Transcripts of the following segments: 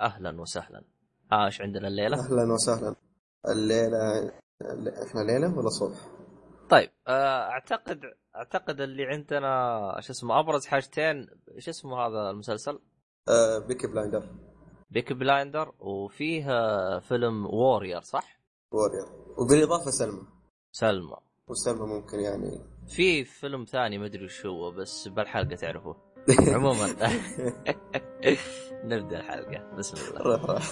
أهلا وسهلا إيش عندنا الليلة؟ أهلا وسهلا الليلة إحنا ليلة ولا صبح؟ طيب آه، أعتقد أعتقد اللي عندنا شو اسمه أبرز حاجتين شو اسمه هذا المسلسل؟ آه Peaky Blinders Peaky Blinders وفيه آه، فيلم Warrior صح؟ Warrior وبالإضافة سلمى سلمى وسلمى ممكن يعني في فيلم ثاني ما أدري وش هو بس بالحلقة تعرفوه عموما. نبدأ الحلقة. بسم الله. روح روح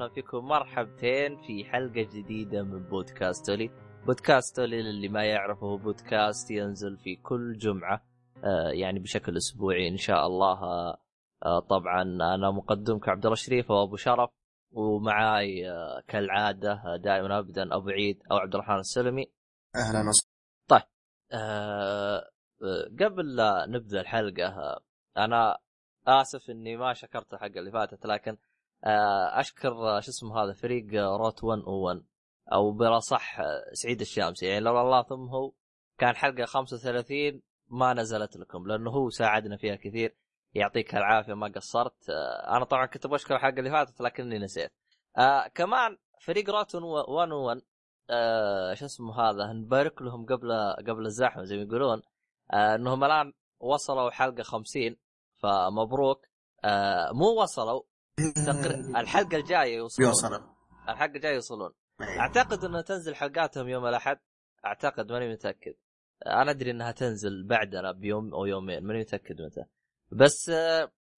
أهلا فيكم مرحبتين في حلقة جديدة من بودكاستولي. بودكاستولي اللي ما يعرفه هو بودكاست ينزل في كل جمعة آه يعني بشكل أسبوعي إن شاء الله آه طبعا أنا مقدمك عبد الله الشريف وأبو شرف ومعاي آه كالعادة آه دائما أبدا أبو عيد أو عبد الرحمن السلمي. أهلا وسهلا آه، قبل لا نبدأ الحلقة أنا آسف إني ما شكرت الحلقة اللي فاتت لكن أشكر آه، شو اسمه هذا فريق آه، Route 1 O 1 أو بلا صح آه، سعيد الشامسي. يعني لولا الله ثم هو كان حلقة 35 ما نزلت لكم لأنه هو ساعدنا فيها كثير يعطيك العافية ما قصرت. آه، أنا طبعا كنت بشكر الحلقة اللي فاتت لكني نسيت. آه كمان فريق Route 1 O 1 آه شو اسمه هذا نبارك لهم قبل قبل الزحمة زي ما يقولون. آه إنهم الآن وصلوا حلقة 50 فمبروك. آه مو وصلوا. الحلقة الجاية يوصلون. يوصل الحلقة الجاية يوصلون. أعتقد إنها تنزل حلقاتهم يوم الأحد. أعتقد ماني متأكد. أنا أدري إنها تنزل بعدنا بيوم أو يومين ماني متأكد متى. بس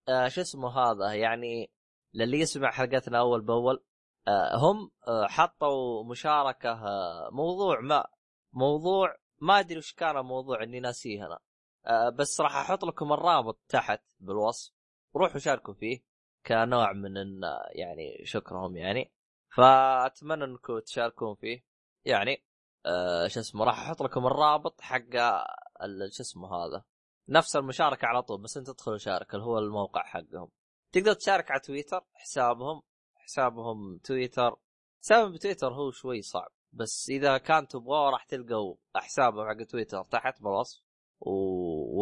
آه شو اسمه هذا؟ يعني للي يسمع حلقتنا أول بأول آه هم آه حطوا مشاركة آه موضوع ما موضوع ما أدري وش كان الموضوع إني ناسيه أنا. آه بس راح أحط لكم الرابط تحت بالوصف. روحوا شاركوا فيه. كنوع من إن يعني شكرهم يعني. فأتمنى إنكم تشاركون فيه. يعني آه شو اسمه راح أحط لكم الرابط حق شو اسمه هذا نفس المشاركة على طول بس انت تدخل وشارك اللي هو الموقع حقهم. تقدر تشارك على تويتر حسابهم حسابهم تويتر. حسابهم بتويتر هو شوي صعب بس إذا كان تبغوه راح تلقوا حسابهم حق تويتر تحت بالوصف و...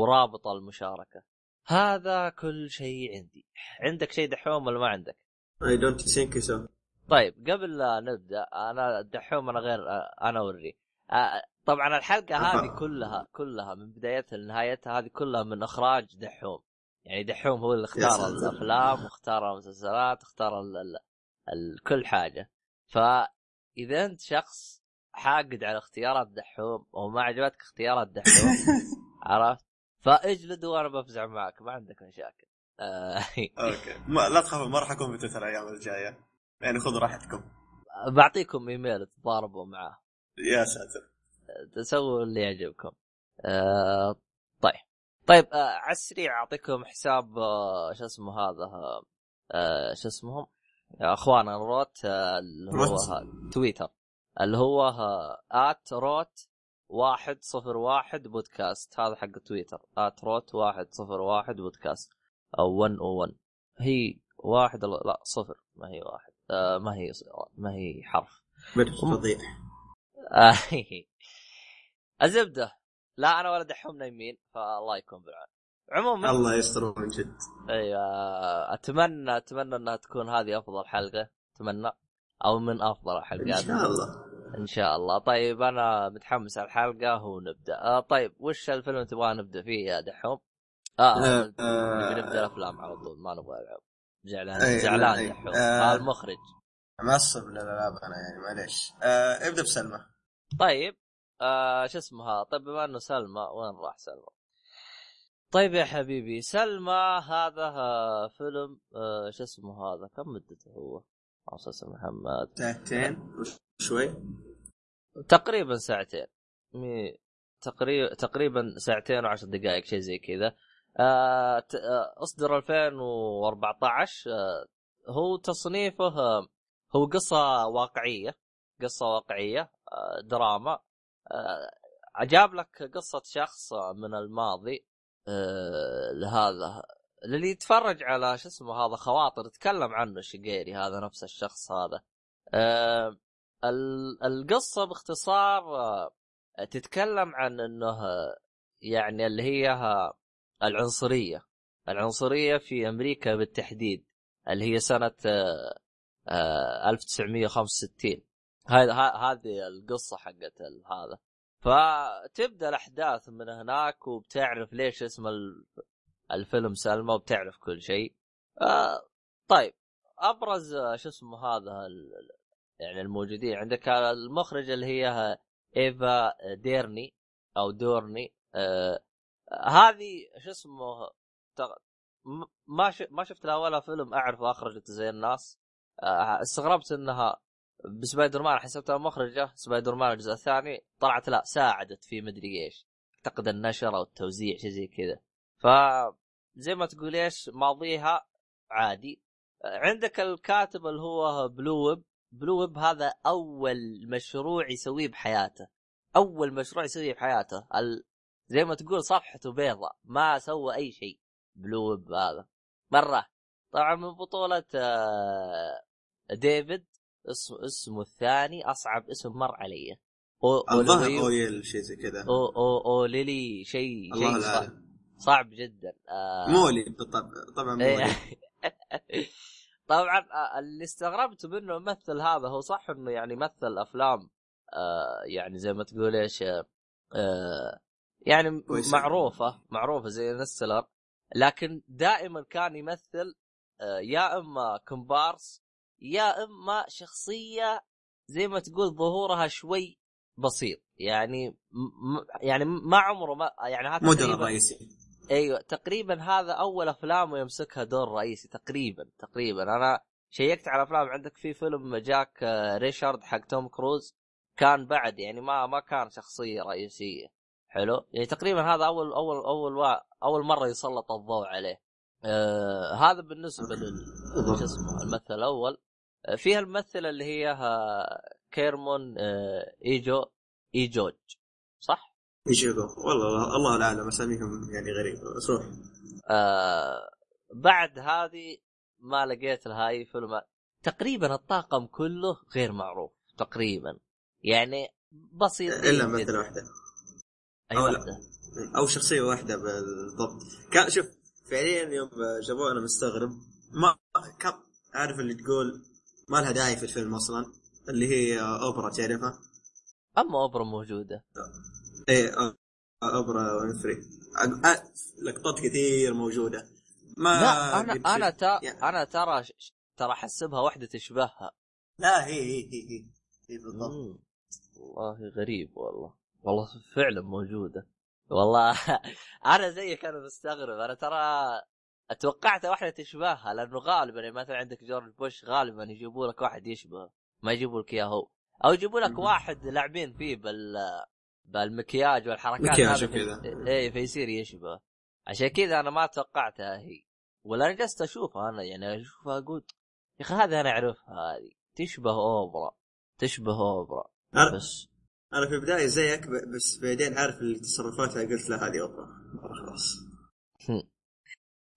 ورابط المشاركة. هذا كل شيء عندي. عندك شيء دحوم ولا ما عندك؟ I don't think so طيب قبل لا نبدأ أنا دحوم أنا غير أنا أوري. طبعا الحلقة هذه كلها كلها من بدايتها لنهايتها هذه كلها من إخراج دحوم. يعني دحوم هو اللي اختار. الأفلام واختار المسلسلات اختار ال ال ال كل حاجة. فاذا أنت شخص حاقد على اختيارات دحوم وما عجبتك اختيارات دحوم عرفت؟ فاجلد وأنا بفزع معك ما عندك مشاكل. آه، okay. ما لا تخافوا ما راح أكون في تويتر الأيام الجاية. يعني خذوا راحتكم. بعطيكم إيميل تضاربوا معاه يا ساتر. تسووا اللي يعجبكم. آه طيب. طيب آه على السريع أعطيكم حساب آه شو اسمه هذا آه شو اسمهم؟ يا اخوانا Route آه اللي هو تويتر. اللي هو at Route واحد صفر واحد بودكاست. هذا حق تويتر. at Route واحد صفر واحد بودكاست. O 1 O 1 هي واحد لا صفر. ما هي واحد. آه ما هي ما هي حرف. آه، الزبدة. لا أنا ولا دحوم نايمين فالله يكون بالعون عموما الله يستر من جد. أيوه. اتمنى أتمنى إنها تكون هذه أفضل حلقة. أتمنى. أو من أفضل إن الحلقات شاء الله. إن شاء الله. طيب أنا متحمس على الحلقة ونبدأ. آه طيب وش الفيلم اللي تبغى نبدأ فيه يا دحوم؟ آه آه، آه، نبدأ الأفلام على طول ما نبغى ألعاب. زعلان زعلان. دحوم. آه. آه المخرج. معصب للألعاب أنا يعني معليش. آه ابدأ بسلمى. طيب آه شو اسمها؟ طيب بما إنه سلمى وين راح سلمى؟ طيب يا حبيبي سلمى هذا آه، فيلم آه شو اسمه هذا؟ كم مدته هو؟ أستاذ محمد. ساعتين وشوي. تقريبا ساعتين. مي تقريبا تقريبا ساعتين وعشر دقائق شيء زي كذا. آه آه، اصدر 2014 آه هو تصنيفه هو قصة واقعية قصة واقعية آه دراما. آه جاب لك قصة شخص من الماضي لهذا. اللي يتفرج على شو اسمه هذا خواطر يتكلم عنه شقيري هذا نفس الشخص هذا. ال- القصة باختصار آه تتكلم عن إنه آه، يعني اللي هي آه، العنصرية. العنصرية في أمريكا بالتحديد اللي هي سنة آه، آه، 1965 هذه هذه القصة حقت هذا. فتبدأ الأحداث من هناك وبتعرف ليش اسم الفيلم سلمى وبتعرف كل شيء. آه، طيب أبرز آه، شو اسمه هذا يعني الموجودين عندك المخرج اللي هي إيفا ديرني أو دورني. آه هذه شو اسمه ما. ما شفت لها ولا فيلم أعرف أخرجت زي الناس آه استغربت إنها بسبايدر مان حسبتها مخرجة سبايدر مان الجزء الثاني طلعت لا ساعدت في مدري إيش اعتقد النشر أو التوزيع شيء زي كذا. ف زي ما تقول إيش ماضيها عادي. عندك الكاتب اللي هو بول ويب. بول ويب هذا أول مشروع يسويه بحياته. أول مشروع يسويه بحياته. ال... زي ما تقول صفحته بيضاء ما سوى أي شيء. بول ويب هذا. مرة. طبعا من بطولة آه، ديفيد. اسمه اسمه الثاني. أصعب اسم مر علي. الظاهر أولويو- أويل شيء زي كذا. أو أو أو ليلي شيء شيء صعب, جدا. آه. مولي بالطبع طبعا إيه. مولي. طبعا آه، اللي استغربت منه الممثل هذا هو صح إنه يعني مثل أفلام آه يعني زي ما تقول إيش آه يعني. معروفة معروفة زي نستلر لكن دائما كان يمثل آه يا إما كومبارس يا إما شخصية زي ما تقول ظهورها شوي بسيط. يعني م- يعني ما عمره ما يعني هذا تقريباً- الرئيسي أيوه تقريبا هذا أول افلامه يمسكها دور رئيسي تقريبا تقريبا. أنا شيكت على أفلام عندك في فيلم Jack آه، Reacher حق توم كروز كان بعد يعني ما ما كان شخصية رئيسية. حلو؟ يعني تقريبا هذا أول أول أول أول مرة يسلط الضوء عليه. آه هذا بالنسبة لل شو اسمه الممثل الأول. آه فيها الممثلة اللي هي آه، كارمن آه إيجو إيجوجو صح؟ يجيبوا والله الله الأعلم أساميهم يعني غريبة بس روح آه بعد هذه ما لقيت لها أي فيلم. تقريبا الطاقم كله غير معروف تقريبا. يعني بسيط إلا مثل واحدة. أي أو لا. أو شخصية واحدة بالضبط. كان شوف فعليا يوم جابوه أنا مستغرب. ما كان عارف اللي تقول ما لها داعي في الفيلم أصلا؟ اللي هي أوبرا تعرفها؟ أما أوبرا موجودة. إيه اوبرا وينفري. لقطات كثير موجودة. ما لا أنا أنا يعني- أنا ترى ترى أحسبها واحدة تشبهها. لا هي هي هي هي, هي بالضبط. والله غريب والله. والله فعلا موجودة. والله أنا زيك أنا مستغرب. أنا ترى اتوقعت واحدة تشبهها لأنه غالبا يعني مثلا عندك جورج بوش غالبا يجيبوا لك واحد يشبهه ما يجيبوا لك اياه هو أو يجيبوا لك. واحد لاعبين فيه بال بالمكياج والحركات مكياج وكذا. إيه فيصير يشبه. عشان كذا أنا ما توقعتها هي. ولا أنا جلست اشوفها أنا يعني اشوفها أقول يا أخي هذه أنا أعرفها هذه. تشبه أوبرا تشبه أوبرا. أنا- بس. أنا في البداية زيك بس بعدين عارف اللي تصرفاتها قلت لا هذه أوبرا. خلاص.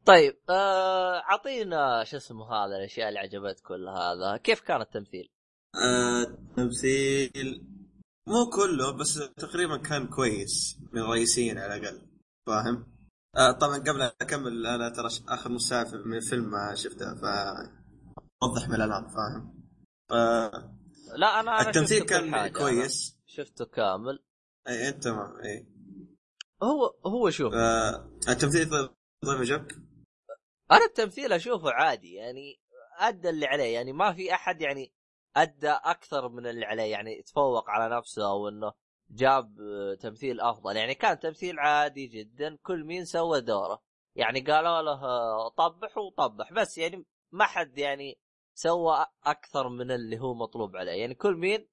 طيب آه، أعطينا شو اسمه هذا الأشياء اللي عجبتك كل هذا. كيف كان التمثيل؟ آه، تمثيل مو كله بس تقريبا كان كويس من الرئيسيين على الأقل فاهم؟ آه طبعا قبل أكمل أنا ترى آخر نص ساعه من الفيلم ما شفته ف وضح من الان فاهم؟ آه لا أنا أنا التمثيل كان. كويس أنا شفته كامل أي أنت تمام أي هو هو شوف آه التمثيل ضمجك أنا التمثيل أشوفه عادي يعني أدى اللي عليه يعني ما في أحد يعني أدى أكثر من اللي عليه يعني تفوق على نفسه أو إنه جاب آه، تمثيل أفضل. يعني كان تمثيل عادي جدا كل مين سوى دوره. يعني قالوا له آه، طبح وطبح. بس يعني ما حد يعني سوى أكثر من اللي هو مطلوب عليه. يعني كل مين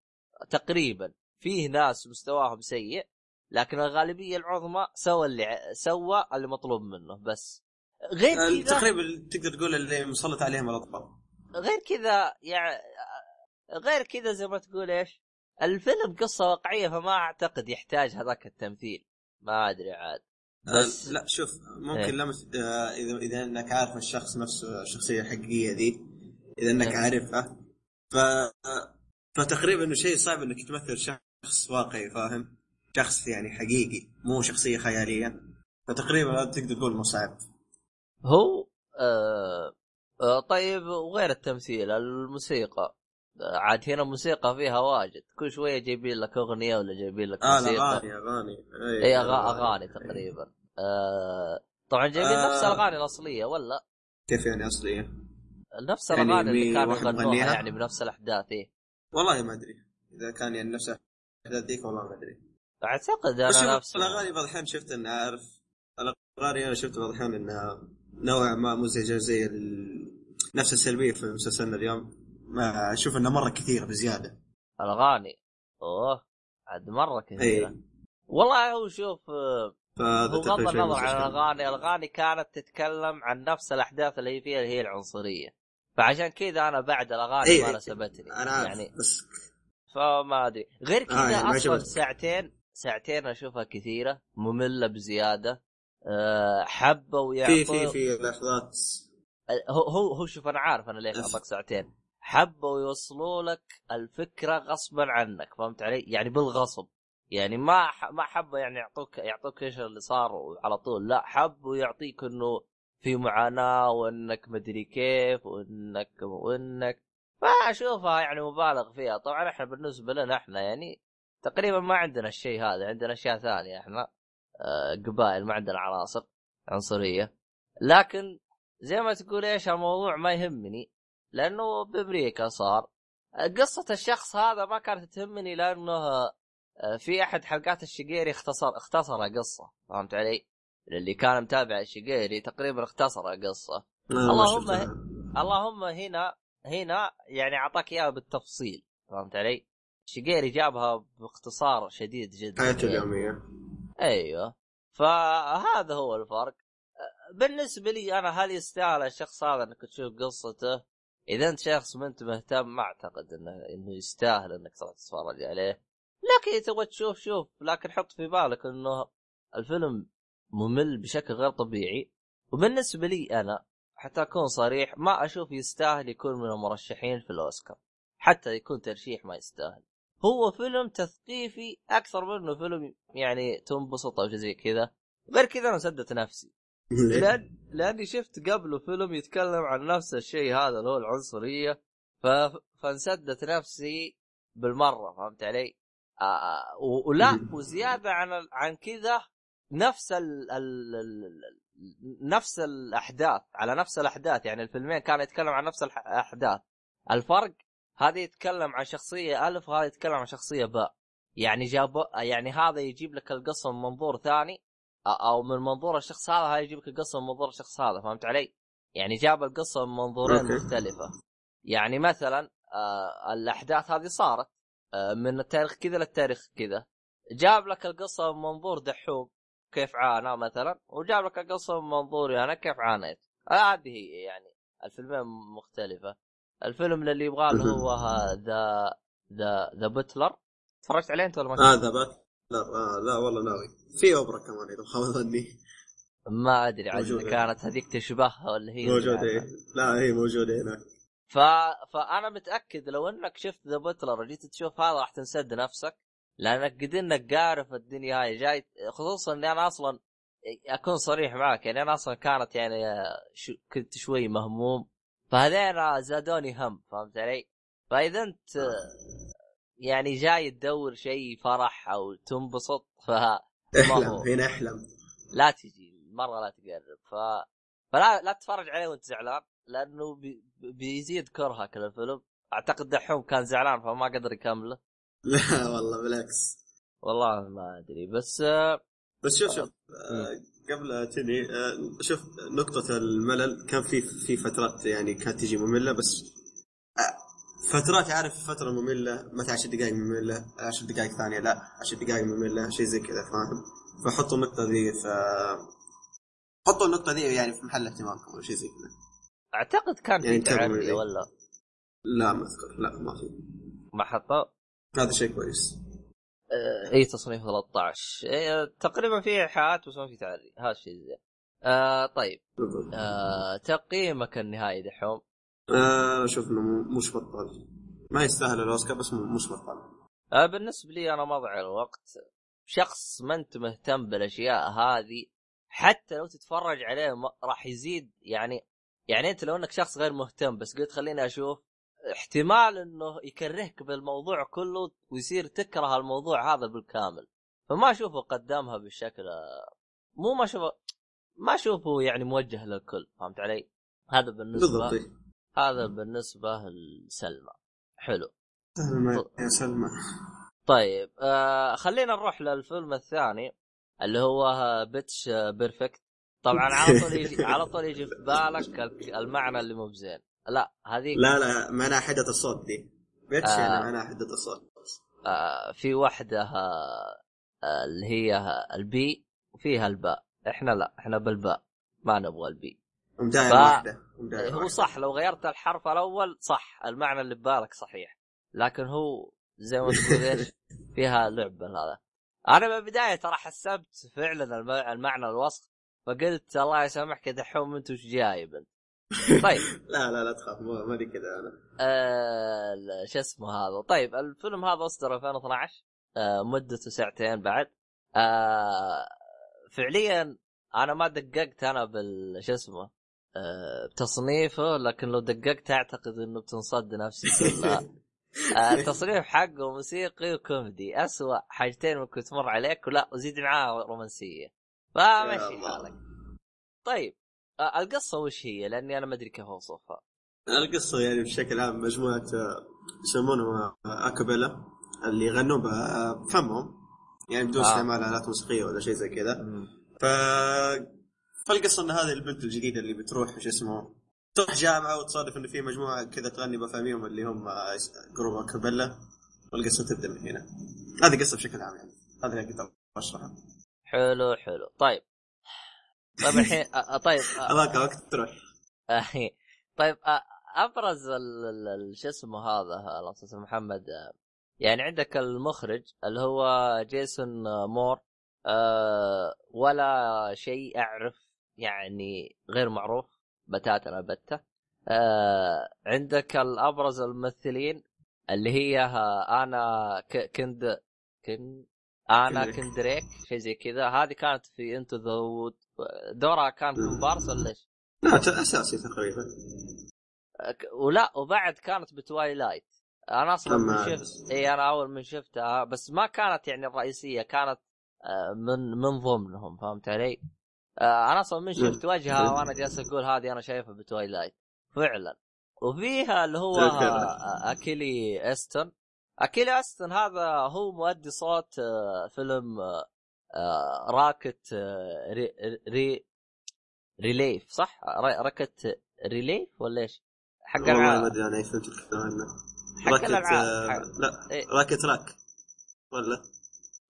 تقريبا فيه ناس مستواهم سيء لكن الغالبية العظمى سوى اللي سوى اللي مطلوب منه. بس غير كذا تقريبا تقدر تقول اللي مسلط عليهم الأطفال. غير كذا يعني غير كذا زي ما تقول إيش الفيلم قصة واقعية فما أعتقد يحتاج هذاك التمثيل ما أدري عاد بس- آه لا شوف ممكن إيه. لمس إذا إذا إنك عارف الشخص نفسه الشخصية الحقيقية دي إذا إنك إيه. عارفها ف فتقريبا إنه شيء صعب إنك تمثل شخص واقعي فاهم؟ شخص يعني حقيقي مو شخصية خيالية فتقريبا تقدر تقول مو صعب هو آه آه طيب وغير التمثيل الموسيقى عاد هنا موسيقى فيها واجد. كل شوية جايبين لك أغنية ولا جايبين لك آه موسيقى. الأغاني أغاني. أي أغاني. تقريبا. آه طبعا جايبين آه. نفس الأغاني الأصلية ولا؟ كيف يعني أصلية؟ نفس يعني الأغاني اللي مي- كانوا يغنوها؟ يعني بنفس الأحداث إيه والله ما أدري. إذا كان يعني نفس الأحداث ذيك والله ما أدري. أعتقد أنا نفس الأغاني بعض الأحيان شفت إنها عارف الأغاني أنا شفت بعض الأحيان إنها نوعا ما مزعجة زي ال... نفس السلبية في مسلسلنا اليوم. ما أشوف انها مرة كثيره بزيادة. الاغاني أوه عاد مرة كثيرة. اي والله هو شوف آه، بغض النظر عن. الاغاني الاغاني كانت تتكلم عن نفس الأحداث اللي هي فيها اللي هي العنصرية. فعشان كذا أنا بعد الأغاني إيه، ما ناسبتني أنا عارف يعني بس فما أدري. غير كذا آه، يعني أصلا. ساعتين ساعتين أشوفها كثيرة مملة بزيادة. أه حبوا في يعطوا. في في لحظات هو هو هو شوف أنا عارف أنا ليش أعطاك ساعتين. حبوا يوصلوا لك الفكرة غصبا عنك فهمت علي؟ يعني بالغصب. يعني ما ما حبوا يعني يعطوك يعطوك إيش اللي صار على طول لا حبوا يعطيك إنه في معاناة وإنك مدري كيف وإنك وإنك. فأشوفها يعني مبالغ فيها. طبعا إحنا بالنسبة لنا إحنا يعني تقريبا ما عندنا الشيء هذا عندنا أشياء ثانية إحنا آه، قبائل ما عندنا عناصر عنصرية. لكن زي ما تقول إيش الموضوع ما يهمني. لأنه بأمريكا صار قصة الشخص هذا ما كانت تهمني لأنه آه، في أحد حلقات الشقيري اختصر اختصر قصة فهمت علي؟ اللي كان متابع الشقيري تقريبا اختصر قصة آه، ما اللهم. اللهم هنا هنا يعني أعطاك إياها بالتفصيل فهمت علي؟ شقيري جابها باختصار شديد جدا حياته. اليومية أيوه فهذا هو الفرق بالنسبة لي أنا هل يستاهل الشخص هذا إنك تشوف قصته إذا أنت شخص ما أنت مهتم ما أعتقد انه إنه يستاهل إنك تروح تتفرج عليه. لكن تبغى تشوف شوف. لكن حط في بالك إنه الفيلم ممل بشكل غير طبيعي. وبالنسبة لي أنا حتى أكون صريح ما أشوف يستاهل يكون من المرشحين في الأوسكار. حتى يكون ترشيح ما يستاهل. هو فيلم تثقيفي أكثر منه فيلم يعني تنبسط أو شيء زي كذا. غير كذا أنا سدت نفسي. لأن لأني شفت قبله فيلم يتكلم عن نفس الشيء هذا اللي هو العنصرية ف... فانسدت نفسي بالمرة فهمت علي؟ آه و- ولا. وزياده عن عن كذا نفس ال... ال... ال... نفس الأحداث على نفس الأحداث يعني الفيلمين كانوا يتكلم عن نفس الاحداث الفرق هذا يتكلم عن شخصية الف وهذا يتكلم عن شخصية باء يعني جاب يعني هذا يجيب لك القصة من منظور ثاني أو من منظور الشخص هذا هاي يجيب لك القصة من منظور الشخص هذا فهمت علي؟ يعني جاب القصة من منظورين. مختلفة يعني مثلا آه الأحداث هذه صارت آه من التاريخ كذا للتاريخ كذا جاب لك القصة من منظور دحوم كيف عانى مثلا وجاب لك القصة من منظوري أنا كيف عانيت هذه هي يعني الفيلمين مختلفة الفيلم اللي يبغاه هو the the The Butler تفرجت عليه أنت ولا ما؟ هذا Butler آه لا والله ناوي. في أوبرا كمان إذا خاب ظني. ما أدري عاد كانت هذيك تشبهها ولا هي موجودة إيه. لا هي موجودة هناك. ف... فأنا متأكد لو إنك شفت ذا بutler وجيت تشوف هذا راح تنسد نفسك لأنك قد إنك عارف الدنيا هاي. جاي خصوصا إني أنا أصلا أكون صريح معك يعني أنا أصلا كانت يعني شو... كنت شوي مهموم. فهذين زادوني هم فهمت علي؟ فإذا أنت يعني جاي تدور شيء فرح أو تنبسط ف احلم. هنا احلم. لا تجي مرة لا تقرب ف فلا لا تتفرج عليه وانت زعلان لأنه بي... بيزيد كرهك للفيلم. أعتقد دحوم كان زعلان فما قدر يكمله. لا والله بالعكس. والله ما أدري بس آه، بس شوف شوف آه، قبل تني آه، شوف نقطة الملل كان في في فترات يعني كانت تجي مملة بس فترات عارف فترة مملة مثلا 10 دقائق مملة 10 دقائق ثانية لا 10 دقائق مملة شيء زي كذا فاهم؟ فحطوا النقطة ذي ف حطوا النقطة ذي يعني في محل اهتمامكم أو شيء زي كذا. أعتقد كان يعني في انتبهوا ولا؟ لا ما أذكر. لا ما في. ما حطوا؟ هذا شيء كويس. آه، اي تصنيف 13 إيه تقريبا في إيحاءات بس ما في تعري هذا الشيء زين. آه طيب. آه تقييمك النهائي دحوم؟ آه م- مش بطال. ما يستاهل الأوسكار بس مش بطال. آه بالنسبة لي أنا ما اضيع الوقت شخص ما أنت مهتم بالأشياء هذه حتى لو تتفرج عليه راح يزيد. يعني يعني أنت لو إنك شخص غير مهتم بس قلت خليني أشوف احتمال إنه يكرهك بالموضوع كله ويصير تكره الموضوع هذا بالكامل. فما أشوفه قدمها بالشكل مو ما أشوفه ما أشوفه يعني موجه للكل. فهمت علي؟ هذا بالنسبة بالضبط. هذا بالنسبة لسلمى. حلو. سلمى يا سلمى. طيب آه خلينا نروح للفيلم الثاني اللي هو Pitch Perfect طبعا على طول يجي على طول يجي في بالك ال- المعنى اللي مو بزين. لا هذيك لا لا معناها حدة الصوت دي. Pitch آه. يعني معناها حدة الصوت. آه في واحدة آه آه، اللي هي ال B وفيها الباء. إحنا لا إحنا بالباء ما نبغى البي. ف- واحدة. هو واحدة. صح لو غيرت الحرف الأول صح المعنى اللي ببالك صحيح. لكن هو زي ما تقول إيش؟ فيها لعبه هذا. أنا من البدايه ترى حسبت فعلا الم- المعنى الوصف فقلت الله يسامحك يا دحوم أنت وش جايب أنت؟ طيب. لا لا لا تخاف ما ماني كذا أنا. آه شو اسمه هذا؟ طيب الفيلم هذا اصدر 2012 آه مدته ساعتين بعد. آه فعليا أنا ما دققت أنا بال شو اسمه بتصنيفه لكن لو دققت أعتقد إنه بتنصد نفسي كلها آه التصنيف حقه موسيقي وكوميدي أسوأ حاجتين ممكن تمر عليك ولا وزيد معاه رومانسية. فمشي. حالك. طيب آه القصة وش هي؟ لأني أنا ما أدري كيف أوصفها. القصة يعني بشكل عام مجموعة آه، يسمونهم آه، أكابيلا اللي يغنون بفمهم يعني بدون آه. استعمال آلات موسيقية ولا شيء زي كذا. ف فالقصة إن هذه البنت الجديدة اللي بتروح شو اسمه تروح جامعة وتصادف إن في مجموعة كذا تغني بفاميهم اللي هم آه، جروب أكابيلا والقصة تبدأ من هنا. هذه قصة بشكل عام يعني. هذا اللي أقدر أشرحها. حلو حلو. طيب. طيب الحين آه، طيب آه، هذاك وقت تروح. طيب أبرز شو اسمه هذا الله أستاذ محمد يعني عندك المخرج اللي هو جيسون مور آه، ولا شيء أعرف يعني غير معروف بتاتا البتة آه، عندك الأبرز الممثلين اللي هي آه، أنا كند كن أنا كندريك. شيء زي كذا هذه كانت في Into the Woods دورها كان كومبارس ولا إيش؟ لا أساسي تقريبا ك- ولا وبعد كانت ب Twilight أنا أصلا من شفت إي أنا أول من شفتها بس ما كانت يعني الرئيسية كانت آه، من من ضمنهم فهمت علي؟ آه، أنا أصلا من شفت وجهها وأنا جالس أقول هذه أنا شايفها ب Twilight فعلا. وفيها اللي هو أكيلي استون أكيلي استون هذا هو مؤدي صوت آه، فيلم آه، Wreck-It Re, Re Ralph صح؟ Re- Wreck-It Ralph ولا إيش؟ حق والله العاب. ما أدري أنا اي فهمت حق Wreck-It لا إيه. Wreck-It Ra. ولا؟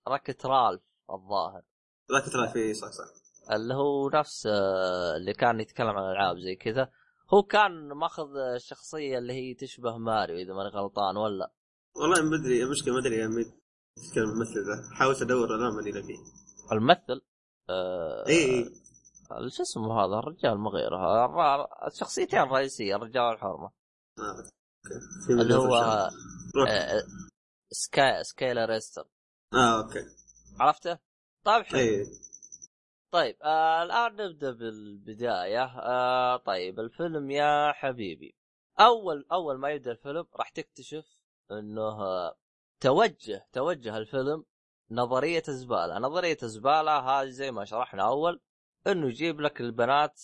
Wreck-It Ralph الظاهر. Wreck-It Ra في صح صح. اللي هو نفس آه، اللي كان يتكلم عن الألعاب زي كذا. هو كان ماخذ الشخصيه اللي هي تشبه ماريو إذا ماني غلطان ولا؟ والله ما أدري المشكلة ما أدري يعني تتكلم الممثل ذا. حاولت أدور لا ماني لاقيه الممثل؟ آه إي إي. شو اسمه هذا؟ الرجال ما غيره. الشخصيتين الرئيسيه الرجال والحرمه آه، اللي هو آه سكاي سكايلر أستن. آه أوكي. عرفته؟ طيب حلو. طيب آه الآن نبدأ بالبداية. آه طيب الفيلم يا حبيبي. أول أول ما يبدأ الفيلم راح تكتشف إنه آه توجه توجه الفيلم نظرية زبالة. نظرية زبالة هذه زي ما شرحنا أول إنه يجيب لك البنات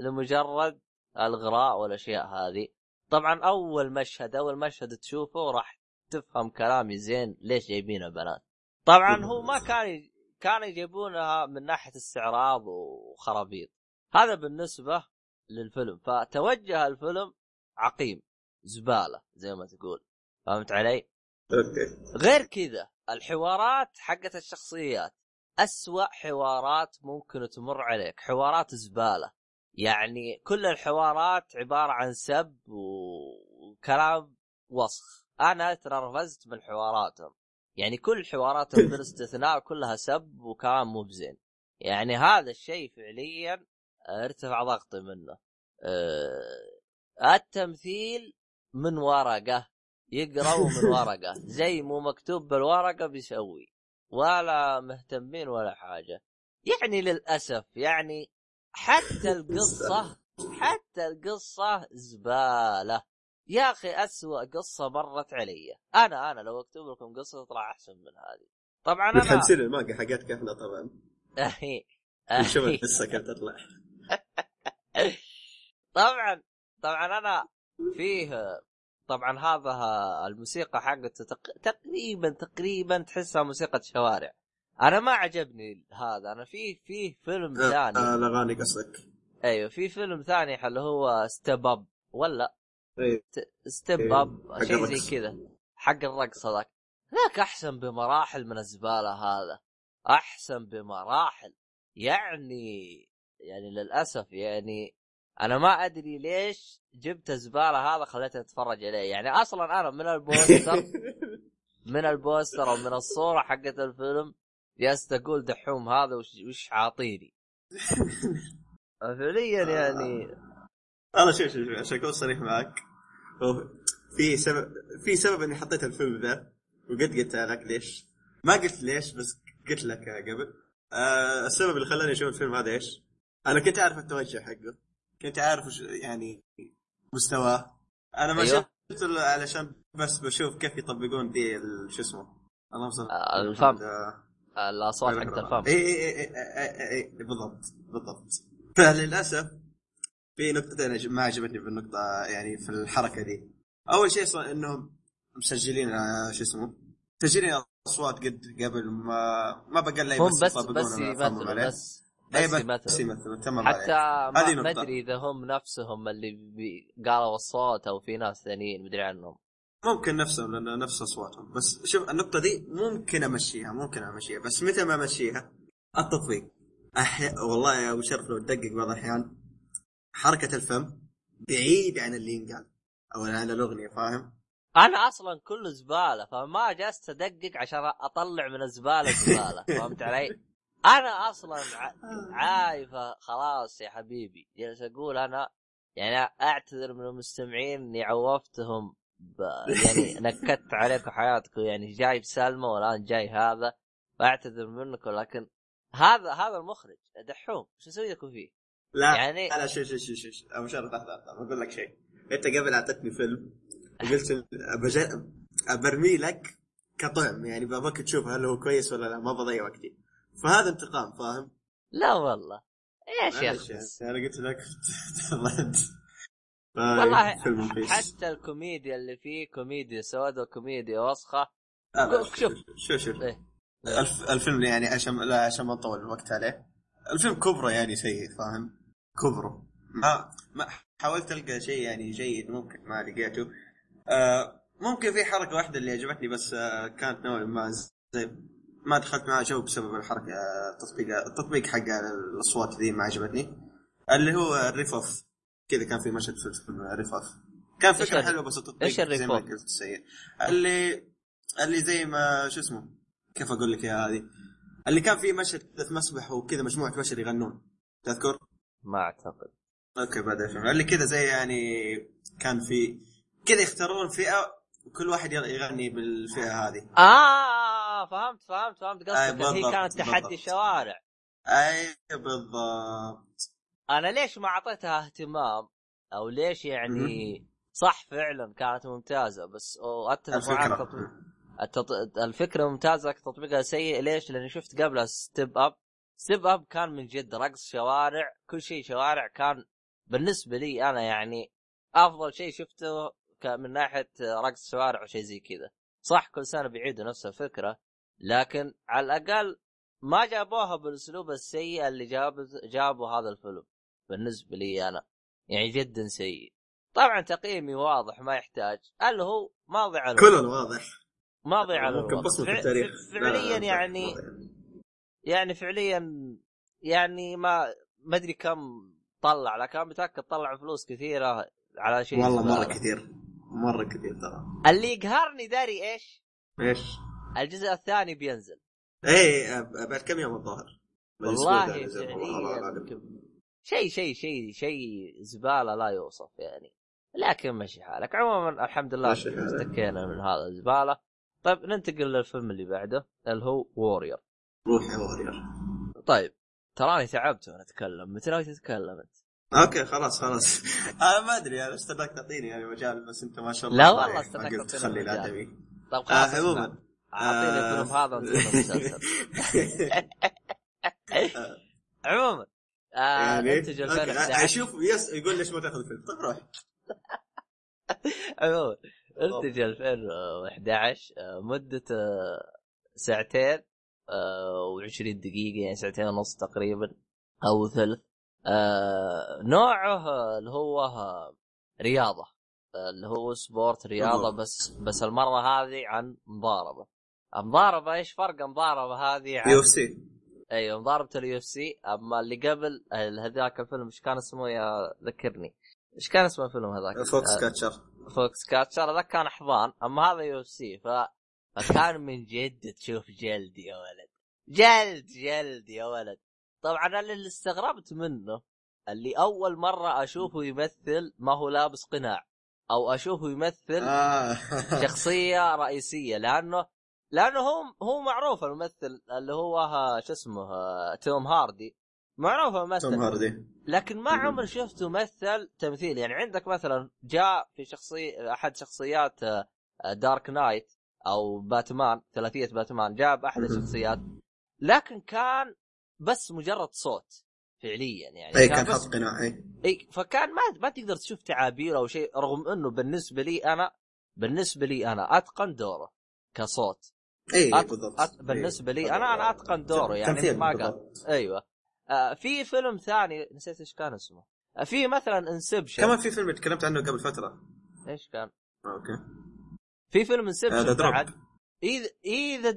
لمجرد الغراء والأشياء هذه. طبعا أول مشهد أول مشهد تشوفه راح تفهم كلامي زين ليش جايبين البنات طبعا هو ما كان كانوا يجيبونها من ناحية استعراض وخرابيط. هذا بالنسبة للفيلم. فتوجه الفيلم عقيم زبالة زي ما تقول. فهمت علي؟ أوكي. غير كذا الحوارات حقت الشخصيات أسوأ حوارات ممكن تمر عليك. حوارات زبالة. يعني كل الحوارات عبارة عن سب وكلام وسخ. أنا تنرفزت من حواراتهم. يعني كل حواراتهم بلا استثناء كلها سب وكلام مو بزين. يعني هذا الشيء فعليا ارتفع ضغطي منه. أه التمثيل من ورقة يقرأوا من ورقة. زي مو مكتوب بالورقة بيسوي. ولا مهتمين ولا حاجة. يعني للأسف يعني حتى القصة حتى القصة زبالة. يا أخي أسوأ قصة مرت علي. أنا أنا لو أكتب لكم قصة تطلع أحسن من هذه. طبعا أنا متحمسين المانجا حقتك إحنا طبعا. نشوف. القصة كيف تطلع. طبعا طبعا أنا فيه طبعا هذا الموسيقى حقته تق... تقريبا تقريبا تحسها موسيقى شوارع. أنا ما عجبني هذا. أنا في في فيلم آه، ثاني. الأغاني قصدك. أيوه في فيلم ثاني اللي هو Step Up ولا. Step إيه، Up شيء. زي كذا. حق الرقص هذاك. ذاك أحسن بمراحل من الزبالة هذا. أحسن بمراحل. يعني يعني للأسف يعني أنا ما أدري ليش جبت الزبالة هذا خليتني أتفرج عليه. يعني أصلا أنا من البوستر من البوستر أو من الصورة حقت الفيلم جالس أقول دحوم هذا وش, وش عاطيني فعليا يعني أنا شوف شوف شوف، عشان أكون صريح معك هو في سبب في سبب إني حطيت الفيلم ذا وقد قلت لك ليش. ما قلت ليش بس قلت لك قبل. آه السبب اللي خلاني أشوف الفيلم هذا إيش؟ أنا كنت عارف التوجه حقه. كنت عارف يعني مستواه. أنا ما أيوه. شفت الا علشان بس بشوف كيف يطبقون ال- شو اسمه. اللهم صل آه، الفم. آه، الأصوات حقت الفم. اي اي اي بالضبط بالضبط. فللأسف في نقطتين ما عجبتني في النقطة يعني في الحركة دي. أول شيء صار إنهم مسجلين آه، شو اسمه؟ مسجلين أصوات قد قبل ما ما بقى لا هم بس بس يطبقون بس يمثلوا. بس أي بس بس يمثلوا يمثلوا تمام حتى. ما, ما. أدري إذا هم نفسهم اللي قالوا الصوت أو في ناس ثانيين مدري عنهم. ممكن نفسهم لأن نفس أصواتهم. بس شوف النقطة دي ممكن أمشيها ممكن أمشيها. بس متى ما أمشيها؟ التطبيق. أحيانا والله يا أبو شرف لو تدقق بعض الأحيان حركة الفم بعيد عن اللي ينقال أو عن الأغنية فاهم؟ أنا أصلا كله زبالة فما جلست أدقق عشان أطلع من الزبالة زبالة فهمت علي؟ أنا أصلا عايفة خلاص يا حبيبي جالس أقول أنا يعني أعتذر من المستمعين إني عوفتهم ب... يعني نكدت عليكم حياتكم يعني جايب سلمى والآن جاي هذا فأعتذر منكم لكن هذا هذا المخرج دحوم شو أسوي لكم فيه؟ لا يعني- لا شوف شوف شوف شوف أبو شرف لحظة بقول لك شيء. أنت قبل أعطيتني فيلم وقلت. أبرمي لك كطعم. يعني باباك تشوف هل هو كويس ولا لا. ما بضيع وقتي. فهذا انتقام فاهم؟ لا والله. يا شيخ. يعني. أنا قلت لك تضرد والله. حتى الكوميديا اللي فيه كوميديا سوداء وكوميديا وسخة. شوف. شوف شوف إيه. الف... الفيلم يعني عشان لا عشان ما نطول الوقت عليه. الفيلم كبره يعني سيء فاهم؟ كبره. ما ما حاولت ألقى شيء يعني جيد ممكن ما لقيته. آه ممكن في حركة واحدة اللي عجبتني بس آه كانت نوعا ما زي ما دخلت معها جو بسبب الحركة آه، التطبيق التطبيق حق الأصوات ذي ما عجبتني. اللي هو الرفاف كذا كان في مشهد في الفيلم رفاف كان فكره حلوة بس التطبيق إيش زي ما؟ قلت سيء. اللي اللي زي ما شو اسمه؟ كيف أقول لك يا هذه؟ اللي كان في مشهد في مسبح وكذا مجموعة بشر يغنون تذكر؟ ما أعتقد. أوكي بعد الفيلم. اللي كذا زي يعني كان في كذا يختارون فئة وكل واحد يغني بالفئة هذه. آه فهمت فهمت فهمت قصدك. هي كانت تحدي بالضبط. شوارع. أي بالضبط. أنا ليش ما أعطيتها اهتمام؟ أو ليش يعني صح فعلا كانت ممتازة بس أتفق معك التط... الفكرة ممتازة لكن تطبيقها سيء. ليش؟ لأني شفت قبلها Step Up Step Up كان من جد رقص شوارع كل شيء شوارع كان بالنسبة لي أنا يعني أفضل شيء شفته من ناحية رقص شوارع وشيء زي كذا. صح كل سنة بيعيدوا نفس الفكرة لكن على الأقل ما جابوها بالأسلوب السيء اللي جاب جابوا هذا الفيلم بالنسبة لي أنا. يعني جدا سيء. طبعا تقييمي واضح ما يحتاج. اللي هو ماضي على كلن واضح. ماضي على ممكن. بصمه فع- التاريخ. فعليا يعني. يعني فعليا يعني ما ما أدري كم طلع لكن متأكد طلع فلوس كثيرة على شيء والله مرة. كثير مرة كثير ترى اللي يقهرني داري إيش؟ إيش؟ الجزء الثاني بينزل إيه أب- بعد كم يوم الظاهر؟ والله فعليا شيء شيء شيء شيء زبالة لا يوصف يعني لكن مشي حالك عموما الحمد لله. افتكينا من هذا الزبالة طيب ننتقل للفيلم اللي بعده اللي هو Warrior روح يا Warrior طيب تراني تعبت وأنا أتكلم. متى ناوي تتكلم أنت؟ أوكي خلاص خلاص. أنا ما أدري أنا استناك تعطيني يعني مجال بس أنت ما شاء الله لا والله قلت تعطيني خلي مجال. الادمي طيب آه، خلاص عموما اسمع. أعطيني آه، الفيلم هذا ونسوي عموما آه يعني؟ إنتج أوكي، 2011 أشوف يس يقول ليش ما تأخذ فيلم طيب روح عموما إنتج 2011 آه، مدته ساعتين. و20 دقيقة يعني ساعتين ونص تقريبا أو ثلث. آه، نوعه اللي هو رياضة آه، اللي هو sport رياضة مم. بس بس المرة هذه عن مضاربة. مضاربة إيش فرق المضاربة هذه عن UFC. أيوه مضاربة ال UFC. أما اللي قبل هذاك الفيلم إيش كان اسمه؟ يا ذكرني. إيش كان اسمه الفيلم هذاك؟ Fox آه، catcher. Foxcatcher هذاك كان حضان. أما هذا UFC ف... فكان من جد تشوف جلد يا ولد. جلد جلد يا ولد. طبعا أنا اللي استغربت منه اللي أول مرة أشوفه يمثل ما هو لابس قناع أو أشوفه يمثل آه. شخصية رئيسية لأنه لأنه هو هو معروف الممثل اللي هو شو اسمه توم هاردي. معروف توم الممثل هاردي. لكن ما عمري شفته مثل تمثيل. يعني عندك مثلا جاء في شخصية أحد شخصيات آه، Dark Knight. أو باتمان ثلاثية باتمان جاء باحد مهم. الشخصيات لكن كان بس مجرد صوت فعليا يعني. اي كان بس حاط قناع اي اي فكان ما ما تقدر تشوف تعابير أو شيء رغم إنه بالنسبة لي أنا بالنسبة لي أنا أتقن دوره كصوت. اي أت- بالضبط. أت- بالنسبة لي أنا- أنا أتقن دوره، يعني ما قال. أيوه. آه في فيلم ثاني نسيت إيش كان اسمه. آه في مثلا Inception كمان في فيلم تكلمت عنه قبل فترة. إيش كان؟ أوكي. في فيلم Inception بعد. اذا إذا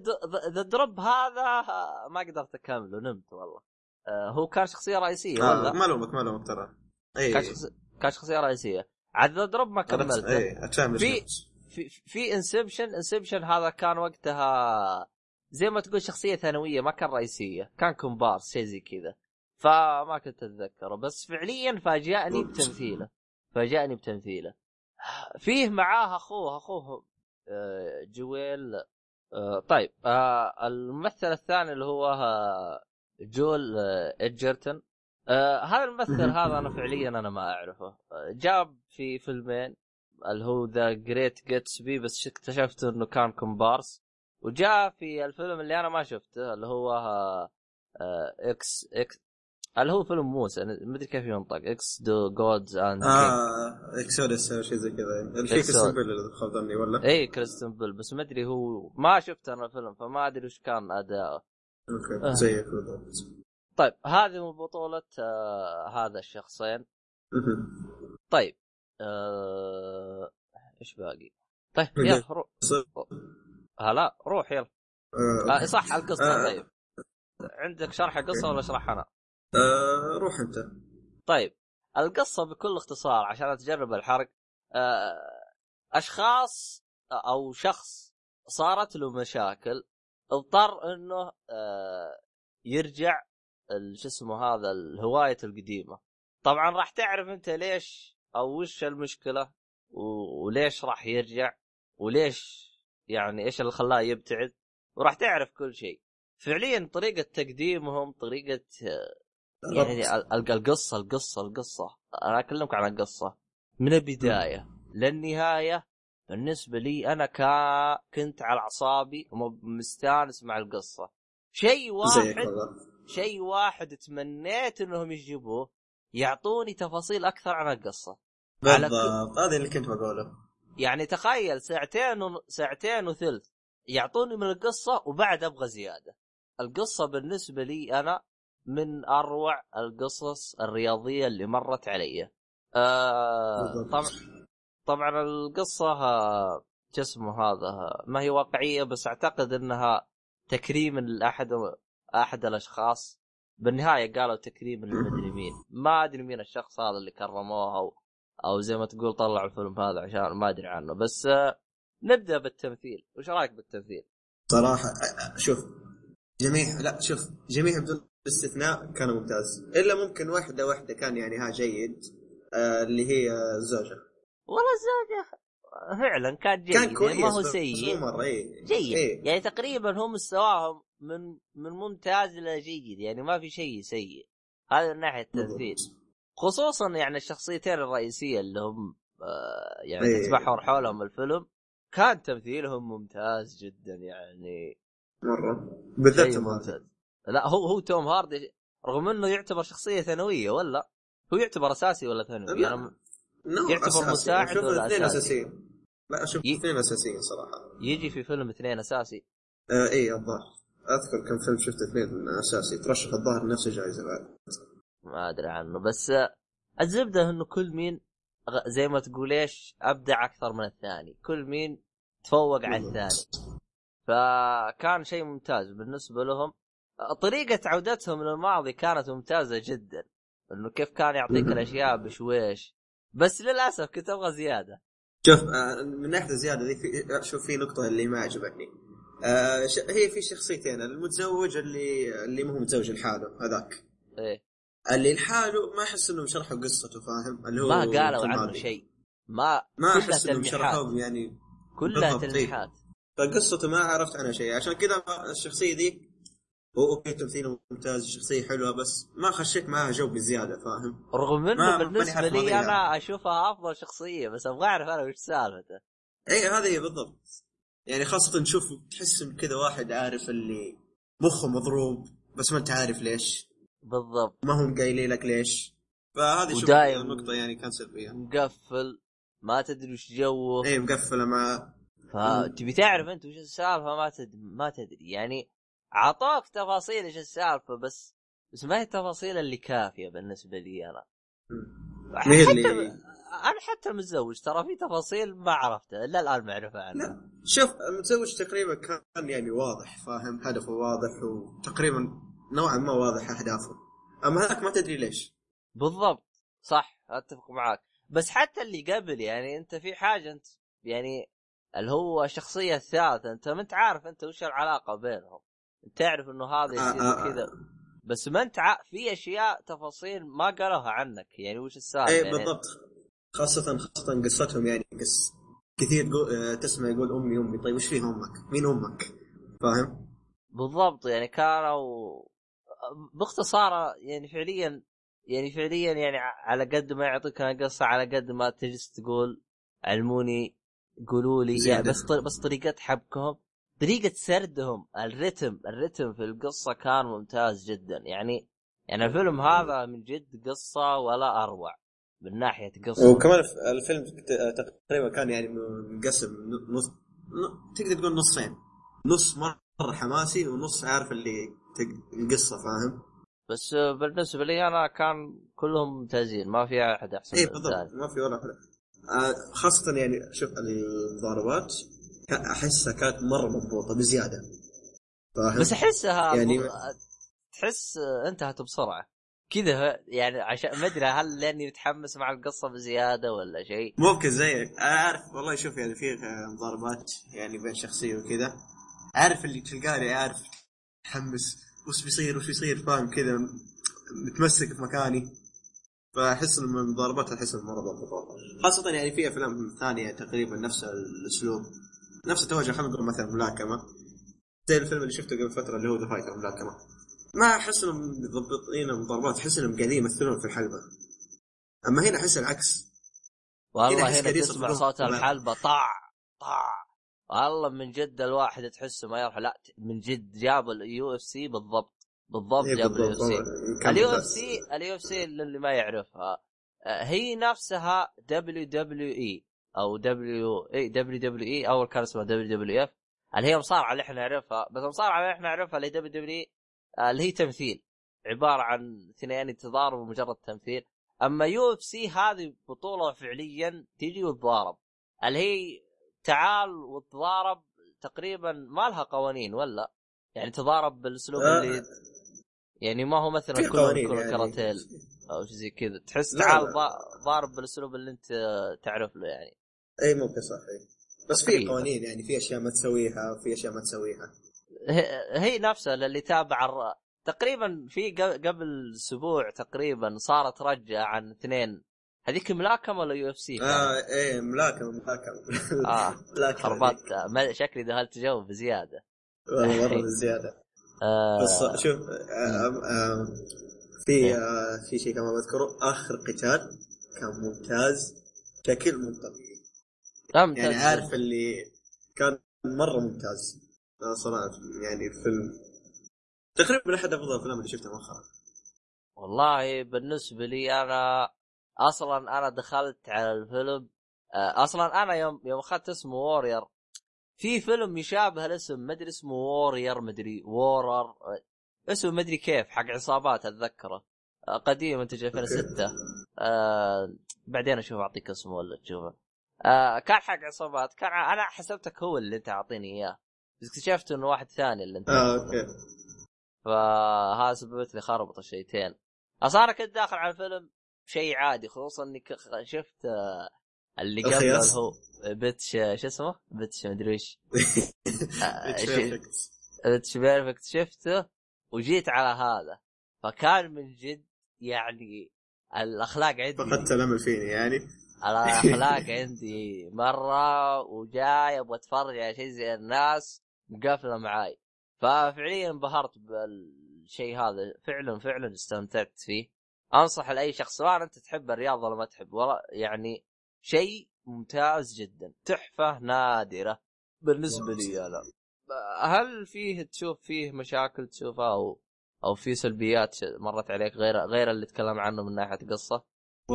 The Drop هذا آه، ما قدرت أكمله نمت والله. آه هو كان شخصية رئيسية آه ولا؟ ما لومك ما لومك ترى. أي. كان شخص... كان شخصية رئيسية. عاد The Drop ما كملته. أي في- في في Inception Inception هذا كان وقتها زي ما تقول شخصية ثانوية ما كان رئيسية. كان كومبارس شيء زي كذا. فما كنت أتذكره. بس فعليا فاجأني بتمثيله. فاجأني بتمثيله. فيه معاه أخوه أخوه آه، جويل آه، طيب آه، الممثل الثاني اللي هو آه، جول إدجرتون. هذا الممثل. هذا أنا فعليا أنا ما أعرفه. جاب في فيلمين اللي هو The Great Gatsby بس اكتشفت إنه كان كومبارس. وجاء في الفيلم اللي أنا ما شفته اللي هو إكس إكس اللي هو فيلم موسى ما أدري كيف ينطق Exodus Gods and آه Exodus أو شيء زي كذا Exod. كريستيان بيل إذا خاب ظني ولا اي كريستيان بيل بس ما أدري هو ما شفت أنا الفيلم فما أدري وش كان اداؤه أوكي آه. زيك بالضبط طيب هذه من بطولة آه هذا الشخصين. طيب آه إيش باقي؟ طيب. يلا روح هلا روح يلا آه، آه صح القصة آه. طيب عندك شرح القصة ولا اشرحها أنا؟ آه، روح أنت. طيب القصة بكل اختصار عشان اتجنب الحرق. آه أشخاص أو شخص صارت له مشاكل اضطر إنه آه يرجع شو اسمه هذا الهواية القديمة. طبعا راح تعرف أنت ليش أو وش المشكلة و- وليش راح يرجع وليش يعني إيش اللي خلاه يبتعد. وراح تعرف كل شيء. فعليا طريقة تقديمهم طريقة آه، يعني ال- ال- القصة القصة القصة. أنا أكلمك عن القصة. من البداية للنهاية بالنسبة لي أنا كا كنت على أعصابي ومستانس مع القصة. شيء واحد شيء واحد تمنيت إنهم يجيبوه يعطوني تفاصيل أكثر عن القصة. بالضبط. هذا اللي كنت بقوله. يعني تخيل ساعتين و... ساعتين وثلث يعطوني من القصة وبعد أبغى زيادة. القصة بالنسبة لي أنا من أروع القصص الرياضية اللي مرت علي. آه. طبعا طبعا القصة شو اسمه هذا ما هي واقعية بس أعتقد إنها تكريم لأحد أحد الأشخاص. بالنهاية قالوا تكريم للمدري مين. ما أدري مين الشخص هذا اللي كرموه أو أو زي ما تقول طلعوا الفيلم هذا عشان ما أدري عنه. بس آه، نبدأ بالتمثيل. وش رأيك بالتمثيل؟ صراحة شوف جميع لا شوف جميع بدون استثناء كان ممتاز. إلا ممكن واحدة واحدة كان يعني ها جيد آه اللي هي الزوجه والله الزوجة فعلا كان جيد كان يعني كويس ما هو سيء. مرة إيه. جيد. إيه. يعني تقريبا هم مستواهم من من ممتاز إلى جيد يعني ما في شيء سيء. هذا من ناحية التمثيل خصوصا يعني الشخصيتين الرئيسية اللي هم آه يعني إيه. تتبحر حولهم الفيلم كان تمثيلهم ممتاز جدا يعني مرة. بالذات. ممتاز. لا هو هو توم هاردي رغم إنه يعتبر شخصية ثانوية ولا هو يعتبر أساسي ولا ثانوي؟ لا. أنا يعتبر أساسي. مساعد ولا اثنين أساسي؟ أساسيين لا أشوف ي- اثنين أساسيين صراحة يجي في فيلم اثنين أساسي آه إيه الظاهر أذكر كم فيلم شفت اثنين أساسي ترشح الظاهر نفس الجائزه بعد ما أدري عنه بس آه، الزبدة إنه كل مين زي ما تقول إيش أبدع أكثر من الثاني كل مين تفوق على. الثاني فكان شيء ممتاز بالنسبة لهم آه، طريقة عودتهم للماضي كانت ممتازة جدا. إنه كيف كان يعطيك. الأشياء بشويش. بس للأسف كنت أبغى زيادة. شوف آه من ناحية الزيادة ذي في شوف في نقطة اللي ما عجبتني. آه. هي في شخصيتين المتزوج اللي اللي مو متزوج لحاله هذاك. إيه. اللي لحاله ما أحس إنهم شرحوا قصته فاهم؟ اللي هو ما قالوا عنه. شيء. ما ما أحس إنهم شرحوه يعني كلها. تلميحات. فقصته ما عرفت عنها شيء. عشان كذا الشخصية ذيك أوكي تمثيله ممتاز شخصية حلوة بس ما خشيت معاها جو بزيادة فاهم؟ رغم إنه بالنسبة لي ماضيها. أنا أشوفها أفضل شخصية بس أبغى أعرف أنا وش سالفته. اي هذه هي بالضبط. يعني خاصة تشوف تحس كذا واحد عارف اللي مخه مضروب بس ما أنت عارف ليش. بالضبط. ما هم قايلين لك ليش. فهذه شوف النقطة يعني كان سلبية. مقفل ما تدري وش جوه. اي مقفلة مع فتبي تعرف أنت وش السالفة؟ ما تدري ما تدري. يعني أعطوك تفاصيل إيش السالفة بس بس ما هي التفاصيل اللي كافية بالنسبة لي أنا. حتى أنا حتى المتزوج ترى في تفاصيل ما عرفتها إلا الآن معرفه عنها لا شوف المتزوج تقريبا كان يعني واضح فاهم؟ هدفه واضح وتقريبا نوعا ما واضح أهدافه. أما هذاك ما تدري ليش. بالضبط صح أتفق معاك. بس حتى اللي قبل يعني أنت في حاجة أنت يعني اللي هو الشخصيه الثالثة أنت ما أنت عارف أنت وش العلاقة بينهم. تعرف إنه هذا يصير آه، آه، كذا بس ما أنت ع... في أشياء تفاصيل ما قالوها عنك يعني وش السالفة اي يعني بالضبط خاصة خاصة قصتهم يعني قص كثير. آه، تسمع يقول أمي أمي طيب وش فيه أمك؟ مين أمك؟ فاهم؟ بالضبط يعني كانوا باختصار يعني فعليا يعني فعليا يعني على قد ما يعطيك القصة على قد ما تجلس تقول علموني قولوا لي يعني. بس بس طريقة حبكهم طريقة سردهم الرتم الرتم في القصة كان ممتاز جدا. يعني يعني الفيلم هذا من جد قصة ولا أروع من ناحية قصة. وكمان الف- الفيلم تقريبا كان يعني منقسم نص تقدر تقول نصين. نص مرة حماسي ونص عارف اللي القصة فاهم؟ بس بالنسبة لي أنا كان كلهم ممتازين ما في أحد أحسن اي بالضبط. ما في ولا واحدة آه، خاصة يعني شوف الضربات احسها كانت مرة مضبوطة بزيادة. فاهم؟ بس أحسها يعني- تحس انتهت بسرعة. كذا يعني عشان ما أدري هل لأني متحمس مع القصة بزيادة ولا شيء؟ ممكن زيك أنا عارف والله شوف يعني في مضاربات يعني بين شخصية وكذا. عارف اللي تلقاني عارف متحمس. وش بيصير؟ وش بيصير؟ فاهم؟ كذا متمسك في مكاني. فأحس المضاربات أحس مرة ضبطوها خاصة يعني في أفلام ثانية تقريبا نفس الأسلوب. نفس التوجه خلينا نقول مثلا ملاكمة زي الفيلم اللي شفته قبل فترة اللي هو The Fighter ملاكمة ما أحس إنهم مضبطين المضاربات أحس إنهم قاعدين يمثلون في الحلبة أما هنا أحس العكس هنا والله هنا قاعد تسمع. صوت. الحلبة طاخ طاخ والله من جد الواحد تحسه ما يروح لا من جد جاب ال UFC بالضبط بالضبط إيه جاب ال UFC ال UFC ال UFC للي ما يعرفها آه، هي نفسها دبليو دبليو اي أو دبليو اي دبليو دبليو إي أول كان اسمها WWF. اللي هي مصارعة اللي إحنا نعرفها بس المصارعه اللي إحنا نعرفها اللي WWE اللي هي تمثيل. عبارة عن اثنين يتضاربوا مجرد تمثيل. أما UFC هذه بطولة فعليا تجي وتضارب. اللي هي تعال وتضارب تقريبا ما لها قوانين ولا؟ يعني تضارب بالأسلوب آه. اللي يعني ما هو مثلا كل كل يعني. كاراتيه أو شيء زي كذا. تحس تعال ضارب بالأسلوب اللي أنت تعرف له يعني. اي ممكن صح بس في. قوانين يعني في أشياء ما تسويها وفي أشياء ما تسويها. هي- نفسها اللي تابع الر... تقريبا في قبل أسبوع تقريبا صارت رجه عن اثنين. هذيك ملاكمة ولا UFC؟ آه إيه ملاكمة ملاكمة. آه ملاكمة خربت ما- شكلي دخلت جو بزيادة. والله مرة بزيادة. آه. بس شوف آه آه في في شيء كمان بذكره آخر قتال كان ممتاز بشكل طبيعي لا ممتاز. يعني عارف اللي كان مرة ممتاز. آه صراحة يعني الفيلم تقريبا من أحد أفضل الأفلام اللي شفتها مؤخرا. والله بالنسبة لي أنا أصلا أنا دخلت على الفيلم آه، أصلا أنا يوم يوم أخذت اسمه Warrior في فيلم يشابه الاسم ما أدري اسمه Warrior ما أدري Warrior اسمه ما أدري كيف حق عصابات أتذكره. آه، قديم منتج 2006 آه بعدين أشوف أعطيك اسمه ولا تشوفه. آه كان حق عصابات. كان أنا حسبتك هو اللي أنت أعطيني إياه. بس اكتشفت إنه واحد ثاني اللي أنت آه أوكي. فهذا سببت لي خربطة شيئين أصلا كنت داخل على الفيلم شيء عادي خصوصا إني شفت آه، اللي قبله. هو بتش شو اسمه؟ بتش مدري وش آه، It's ش- perfect. بتش بيرفكت شفته وجيت على هذا. فكان من جد يعني الأخلاق عندي فقدت الأمل فيني يعني. الاخلاق عندي. مرة وجاي أبغى أتفرج على شيء زي الناس مقفلة معاي. ففعليا انبهرت بالشيء هذا. فعلا فعلا استمتعت فيه. أنصح لأي شخص سواء أنت تحب الرياضة ولا ما تحب ولا يعني شيء ممتاز جدا. تحفة نادرة بالنسبة لي أنا. هل فيه تشوف فيه مشاكل تشوفها أو أو في سلبيات مرت عليك غير غير اللي تكلم عنه من ناحية قصة؟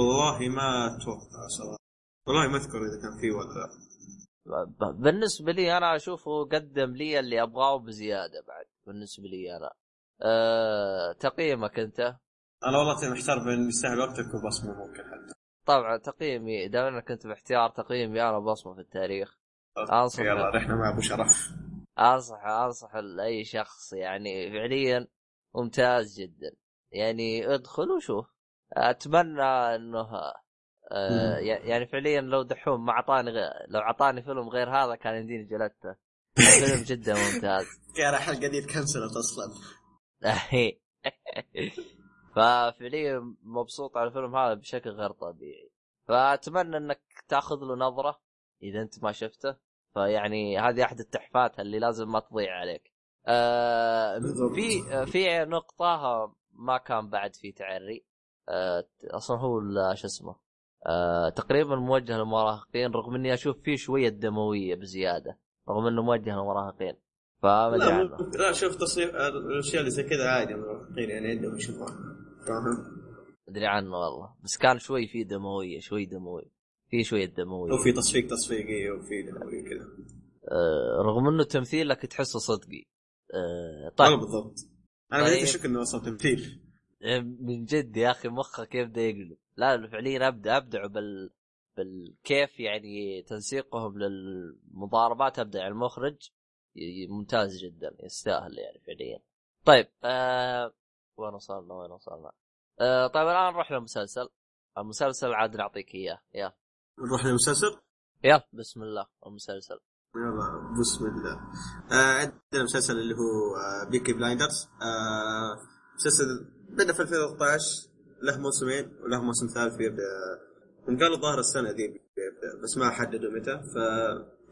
والله ما أتوقع صراحة. والله ما أذكر إذا كان في ولا لا. ب- بالنسبة لي أنا أشوفه قدم لي اللي أبغاه بزيادة بعد. بالنسبة لي أنا. أه تقييمك أنت؟ أنا والله محتار بين يستاهل وقتك وبصمة ممكن حتى. طبعا تقييمي دام أنا كنت باحتيار تقييمي أنا بصمة في التاريخ. أنصح يلا رحنا مع أبو شرف. أنصح أنصح لأي شخص يعني فعليا ممتاز جدا. يعني ادخل وشوف. أتمنى أنه أه مم. يعني فعليا لو دحوم ما أعطاني غ- لو أعطاني فيلم غير هذا كان يمديني جلدته. فيلم جدا ممتاز. كان الحلقة دي تكنسلت أصلا. ففعليا مبسوط على الفيلم هذا بشكل غير طبيعي. فأتمنى إنك تأخذ له نظرة إذا أنت ما شفته. فيعني هذه أحد التحفات اللي لازم ما تضيع عليك. آه بالضبط. في آه، في نقطة ما كان بعد في تعري. آه أصلا هو شو اسمه آه تقريبا موجه للمراهقين رغم إني أشوف فيه شوية دموية بزيادة رغم إنه موجه للمراهقين. فما أدري لا, عنه. لا شوف تصنيف الأشياء اللي زي كذا عادي المراهقين يعني عندهم يشوفوها فاهم؟ أدري عنه والله بس كان شوي فيه دموية شوي دموي في شوية دموية. وفي تصفيق تصفيقي وفي دموي كذا. آه رغم إنه تمثيلك تحسه صدقي. آه طيب. طيب بالضبط. أنا طيب. بديت اشك إنه أصلا تمثيل. آه، من جد يا أخي مخك يبدا يقلب. لا فعليا أبدأ ابدع بال بالكيف يعني تنسيقهم للمضاربات ابدع يعني المخرج. ممتاز جدا يستاهل يعني فعليا. طيب آه وين وصلنا وين وصلنا؟ آه طيب الآن نروح للمسلسل. المسلسل عاد نعطيك إياه. يلا نروح للمسلسل؟ يلا بسم الله المسلسل. يلا بسم الله. آه عندنا مسلسل اللي هو آه Peaky Blinders. آه مسلسل بدا في 2013 له موسمين وله موسم ثالث بيبدا هم قالوا ظاهر السنة دي بيبدأ بس ما حددوا متى ف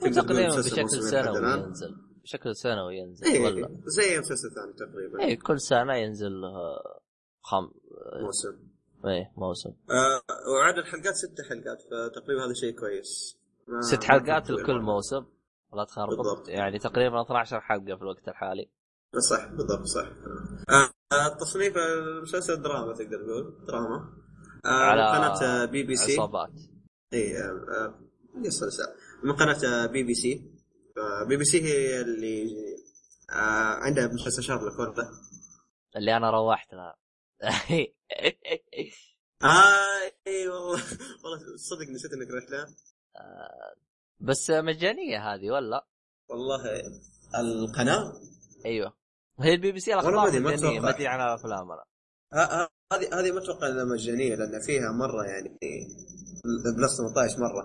تقريبا بشكل سنوي. ينزل. بشكل سنوي ينزل إيه ولا؟ زي مسلسل ثاني تقريبا. اي كل سنة ينزل له كم موسم. إيه موسم. آه وعدد الحلقات ست حلقات فتقريبا هذا شيء كويس. ست حلقات لكل. موسم لا تخربط. يعني تقريبا 12 حلقة في الوقت الحالي. صح بالضبط صح. آه آه، تصنيف المسلسل دراما تقدر تقول دراما. آه على قناة بي بي سي. عصابات. إي آه، آه،. من قناة BBC. B BC هي اللي عندها مسلسل شارلوك ولا؟ اللي أنا روحت لها آه إي والله. والله صدق نسيت إنك رحت لها بس مجانية هذه ولا؟ والله القناة؟ أيوه. هي البي بي سي الاخبار مجانية. ما أدري عن الافلام أنا هذه هذه ما أتوقع إنها مجانية لأن فيها مرة يعني plus 18 مرة.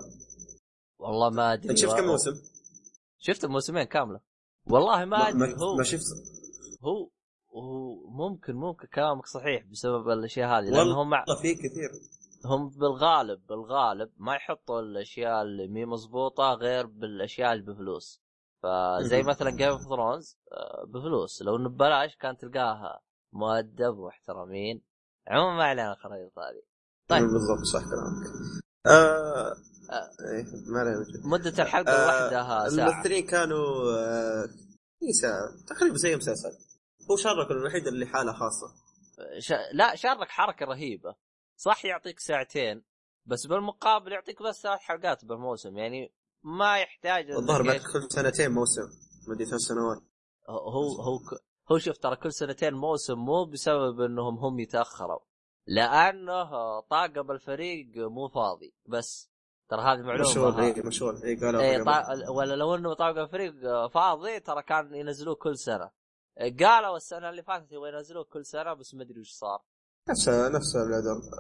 والله ما أدري أنت شفت كم موسم؟ شفت الموسمين كاملة. والله ما أدري ما, هو ما شفت. هو هو ممكن ممكن كلامك صحيح بسبب الأشياء هذه لانهم مع والله في كثير. هم بالغالب بالغالب ما يحطوا الأشياء اللي مي مضبوطة غير بالأشياء اللي بفلوس. فزي. مثلا Game of Thrones بفلوس. لو إنه ببلاش كان تلقاها مؤدب واحترامين. عموما ما علينا الخرابيط هذه. طيب. بالضبط صح كلامك. آه... آه. إيه، ما علينا من جد. مدة الحلقة آه، ساعة. الممثلين كانوا آه... اي ساعة. تقريبا زي مسلسل هو شارك الوحيد اللي حالة خاصة. ش... لا شارك حركة رهيبة. صح يعطيك ساعتين بس بالمقابل يعطيك بس ثلاث حلقات بالموسم. يعني ما يحتاج إنك الظاهر بعد كل سنتين موسم مدري ثلاث سنوات. هو هو ك- هو شوف ترى كل سنتين موسم مو بسبب إنهم هم يتأخروا لأنه طاقم الفريق مو فاضي بس ترى هذه مشهور معلومه إي مشهور. إي قالوا إيه قبل. طا... ولا لو إنه طاقم الفريق فاضي ترى كان ينزلوه كل سنة. قالوا السنة اللي فاتت يبغوا ينزلوه كل سنة بس ما أدري وش صار. نفس نفس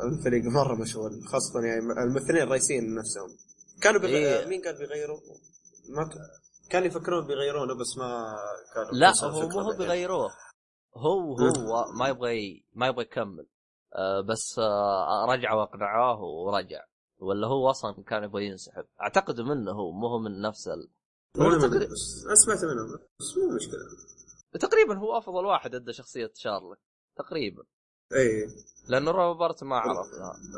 الفريق مرة مشهور خاصة يعني الممثلين الرئيسيين نفسهم. كانوا بغ... إيه. مين قال بيغيروا؟ ما ك... كانوا يفكرون بيغيرونه بس ما كانوا لا هو مو هو. بيغيروه. هو هو ما يبغى. ما يبغى يكمل. آه بس آه رجعوا واقنعوه ورجع. ولا هو أصلا كان يبغى ينسحب؟ أعتقد منه هو مو هو من نفس ال... تقريبا- سمعت منهم بس مو مشكلة. تقريبا هو أفضل واحد أدى شخصية شارلوك. تقريبا. اي لأنه روبرت ما عرف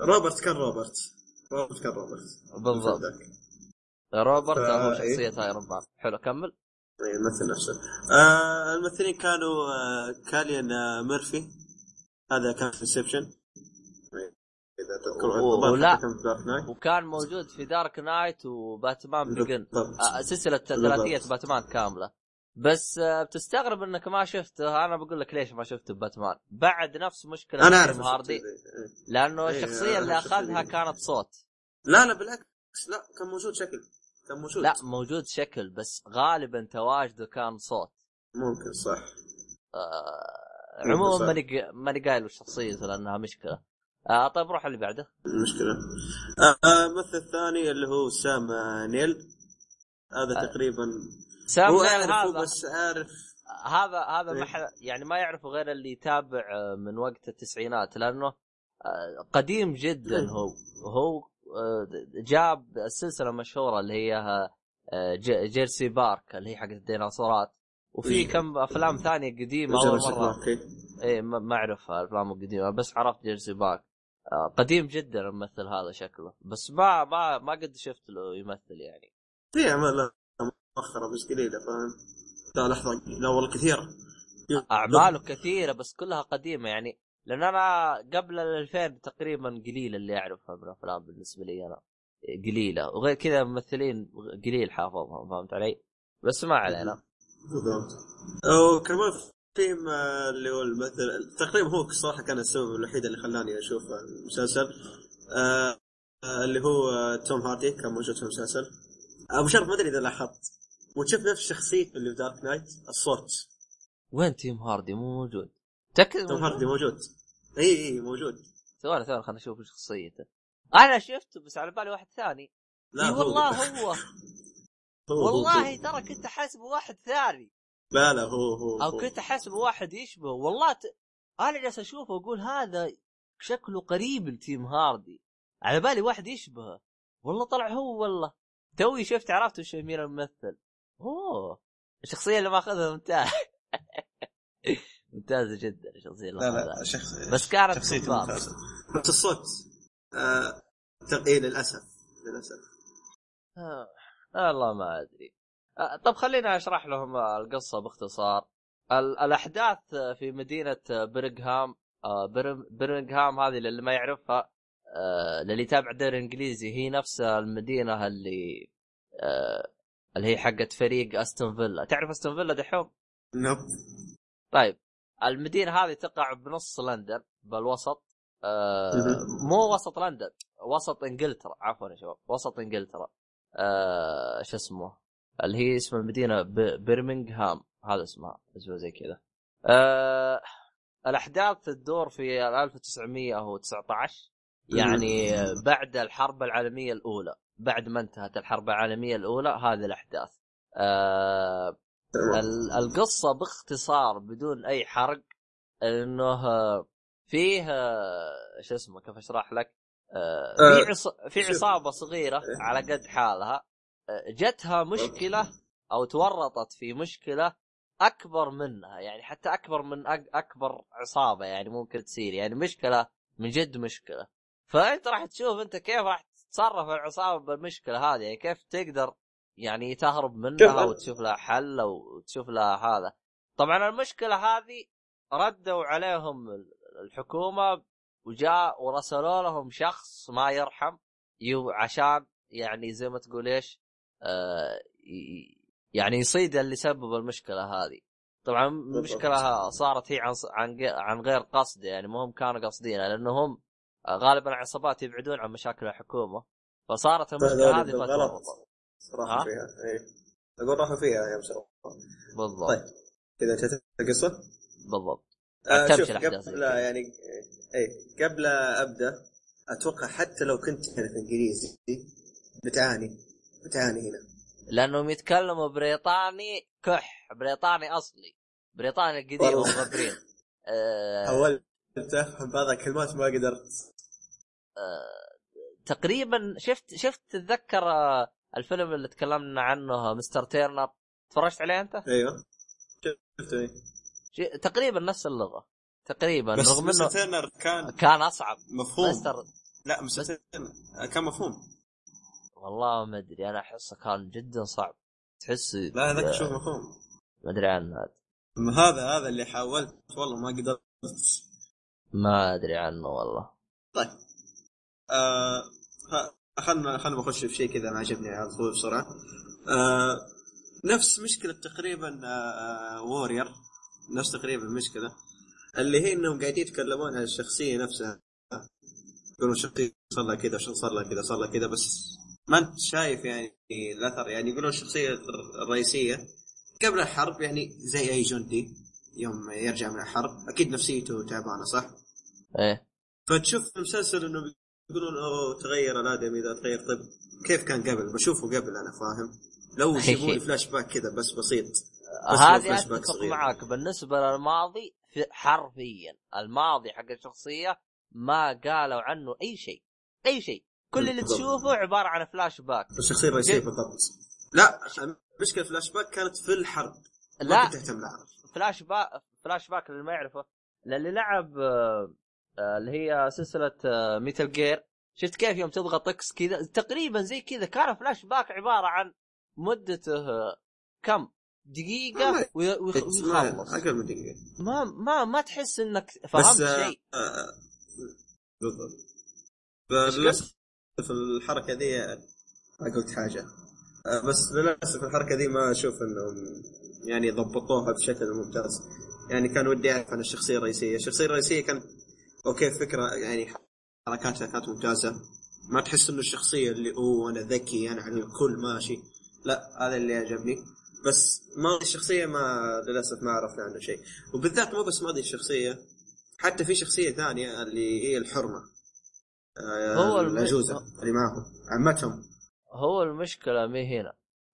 روبرت كان روبرت. روبرت كان روبرت. بالضبط. روبرت فا- هو إيه. شخصية Iron Man حلو كمل. اي الممثل نفسه. آه الممثلين كانوا آه كاليان آه ميرفي هذا كان في Inception إذا تذكرون ولا- وكان موجود في Dark Knight و Batman Begins. آه، سلسلة ثلاثية باتمان كاملة. بس آه، بتستغرب انك ما شفته أنا بقول لك ليش ما شفته باتمان بعد نفس مشكلة أنا أعرف هاردي ذي. إيه. لأنه إيه، الشخصيه أنا اللي أخذها. كانت صوت لا لا بالعكس لا كان موجود شكل كان موجود لا موجود شكل بس غالبا تواجده كان صوت ممكن صح آه عموما. ماني ماني قايل شخصيته لأنها مشكلة آه طيب روح اللي بعده المشكلة آه، آه، الممثل الثاني اللي هو سام آه، نيل هذا آه. تقريبا سام هو هذا. بس عارف. هذا هذا ما إيه. حد يعني ما يعرفه غير اللي يتابع من وقت التسعينات لأنه آه، قديم جدا. إيه. هو هو آه، جاب السلسله المشهوره اللي هي آه، جيرسي بارك اللي هي حقت الديناصورات. وفي إيه. كم أفلام ثانية قديمة أول مرة. إيه. ما ما أعرفها الافلام القديمة بس عرفت جيرسي بارك. قديم جدا الممثل هذا شكله. بس ما ما ما قد شفت له يمثل يعني. في اعمال مؤخرة بس قليلة فاهم؟ لا لحظة لا والله كثيرة. أعماله كثيرة بس كلها قديمة يعني لأن أنا قبل ال 2000 تقريبا قليل اللي أعرفها من الأفلام بالنسبة لي أنا. قليلة وغير كذا ممثلين قليل حافظهم فهمت علي؟ بس ما علينا. بالضبط. وكمان في آه، اللي هو الممثل تقريبا هو صراحة كان السبب الوحيد اللي خلاني أشوف المسلسل. آه، آه، اللي هو آه، توم هاردي كان موجود في المسلسل. أبو شرف ما أدري إذا لاحظت. وتشوف نفس شخصيته اللي في Dark Knight الصوت. وين توم هاردي؟ مو موجود؟ تأكد توم هاردي موجود. إي إي موجود. ثواني ثواني خلينا نشوف شخصيته. أنا شفته بس على بالي واحد ثاني. لا هو والله هو. هو- والله. ترى كنت حاسبه واحد ثاني. لا لا هو هو أو. كنت حاسبه واحد يشبه. والله ت... أنا جالس أشوفه واقول هذا شكله قريب لتيم هاردي. على بالي واحد يشبهه. والله طلع هو والله. توي شفت عرفت وش مين الممثل. أوه الشخصية اللي ماخذها ممتاز ممتازة جدا الشخصية اللي لا ماخذها لا شخص بس كانت شخصيته. ممتازة بس الصوت آه... تق- اي للأسف للأسف آه. والله ما أدري آه. طب خلينا أشرح لهم القصة باختصار ال- الأحداث في مدينة برغهام آه بر- برغهام هذه للي ما يعرفها آه للي يتابع الدوري الانجليزي هي نفس المدينة اللي آه اللي هي حقت فريق أستون فيلا. تعرف أستون فيلا دحوم؟ نوب طيب المدينة هذه تقع بنص لندن بالوسط. آه. مو وسط لندن وسط إنجلترا. عفوا يا شباب وسط إنجلترا. آه شو اسمه؟ اللي هي اسم المدينة برمنغهام. هذا اسمها أسمها زي كذا. آه الأحداث تدور في 1919 يعني بعد الحرب العالمية الأولى. بعد ما انتهت الحرب العالمية الأولى هذه الأحداث آه. ال- القصة باختصار بدون أي حرق إنه آه، فيه آه، شو اسمه كيف أشرح لك؟ آه، آه، في عص... في. عصابة صغيرة على قد حالها آه، جتها مشكلة أو تورطت في مشكلة أكبر منها يعني حتى أكبر من أك... أكبر عصابة يعني ممكن تصير يعني مشكلة من جد مشكلة فأنت راح تشوف أنت كيف راح تتصرف العصابة بالمشكلة هذه يعني كيف تقدر يعني تهرب منها شوف. وتشوف لها حل أو تشوف لها هذا طبعا المشكلة هذه ردوا عليهم الحكومة وجاء ورسلوا لهم شخص ما يرحم عشان يعني زي ما تقول إيش آه يعني يصيد اللي سبب المشكلة هذه طبعا المشكلة صارت هي عن عن غير قصد يعني مو هم كانوا قاصدينها لأنهم غالبا العصابات يبعدون عن مشاكل الحكومة. فصارت المشكلة هذه. فتورطوا راحوا ها؟ فيها. اي أقول راحوا فيها يا مسوى بالضبط. طيب. كذا انتهت القصة؟ بالضبط. آه شوف الأحداث زي قبل كذا. يعني اي قبل أبدأ أتوقع حتى لو كنت تعرف إنجليزي بتعاني بتعاني هنا. لأنهم يتكلموا بريطاني كح بريطاني أصلي. بريطاني القديم آه. حاولت افهم بعض الكلمات ما قدرت. تقريبا شفت شفت تتذكر آه، الفيلم اللي تكلمنا عنه Mr. Turner. تفرجت عليه أنت؟ أيوه. شفت. شي- تقريبا نفس اللغة. تقريبا بس رغم Mr. إنه Turner كان كان أصعب. مفهوم. Mr. لا Mr. Turner كان مفهوم. والله ما أدري أنا أحسه كان جدا صعب. تحس لا هذاك شوف مفهوم. ما أدري عنه. هذا هذا هذا اللي حاولت والله ما قدرت. ما أدري عنه والله. طيب. آه خلنا خلنا نخش في شيء كذا ما عجبني على طول بسرعة. آه نفس مشكلة تقريبا آه وورير نفس تقريبا المشكلة اللي هي إنهم قاعدين يتكلمون عن الشخصية نفسها. يقولون الشخصيه صار لها كذا صار لها كذا صار لها كذا بس ما أنت شايف يعني الأثر. يعني يقولون الشخصية الرئيسية قبل الحرب يعني زي أي جندي يوم يرجع من الحرب أكيد نفسيته تعبانة صح؟ إيه. فتشوف في المسلسل إنه يقولون أوه تغير الآدمي اذا تغير. طيب كيف كان قبل؟ بشوفه قبل أنا فاهم؟ لو يجيبوا لي فلاش باك كذا بس بسيط. بس هذه أتفق. معاك. بالنسبة للماضي في حرفيا الماضي حق الشخصية ما قالوا عنه أي شيء. أي شيء. كل اللي بالضبط. تشوفه عبارة عن فلاش باك الشخصية الرئيسية. بالضبط. لا المشكلة فلاش باك كانت في الحرب. لا. تهتم لها. flashback flashback اللي ما يعرفه للي لعب آه، اللي هي سلسلة آه، Metal Gear شفت كيف يوم تضغط X كذا؟ تقريبا زي كذا. كان فلاش باك عبارة عن مدته آه، كم؟ ويخ- ما- ويخلص. أقل من دقيقة. ما ما ما تحس إنك فهمت آه، شيء. آه، بالضبط. فللأسف الحركة ذي ما قلت حاجة. آه، بس للأسف الحركة ذي ما أشوف إنهم يعني ضبطوها بشكل ممتاز. يعني كان ودي أعرف عن الشخصية الرئيسية. الشخصية الرئيسية كان أوكي فكرة يعني حركاتها كانت ممتازة. ما تحس إنه الشخصية اللي اوه أنا ذكي أنا على الكل ماشي. لا هذا اللي عجبني بس ماضي الشخصية ما للأسف ما عرفنا عنه شيء. وبالذات مو بس ماضي الشخصية حتى في شخصية ثانية اللي هي الحرمة. آه، هو العجوزة اللي معهم عمتهم. هو المشكلة مي هنا.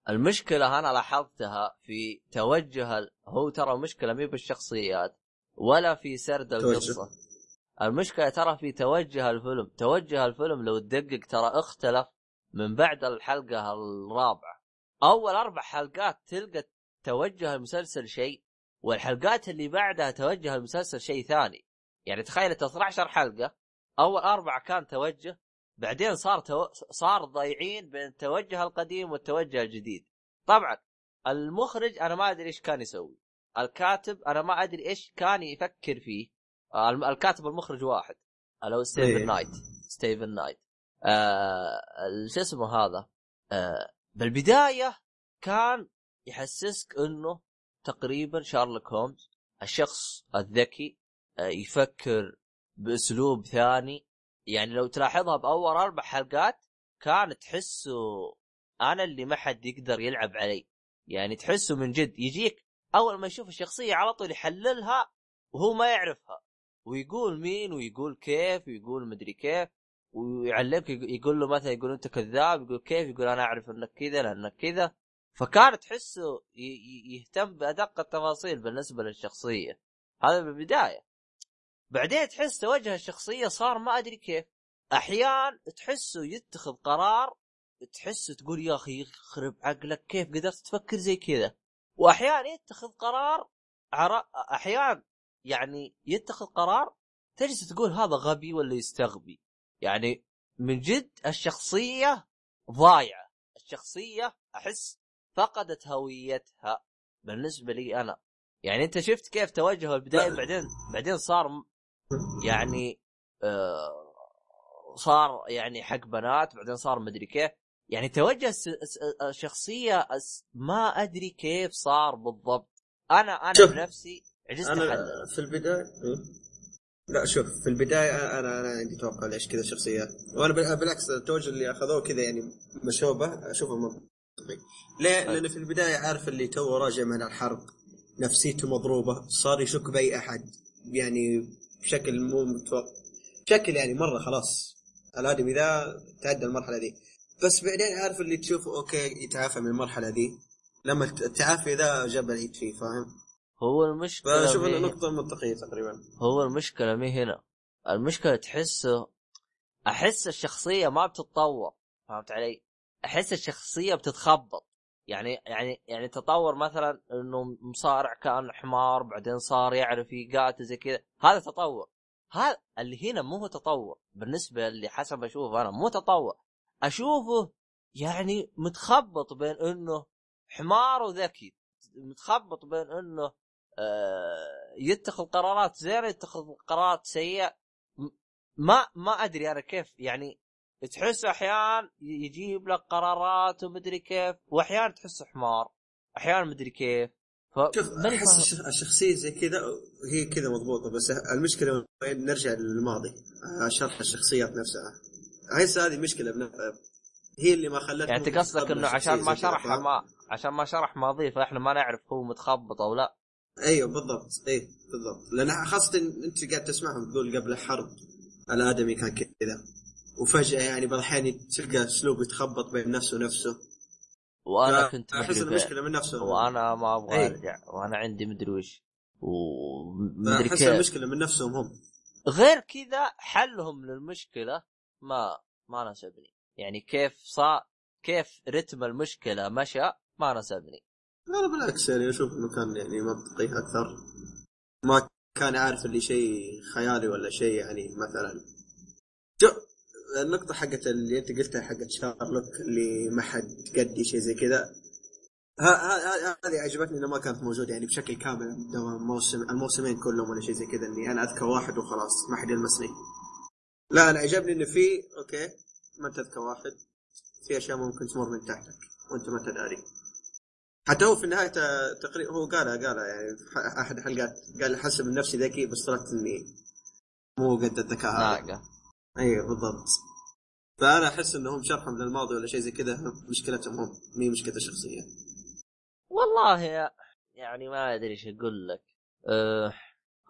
المشكلة أنا لاحظتها في توجه. هو ترى المشكلة مي بالشخصيات ولا في سرد. القصة. المشكلة ترى في توجه الفيلم. توجه الفيلم لو تدقق ترى اختلف من بعد الحلقة الرابعة. أول أربع حلقات تلقى توجه المسلسل شيء والحلقات اللي بعدها توجه المسلسل شيء ثاني. يعني تخيل انت 12 حلقة أول أربعة كان توجه بعدين صار تو... صار ضايعين بين التوجه القديم والتوجه الجديد. طبعا المخرج أنا ما أدري إيش كان يسوي. الكاتب أنا ما أدري إيش كان يفكر فيه. الكاتب والمخرج واحد. اللي هو ستيفن إيه. نايت. ستيفن نايت. آه شو اسمه هذا؟ آه بالبداية كان يحسسك إنه تقريبا شارلوك هومز الشخص الذكي آه يفكر بأسلوب ثاني. يعني لو تلاحظها بأول أربع حلقات كان تحسه أنا اللي ما حد يقدر يلعب علي. يعني تحسه من جد يجيك أول ما يشوف الشخصية على طول يحللها وهو ما يعرفها. ويقول مين ويقول كيف ويقول مدري كيف ويعلمك يقول له مثلا يقول أنت كذاب يقول كيف؟ يقول أنا أعرف أنك كذا لانك كذا. فكان تحسه يهتم بأدق التفاصيل بالنسبة للشخصية. هذا بالبداية. بعدين تحس توجه الشخصية صار ما أدري كيف. أحيان تحسه يتخذ قرار تحسه تقول يا أخي يخرب عقلك كيف قدرت تفكر زي كذا؟ وأحيان يتخذ قرار. أحيان يعني يتخذ قرار تجلس تقول هذا غبي ولا يستغبي. يعني من جد الشخصية ضايعة. الشخصية أحس فقدت هويتها. بالنسبة لي أنا. يعني أنت شفت كيف توجهه البداية؟ بعدين بعدين صار يعني آه صار يعني حق بنات بعدين صار مدري كيف. يعني توجه الشخصية ما أدري كيف صار بالضبط. أنا أنا بنفسي عجزت أنا في البدايه لا شوف في البداية أنا أنا عندي توقع ليش كذا شخصيات وأنا بالعكس التوجه اللي أخذوه كذا يعني مشوبة أشوفه منطقي. ليه؟ لأنه في البداية عارف اللي تو راجع من الحرب نفسيته مضروبة صار يشك بأي أحد. يعني بشكل مو متوقع. بشكل يعني مرة خلاص الآدمي ذا تعدى المرحلة دي بس بعدين عارف اللي تشوفه okay يتعافى من المرحلة دي لما التعافي ذا جاب العيد فيه فاهم؟ هو المشكلة إنه نقطة منطقية تقريبا. هو المشكلة مي هنا؟ المشكلة تحسه أحس الشخصية ما بتتطور فهمت علي؟ أحس الشخصية بتتخبط. يعني يعني يعني تطور مثلا إنه مصارع كان حمار بعدين صار يعرف يقاتل زي كذا. هذا تطور. هذا اللي هنا مو هو تطور. بالنسبة اللي حسب أشوفه أنا مو تطور. أشوفه يعني متخبط بين إنه حمار وذكي. متخبط بين إنه يتخذ قرارات زينة يتخذ قرارات سيئة. ما ما أدري أنا كيف يعني تحس أحيان يجيب لك قرارات ومدري كيف وأحيان تحسه حمار أحيانا مدري كيف. ف... شوف أحس الشخصية زي كذا هي كذا مضبوطة بس المشكلة وين نرجع للماضي آه، شرح الشخصيات نفسها. احس هذه مشكله بنفسها هي اللي ما خلتنا يعني انت قصدك إنه عشان ما شرح ما عشان ما شرح ماضيه فإحنا ما نعرف هو متخبط أو لا. أيوه بالضبط. إيه بالضبط. لأن خاصة أنت قاعد تسمعهم تقول قبل الحرب الآدمي كان كذا. وفجأة يعني بعض الأحيان تلقى أسلوب يتخبط بين نفسه ونفسه. وأنا كنت احس المشكلة من نفسه. وأنا ما أبغى إيه. أرجع. وأنا عندي مدري وش. ومدري كيف. احس المشكلة من نفسهم هم. غير كذا حلهم للمشكلة ما ما ناسبني. يعني كيف صار كيف رتم المشكلة مشى ما ناسبني. لا بالعكس يعني أشوف إنه كان يعني منطقي أكثر. ما كان عارف اللي شيء خيالي ولا شيء يعني مثلا. النقطة حقت اللي أنت قلتها حقت شارلوك اللي ما حد قدي شيء زي كذا. هذه عجبتني إنه ما كانت موجودة يعني بشكل كامل الموسم الموسمين كلهم ولا شيء زي كذا إني أنا أذكر واحد وخلاص ما حد يلمسني. لا أنا عجبني إنه في أوكي ما تذكر واحد في أشياء ممكن تمر من تحتك وأنت ما تداري حتى هو في النهاية تقريبا هو قالها قالها يعني في أحد الحلقات قال حسب من نفسي ذكي بس طلعت إني مو قد الذكاء هذا أيوه بالضبط. فأنا أحس إنهم شرحهم للماضي ولا شيء زي كذا مشكلتهم هم مي مشكلة شخصية. والله يا يعني ما أدري إيش أقول لك. أه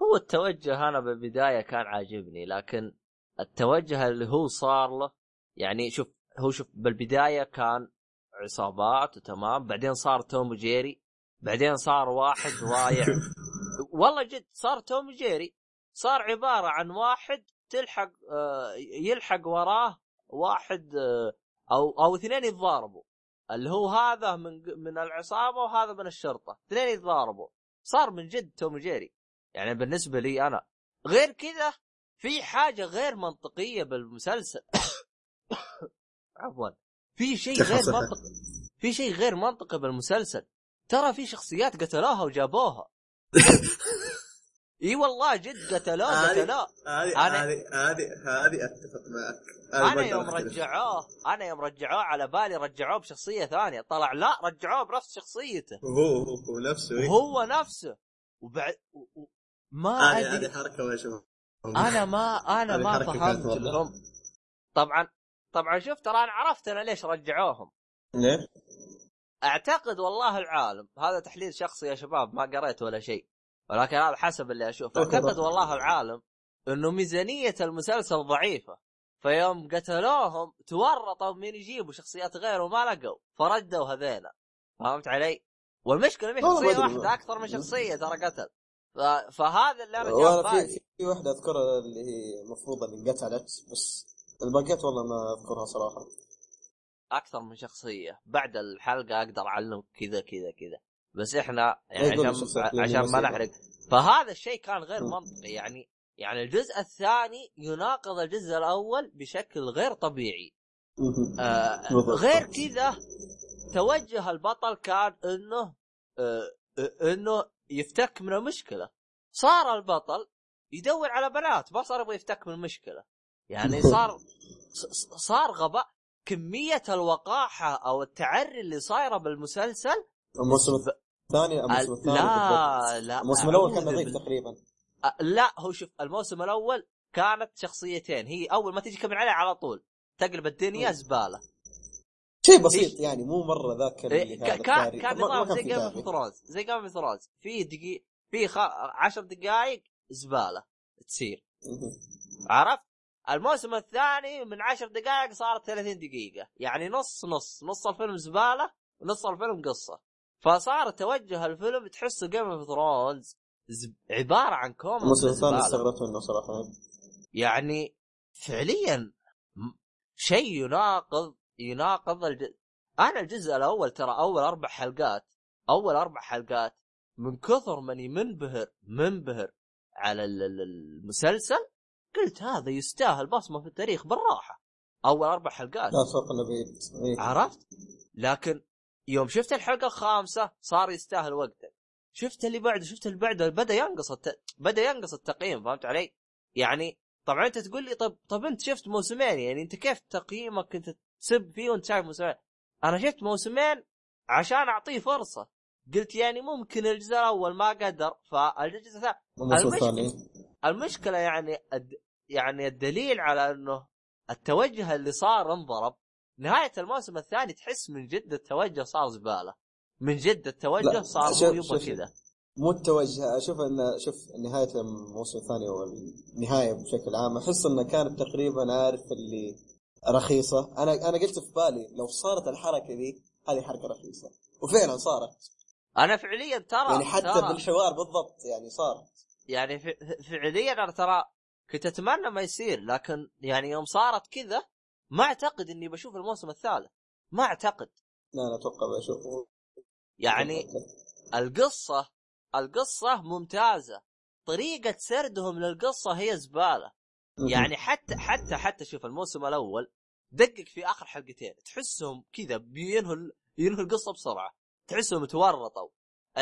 هو التوجه أنا بالبداية كان عاجبني لكن التوجه اللي هو صار له يعني شوف هو شوف بالبداية كان عصابات وتمام بعدين صار توم جيري بعدين صار واحد ضايع والله جد صار توم جيري صار عبارة عن واحد تلحق آه يلحق وراه واحد آه أو أو اثنين يتضاربوا. اللي هو هذا من من العصابة وهذا من الشرطة. اثنين يتضاربوا. صار من جد توم جيري يعني بالنسبة لي أنا. غير كذا في حاجة غير منطقية بالمسلسل. عفوا. في شيء غير منطقي في شيء غير منطقي بالمسلسل. ترى في شخصيات قتلوها وجابوها. إي والله جد قتلوه قتلوه هذه هذه هذه هذه أتفق معك. أنا يوم رجعوه أنا يوم رجعوه على بالي رجعوه بشخصية ثانية. طلع لا رجعوه بنفس شخصيته. هو هو نفسه هو نفسه. وبعد ما ادري هذه حركة ما اشوفها أنا ما أنا ما فهمت. لهم طبعا طبعا شوف ترى أنا عرفت أنا ليش رجعوهم ليه؟ أعتقد والله العالم هذا تحليل شخصي يا شباب ما قريت ولا شيء ولكن هذا حسب اللي أشوفه أعتقد. والله العالم إنه ميزانية المسلسل ضعيفة فيوم قتلوهم تورطوا من يجيبوا شخصيات غيره وما لقوا فردوا هذيلا فهمت علي؟ والمشكلة مش شخصية. واحدة أكثر من شخصية ترى قتل. فهذا اللي أنا جاب في في واحدة أذكرها اللي هي المفروض اللي انقتلت بس الباقيات والله ما أذكرها صراحة. أكثر من شخصية. بعد الحلقة أقدر أعلمك كذا كذا كذا. بس إحنا يعني عشان اللي عشان ما. نحرق. فهذا الشيء كان غير. منطقي. يعني يعني الجزء الثاني يناقض الجزء الأول بشكل غير طبيعي. آه. غير كذا توجه البطل كان إنه آه، إنه يفتك من المشكلة. صار البطل يدور على بنات ما صار يبغى يفتك من المشكلة. يعني صار صار غباء كمية الوقاحة أو التعري اللي صايرة بالمسلسل الموسم الثاني الموسم الثاني لا. لا الموسم الأول كان نظيف. تقريبا لا هو شوف الموسم الأول كانت شخصيتين هي أول ما تيجي كمل عليها على طول تقلب الدنيا مم. زبالة شيء بسيط يعني مو مرة ذاك اللي إيه، ك- كان. كان نظام زي في Game. of Thrones زي Game of Thrones في دقيق في خ... عشر دقائق زبالة تصير. عرفت؟ الموسم الثاني من عشر دقائق صارت 30 دقيقة يعني نص نص نص الفيلم زبالة ونص الفيلم قصة فصار توجه الفيلم تحسه Game of Thrones. عبارة عن كوم الموسم الثاني. استغربت منه صراحة يعني فعليا شيء يناقض يناقض الج... أنا الجزء الأول ترى أول أربع حلقات أول أربع حلقات من كثر ماني منبهر منبهر على ال- ال- المسلسل قلت هذا يستاهل بصمة في التاريخ بالراحة. أول أربع حلقات. لا إيه. عرفت؟ لكن يوم شفت الحلقة الخامسة صار يستاهل وقتك شفت اللي بعده شفت اللي بعده بدأ ينقص الت... بدأ ينقص التقييم فهمت علي؟ يعني طبعا أنت تقول لي طب طب أنت شفت موسمين يعني أنت كيف تقييمك أنت تسب فيه وأنت شايف موسمين؟ أنا شفت موسمين عشان أعطيه فرصة. قلت يعني ممكن الجزء الأول ما قدر فالجزء الثاني الثاني. المشكلة يعني الد... يعني الدليل على إنه التوجه اللي صار انضرب نهاية الموسم الثاني تحس من جد التوجه صار زبالة. من جد التوجه لا، صار هو يبغى كذا. مو التوجه أشوف إن شوف نهاية الموسم الثاني والنهايه بشكل عام أحس إنه كانت تقريبا عارف اللي رخيصة. أنا أنا قلت في بالي لو صارت الحركة دي هذه حركة رخيصة. وفعلا صارت. أنا فعليا ترى يعني حتى ترى بالحوار بالضبط يعني صارت. يعني فعليا أنا ترى كنت أتمنى ما يصير لكن يعني يوم صارت كذا ما أعتقد إني بشوف الموسم الثالث. ما أعتقد. لا أنا أتوقع بشوفه يعني القصة القصة ممتازة. طريقة سردهم للقصة هي زبالة. يعني حتى حتى حتى شوف الموسم الأول دقق في آخر حلقتين. تحسهم كذا بينهوا ينهوا القصة بسرعة. تحسهم تورطوا.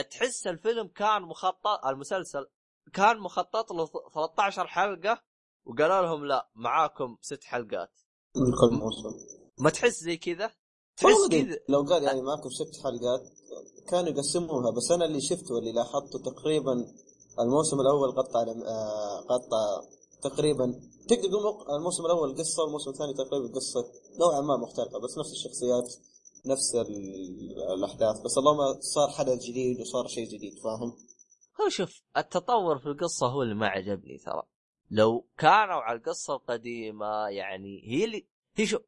تحس الفيلم كان مخطط المسلسل كان مخطط له 13 حلقة وقالوا لهم لا معاكم ست حلقات. من كل موسم ما تحس زي كذا؟ تحس كذا. لو قال يعني معكم ست حلقات كانوا يقسموها بس أنا اللي شفته واللي لاحظته تقريبا الموسم الأول قطع آه، قطع تقريبا تقدر تقول الموسم الأول قصة والموسم الثاني تقريبا قصة نوعا ما مختلفة بس نفس الشخصيات نفس ال- الأحداث. بس اللهم صار حدث جديد وصار شيء جديد فاهم؟ هو شوف التطور في القصة هو اللي ما عجبني ترى. لو كانوا على القصة القديمة يعني هي اللي هي شو.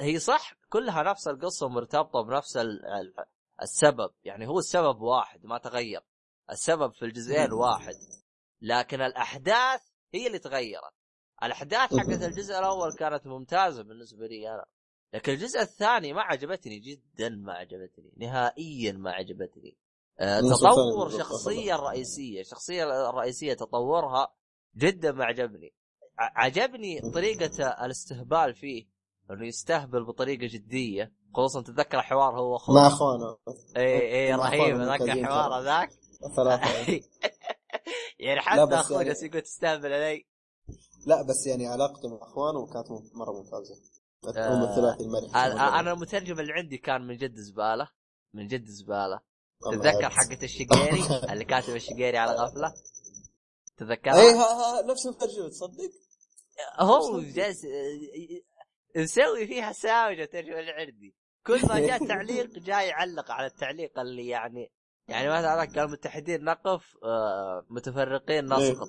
هي صح كلها نفس القصة مرتبطة بنفس ال... ال- السبب. يعني هو السبب واحد ما تغير. السبب في الجزئين واحد. لكن الأحداث هي اللي تغيرت. الأحداث حقت الجزء الأول كانت ممتازة بالنسبة لي أنا. لكن الجزء الثاني ما عجبتني جدا ما عجبتني. نهائيا ما عجبتني. تطور بالضبط. شخصية الرئيسية الشخصية الرئيسية تطورها جدا ما عجبني. عجبني طريقة الاستهبال فيه إنه يستهبل بطريقة جدية. خصوصا تتذكر الحوار هو اخوه مع أخوانه. اي اي رهيب. ذاك الحوار ترى. ذاك ثلاثة يعني حتى أخوه يعني- جالس يقول تستهبل علي. لا بس يعني علاقته مع أخوانه كانت مرة ممتازة. آه، الثلاثي الملح أنا المترجم اللي عندي كان من جد زبالة من جد زبالة. الله تتذكر. حقة الشقيري اللي كاتب الشقيري على غفلة؟ تذكرها؟ اي ها ها نفس الترجمه تصدق؟ هو جالس مسوي فيها ساوجه ترجمه العردي كل ما جاء تعليق جاي يعلق على التعليق اللي يعني يعني مثلا هذاك قال متحدين نقف آه، متفرقين نسقط.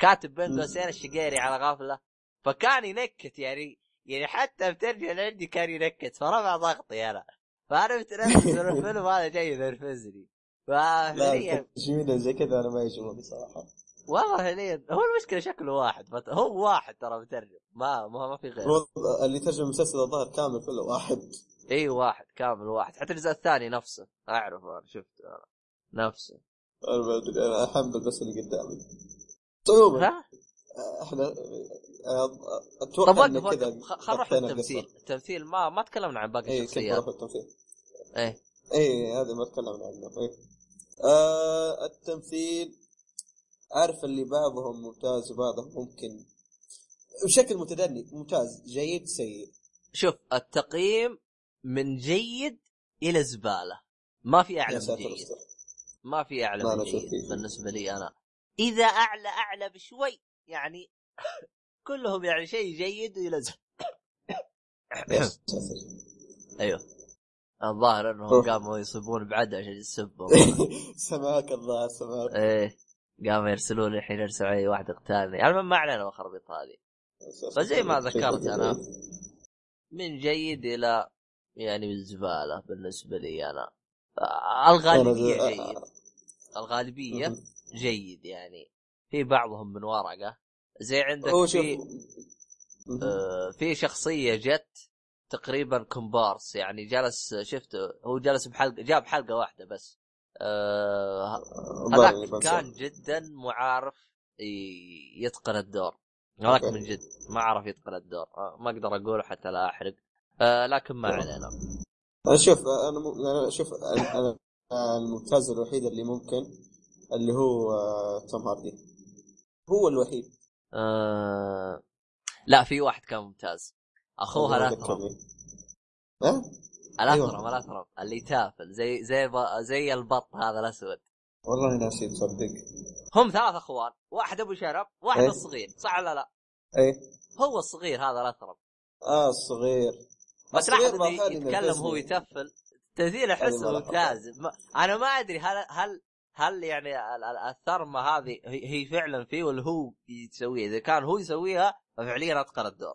كاتب بين قوسين الشقيري على غفلة؟ فكان ينكت يعني يعني حتى بترجع لعندي كان ينكت فرفع ضغطي أنا. فأنا متنرفز من الفيلم هذا جاي ينرفزني لا تجميله زي كذا أنا ما يعجبني صراحة والله فعليا هو المشكلة شكله واحد فت... هو واحد ترى مترجم ما ما, ما في غيره. هو اللي ترجم المسلسل الظاهر كامل كله واحد. إي واحد كامل واحد حتى الجزء الثاني نفسه اعرف أنا شفته أنا نفسه. أنا ما أدري أنا أحمل بس اللي قدامي. عموما ها؟ إحنا آه، طب أتوقع وقف إن كذا وقف خ- خل نروح للتمثيل. التمثيل ما ما تكلمنا عن باقي كيف الشخصيات. التمثيل إيه. اي هذا ما تكلمنا عنه. اي آه التمثيل عارف اللي بعضهم ممتاز وبعضهم ممكن. بشكل متدني ممتاز جيد سيء. شوف التقييم من جيد إلى زبالة. ما في أعلى من جيد. ما في أعلى ما من جيد. بالنسبة لي أنا. إذا أعلى أعلى بشوي يعني كلهم يعني شيء جيد إلى زبالة. يا ساتر. أيوه. الظاهر أنهم. قاموا يصيبون بعد عشان يسبوا سماك الظاهر سماك. إيه. قاموا يرسلون الحين يرسلوا علي واحد اغتالني يعني ما علينا الخربيط هذه فزي ما ذكرت أنا. من جيد إلى يعني بالزباله بالنسبة لي أنا. الغالبية جيد. الغالبية. جيد يعني. في بعضهم من ورقة. زي عندك في. آه، في شخصية جت تقريبا كومبارس. يعني جلس شفته هو جلس بحلقة جاب حلقة واحدة بس. آه، هذاك بنسى. كان جدا معارف يتقن الدور. هذاك. من جد ما عرف يتقن الدور. آه، ما أقدر أقوله حتى لا أحرق. آه، لكن ما علينا. أنا شوف أنا م... أنا شوف أنا الممتاز الوحيد اللي ممكن اللي هو آه، توم هاردي. هو الوحيد. آه، لا في واحد كان ممتاز. اخوها الاثرم ذكرني. ها؟ الاثرم أيوة. الاثرم اللي تافل زي زي ب- زي البط هذا الأسود والله ناسي تصدق هم ثلاث أخوان واحد أبو شرف واحد إيه. الصغير صح ولا لا إيه هو الصغير هذا الاثرم آه الصغير بس لاحظ يتكلم هو ينرفزني. يتفل تمثيل احسه. ممتاز ما أنا ما أدري هل هل هل يعني ال- ال- الثرمة هذه هي هي فعلا فيه ولا هو يسويها إذا كان هو يسويها ففعليا أتقن الدور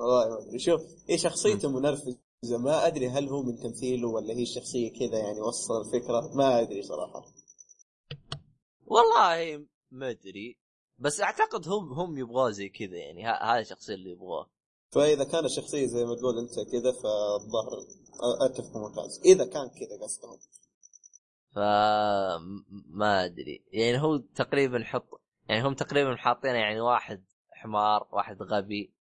والله ما أدري. شوف هي شخصيته منرفزة ما أدري هل هو من تمثيله ولا هي شخصية كذا يعني وصل الفكرة ما أدري صراحة. والله ما أدري بس أعتقد هم هم يبغوه زي كذا يعني هذا الشخصية اللي يبغوه. فإذا كانت شخصيه زي ما تقول أنت كذا فالظهر أتفق ممتاز. إذا كان كذا قصدهم. ف ما أدري. يعني هو تقريبا حط يعني هم تقريبا حاطين يعني واحد حمار واحد غبي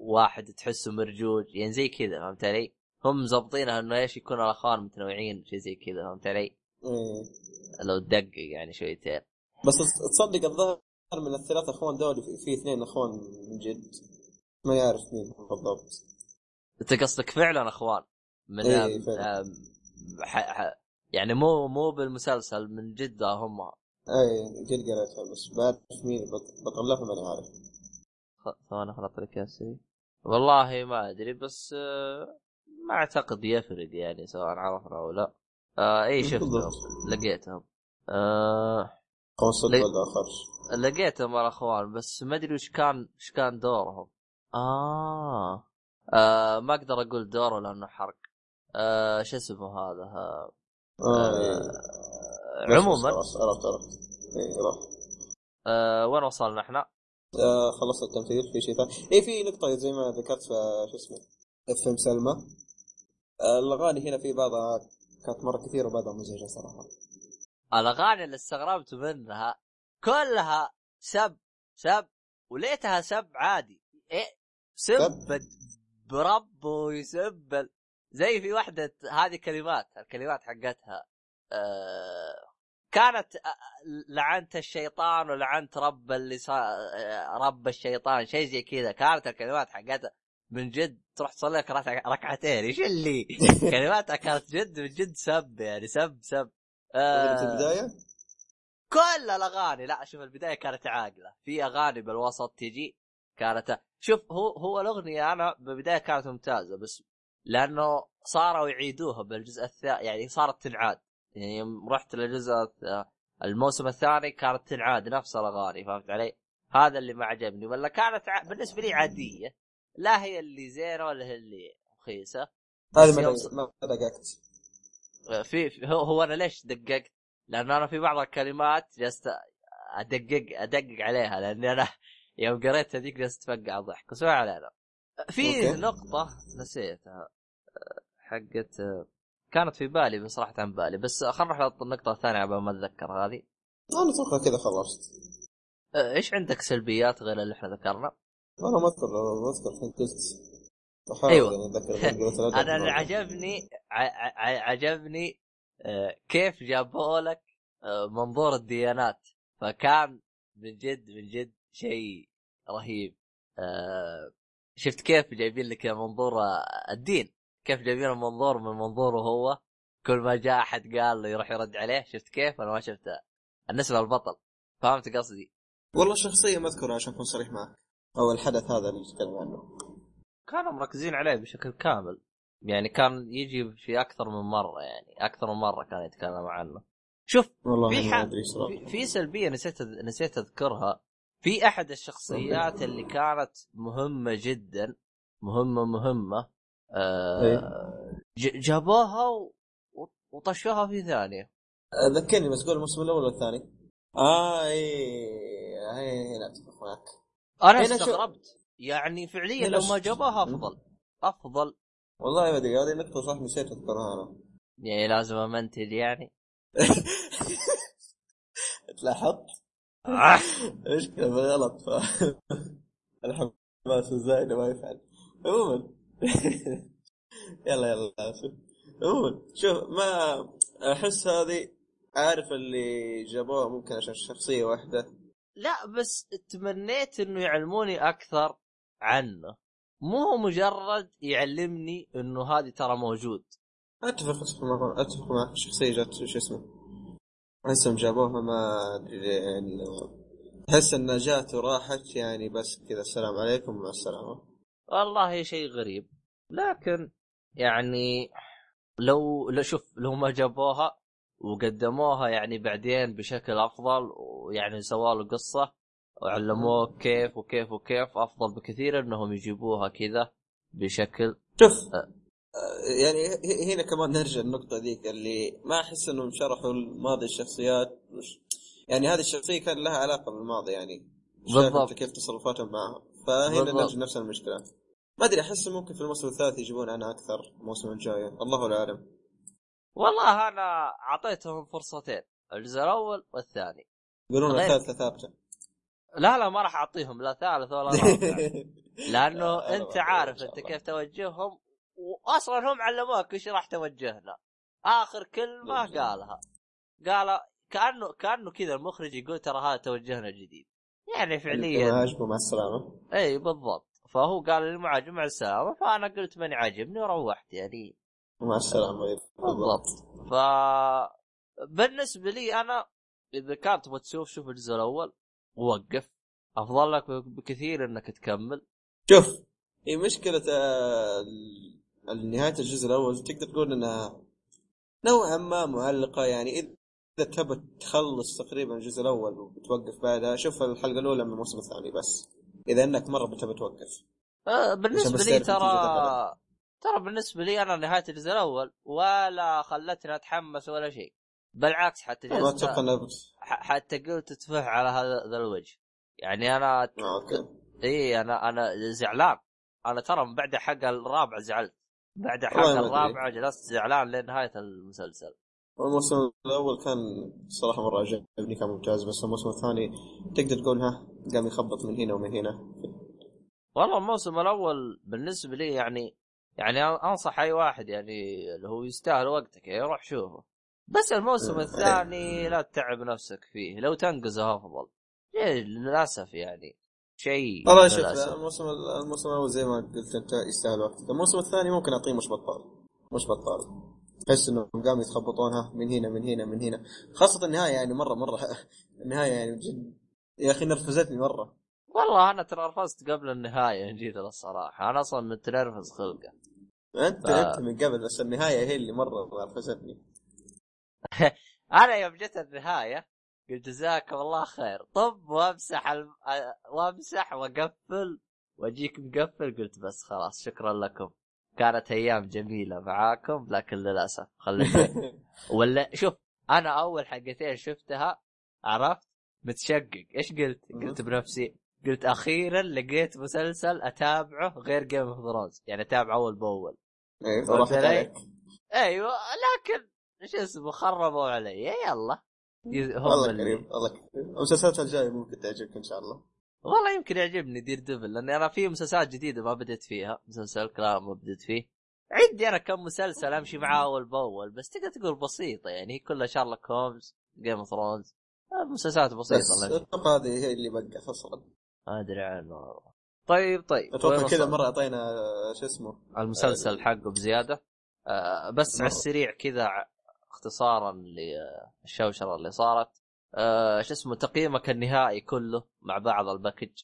واحد تحسه مرجوج يعني زي كذا فهمت علي؟ هم مظبطينها إنه إيش يكون الاخوان متنوعين شيء زي كذا فهمت علي؟ إيه. لو تدقق يعني شويتين بس تصدق الظاهر من الثلاث أخوان دول في, اثنين أخوان من جد ما يعرف مين بالضبط أنت قصدك فعلا أخوان من إيه، فعلاً. آم، ح... ح... يعني مو مو بالمسلسل من جدة هم اي جد قريتها بس ما اعرف مين بط- بطلعها ماني عارف ثواني خل اعطيك ياسري والله ما أدري بس آه، ما أعتقد يفرق يعني سواء عرفنا أو لا. آه اي شفتهم. لقيتهم. آه ولا آخر. لقيتهم الاخوان بس ما أدري وش كان وش كان دورهم. آه. آه ما أقدر أقول دوره لأنه حرق. آه شو اسمه هذا؟ آه إيه. آه بس- عموما عرفت عرفت. راح. آه وين وصلنا إحنا؟ آه خلصت التمثيل. في شيء ثاني؟ اي في نقطة زي ما ذكرت في شو اسمه في فيلم سلمى. آه الأغاني هنا في بعضها كانت مرة كثيرة وبعضها مزعجة صراحة. الأغاني اللي استغربت منها كلها سب سب وليتها سب عادي. إيه سب برب ويسب ال- زي في واحدة هذه كلمات الكلمات حقتها آه كانت لعنت الشيطان ولعنت رب اللي صا... آه، رب الشيطان شيء زي كذا. كانت الكلمات حقتها من جد تروح تصلي لك ركع- ركعتين. إيش اللي؟ كلماتها كانت جد من جد سب يعني سب سب. آه. في البداية؟ كل الأغاني. لا شوف البداية كانت عاقلة. في أغاني بالوسط تجي كانت شوف هو هو الأغنية أنا بالبداية كانت ممتازة بس لأنه صاروا يعيدوها بالجزء الثاني يعني صارت تنعاد. يعني يوم رحت للجزء الث- الموسم الثاني كانت تنعاد نفس الأغاني فهمت علي؟ هذا اللي ما عجبني ولا كانت ع... بالنسبة لي عادية لا هي اللي زينة ولا هي اللي رخيصة هذه ما دققت في في- هو, هو أنا ليش دققت؟ لأن أنا في بعض الكلمات جلست أدقق أدقق عليها لأني أنا يوم قريت هذيك جلست اتفقع ضحك بس ما علينا. في. نقطة نسيتها حقت كانت في بالي بس راحت عن بالي بس خلينا نروح للنقطة الثانية قبل ما أتذكر هذه. أنا أتوقع كذا خلصت إيش عندك سلبيات غير اللي إحنا ذكرنا؟ أنا ما اذكر ما أذكر كنت قلت أيوة. يعني أنا اللي. عجبني عجبني آه، كيف جابوا لك آه، منظور الديانات فكان من جد من جد شيء رهيب شفت كيف جايبين لك منظور الدين كيف جايبين المنظور من منظوره هو كل ما جاء أحد قال له يروح يرد عليه شفت كيف؟ أنا ما شفتها النسبة للبطل فهمت قصدي؟ والله شخصية ما اذكرها عشان أكون صريح معك. أو الحدث هذا اللي تتكلم عنه. كانوا مركزين عليه بشكل كامل. يعني كان يجي في أكثر من مرة يعني أكثر من مرة كان يتكلم عنه. شوف والله في ح- في, في سلبية نسيت نسيت أذكرها. في أحد الشخصيات اللي كانت مهمة جدا مهمة مهمة جابوها و- و- وطشوها في ثانية. ذكرني بس قول الموسم الأول والثاني. آه اي اي لا اتفق معك. أنا هنا شو- استغربت. يعني فعليا هنا لو ما جابوها أفضل. أفضل. والله ما أدري هذه نقطة صح نسيت أذكرها أنا. يعني لازم امنتج يعني. تلاحظت؟ آه. المشكلة بالغلط. الحماس الزايدة ما يفعل. عموما يلا يلا اسف عموما شوف ما أحس هذه عارف اللي جابوها ممكن عشان شخصية واحدة. لا بس تمنيت إنه يعلموني أكثر عنه. مو مجرد يعلمني إنه هذه ترى موجود. أتفق أتفق معك أتفق معك الشخصية جات شو اسمه احسهم جابوها ما أدري يعني تحس إنها جات وراحت يعني بس كذا السلام عليكم مع السلامة. والله شيء غريب لكن يعني لو لو شوف لو ما جابوها وقدموها يعني بعدين بشكل أفضل ويعني سووا له قصة وعلموه كيف وكيف وكيف أفضل بكثير إنهم يجيبوها كذا بشكل شوف أه. يعني هنا كمان نرجع النقطة ذيك اللي ما أحس إنهم شرحوا الماضي الشخصيات مش يعني هذه الشخصية كان لها علاقة بالماضي يعني بالضبط. كيف تصرفاتهم معها فهنا بالضبط. نرجع نفس المشكلة ما أدري أحس ممكن في الموسم الثالث يجيبون عنها أكثر الموسم الجاي. الله اعلم والله أنا أعطيتهم فرصتين الجزء الأول والثاني. يقولون الثالثة ثابتة. لا لا ما راح أعطيهم لا ثالث ولا رابع. لأنه لا، أنت عارف أنت. كيف توجههم واصلا هم علموك إيش راح توجهنا. آخر كلمة. قالها. قال كأنه كأنه كذا المخرج يقول ترى هذا توجهنا الجديد. يعني فعليا. ما عجبه مع السلامة. اي بالضبط. فهو قال المعجب مع السلامة فأنا قلت ماني عاجبني وروحت يعني. مع السلامة. إيه، بالضبط. ف بالنسبة لي أنا إذا كان تبغى تشوف شوف الجزء الأول ووقف أفضل لك بكثير إنك تكمل. شوف هي مشكلة آه، نهاية الجزء الأول تقدر تقول إنها نوعا ما معلقة. يعني إذا تبى تخلص تقريبا الجزء الأول وتوقف بعدها شوف الحلقة الأولى من الموسم الثاني بس. إذا إنك مرة بتبى توقف. آه، بالنسبة بس لي ترى. ترى بالنسبة لي أنا نهاية الجزء الأول ولا خلتني أتحمس ولا شيء. بالعكس حتى جلست حتى قلت تف على هذا ذا الوجه. يعني أنا آه، okay. إي أنا أنا زعلان. أنا ترى من بعد حق الرابع زعلت. بعد حق. الرابع جلست زعلان لنهاية المسلسل. الموسم الأول كان صراحة مرة عجبني كان ممتاز بس الموسم الثاني تقدر تقول ها قام يخبط من هنا ومن هنا. والله الموسم الأول بالنسبة لي يعني يعني أنصح أي واحد يعني اللي هو يستاهل وقتك يعني روح شوفه. بس الموسم مم. الثاني لا تتعب نفسك فيه لو تنقزه أفضل. إيه، للأسف يعني شيء والله شوف. الموسم الموسم الأول زي ما قلت أنت يستاهل وقتك، الموسم الثاني ممكن أعطيه مش بطال مش بطال. تحس إنهم قاموا يتخبطونها من هنا من هنا من هنا. خاصة النهاية يعني مرة مرة. النهاية يعني جد. يا أخي نرفزتني مرة. والله أنا تنرفزت قبل النهاية ان جيت للصراحه أنا أصلا متنرفز خلقه أنت ف- انت من قبل بس النهاية هي اللي مرة نرفزتني أنا يوم جت النهاية قلت جزاكم الله خير. طب وامسح الم... وامسح واقفل وأجيك مقفل. قلت بس خلاص شكرا لكم. كانت أيام جميلة معاكم لكن للأسف خليتني ولا شوف أنا أول حلقتين شفتها عرفت؟ متشقق. إيش قلت؟ قلت بنفسي قلت أخيرا لقيت مسلسل أتابعه غير Game of Thrones يعني أتابعه أول بأول؟ عليك. أيوه لكن شو اسمه خربوا علي. يلا. هم الله اللي- كريم الله كريم. المسلسلات الجاية ممكن تعجبك إن شاء الله. والله يمكن يعجبني Daredevil لاني أنا في مسلسلات جديدة ما بديت فيها. مسلسل كلام ما بديت فيه. عندي أنا كم مسلسل أمشي معاه أول بأول بس تقدر تقول بسيطة يعني. هي كلها شارلوك هومز Game of Thrones مسلسلات بس بسيطه لك. أتوقع هذه هي اللي بقى أصلا. ما أدري عنه والله. طيب طيب. أتوقع كذا؟ مرة أعطينا شو اسمه؟ المسلسل حقه بزيادة. آه بس على. السريع كذا اختصارا للشوشره اللي صارت. آه شو اسمه تقييمك النهائي كله مع بعض ال package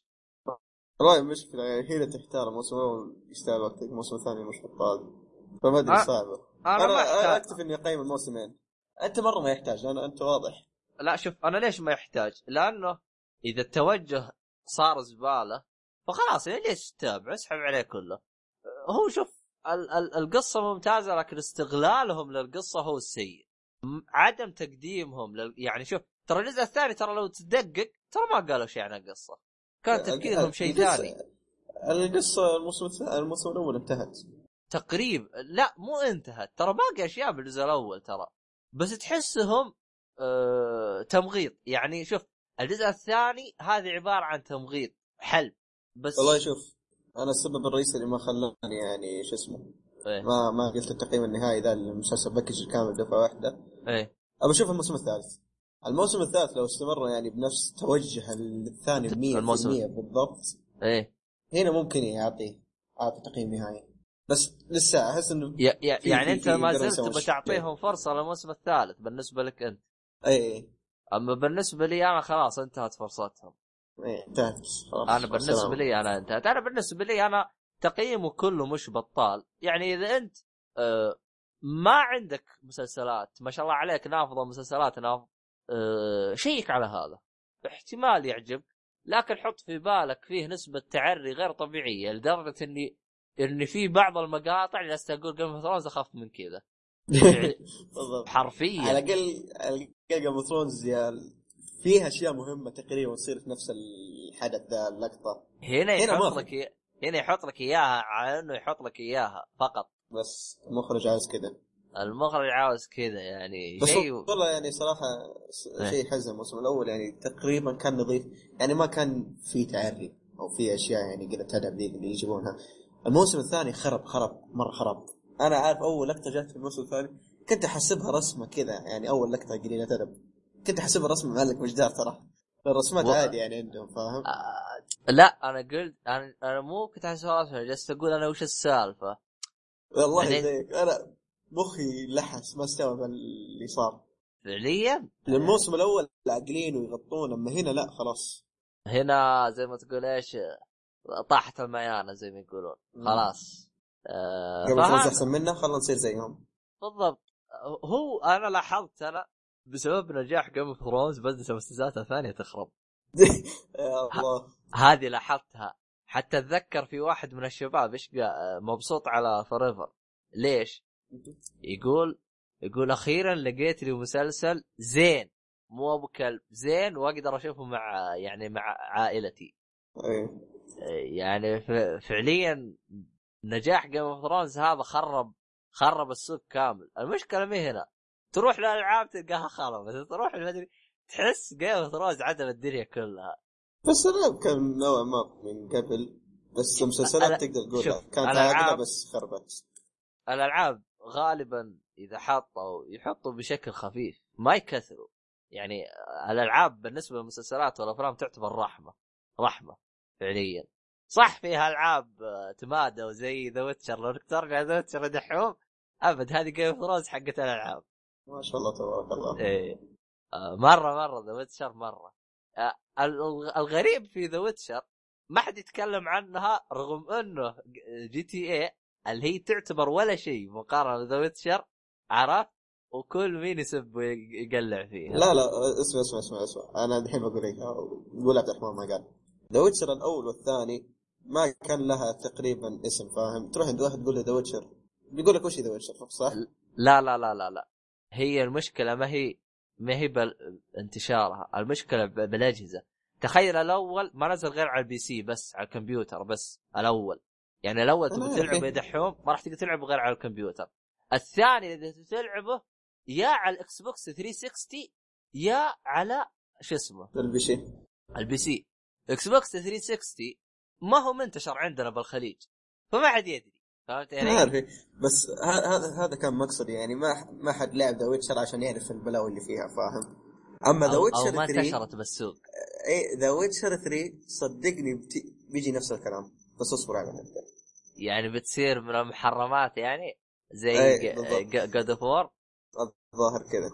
والله المشكلة يعني هي اللي تحتار الموسم الأول يستاهل وقتك الموسم الثاني مش بطال فما أدري أه، صعبة أنا, أنا, ما أنا أحتاج اكتفي إني أقيم الموسمين أنت مرة ما يحتاج أنا أنت واضح لا شوف أنا ليش ما يحتاج؟ لأنه إذا التوجه صار زبالة فخلاص يعني ليش تتابع؟ اسحب عليه كله. هو شوف ال- ال- القصة ممتازة لكن استغلالهم للقصة هو السيء. عدم تقديمهم لل... يعني شوف ترى الجزء الثاني ترى لو تدقق ترى ما قالوا شيء عن القصة. كان تفكيرهم شيء ثاني. القصة الموسم الموسم الأول انتهت. تقريب. لا مو انتهت. ترى باقي أشياء بالجزء الأول ترى. بس تحسهم آه تمغيط. يعني شوف الجزء الثاني هذه عبارة عن تمغيط حلب. بس والله شوف أنا السبب الرئيسي اللي ما خلاني يعني شو اسمه إيه. ما ما قلت التقييم النهائي ذا المسلسل package الكامل دفعه واحدة. إيه. أبى أشوف الموسم الثالث. الموسم الثالث لو استمر يعني بنفس توجه الثاني 100% الموسم. بالضبط إيه. هنا ممكن يعطي اعطي تقييم نهائي. بس لسه أحس إنه يا يا في- يعني أنت ما زلت بتعطيهم فرصة للموسم الثالث بالنسبة لك أنت. اي أما بالنسبة لي أنا خلاص انتهت فرصتهم. اي انتهت. أنا بالنسبة سلام. لي أنا انتهت. أنا بالنسبة لي أنا تقييمه كله مش بطال. يعني إذا أنت آه، ما عندك مسلسلات ما شاء الله عليك نافضه مسلسلات نافض آه، شيك على هذا. احتمال يعجبك لكن حط في بالك فيه نسبة تعري غير طبيعية لدرجة إني إني في بعض المقاطع جالس أقول Game of Thrones أخاف من كذا. بالضبط. على حرفيا الأقل على الأقل Game of Thrones فيها أشياء مهمة تقريبا تصير في نفس الحدث ذا اللقطة. هنا هنا يحط لك هنا يحط لك إياها على إنه يحط لك إياها فقط. بس المخرج عايز كذا المخرج عاوز كذا يعني بس شيء والله يعني صراحة إيه. شيء حزن الموسم الأول يعني تقريبا كان نظيف يعني ما كان في تعري أو في أشياء يعني قله ادب ذيك اللي يجيبونها. الموسم الثاني خرب خرب مرة خرب. أنا عارف أول لقطة جت في الموسم الثاني كنت أحسبها رسمة كذا يعني أول لقطة قليلة ادب كنت أحسبها رسمة معلق مجدار ترى. الرسمات و- عادي يعني عندهم فاهم؟ آه لا أنا قلت أنا أنا مو كنت احس راسي جلست أقول أنا وش السالفة؟ والله بعدين- زيك أنا مخي لحس ما استوعب اللي صار. فعليا؟ الموسم الأول عاقلين ويغطون أما هنا لا خلاص. هنا زي ما تقول إيش طاحت الميانة زي ما يقولون. خلاص. آه قبل فهذا- أحسن منا خلنا نصير زيهم. بالضبط. هو أنا لاحظت أنا بسبب نجاح Game of Thrones بدت المسلسلات الثانية تخرب. يا الله. هذه لاحظتها. حتى أتذكر في واحد من الشباب إيش مبسوط على Forever ليش؟ يقول يقول أخيرا لقيت لي مسلسل زين مو أبو كلب زين وأقدر أشوفه مع يعني مع عائلتي. إيه يعني فعليا نجاح Game of Thrones هذا خرب خرب السوق كامل. المشكلة مي هنا؟ تروح للألعاب تلقاها خربت تروح المدري تحس Game of Thrones عدم الدنيا كلها. بس الالعاب كان نوعا ما من قبل بس المسلسلات تقدر تقول. كانت عادلة بس خربت. الألعاب غالبا إذا حطوا يحطوا بشكل خفيف ما يكثروا. يعني الألعاب بالنسبة للمسلسلات والأفلام تعتبر رحمة رحمة فعليا. صح فيها العاب آه، تمادى وزي The Witcher لو ترجع The Witcher دحوم أبد هذه Game of Thrones حقت الألعاب. ما شاء الله تبارك الله. إيه. آه، مرة مرة The Witcher مرة. آه، ال- الغريب في The Witcher ما حد يتكلم عنها رغم إنه GTA اللي هي تعتبر ولا شيء مقارنة ب The Witcher عرفت؟ وكل مين يسب ويقلع فيها. لا لا اسمع اسمع اسمع اسمع. أنا الحين بقول لك قول عبد الرحمن ما قال. The Witcher الأول والثاني ما كان لها تقريبا اسم فاهم؟ تروح عند واحد تقول له The Witcher بيقول لك وش The Witcher صح؟ لا لا لا لا لا. هي المشكلة ما هي ما هي بانتشارها المشكلة بالأجهزة. تخيل الأول ما نزل غير على ال PC بس على الكمبيوتر بس الأول. يعني الأول أنا تبغى عارف تلعب إيه. يا دحوم ما راح تقدر تلعب غير على الكمبيوتر الثاني اذا تبي تلعبه يا على ال Xbox 360 يا على شو اسمه ال PC ال PC Xbox 360 ما هو منتشر عندنا بالخليج فما حد يدري فهمت يعني؟ عارف إيه. بس هذا هذا كان مقصدي يعني ما ما حد لعب The Witcher عشان يعرف البلاوي اللي فيها فاهم أما The Witcher أو ما 3 انتشرت بالسوق اي The Witcher 3 صدقني. بيجي نفس الكلام بس اصبر على يعني بتصير من المحرمات يعني زي. God of War الظاهر كذا.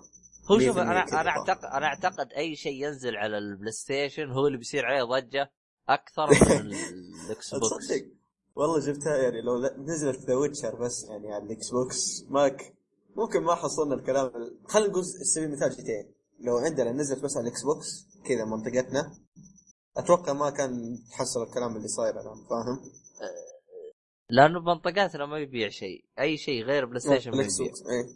هو 100% شوف أنا أنا. اعتقد أنا أعتقد أي شيء ينزل على ال PlayStation هو اللي بيصير عليه ضجة أكثر من ال Xbox. والله جبتها يعني لو نزلت The Witcher بس يعني على ال Xbox ماك ممكن ما حصلنا الكلام ال- خلينا نقول سبيل مثال GTA لو عندنا نزلت بس على ال Xbox كذا منطقتنا أتوقع ما كان تحصل الكلام اللي صاير الآن فاهم؟ لأنه بمنطقاتنا ما يبيع شيء أي شيء غير PlayStation ما يبيع. إيه.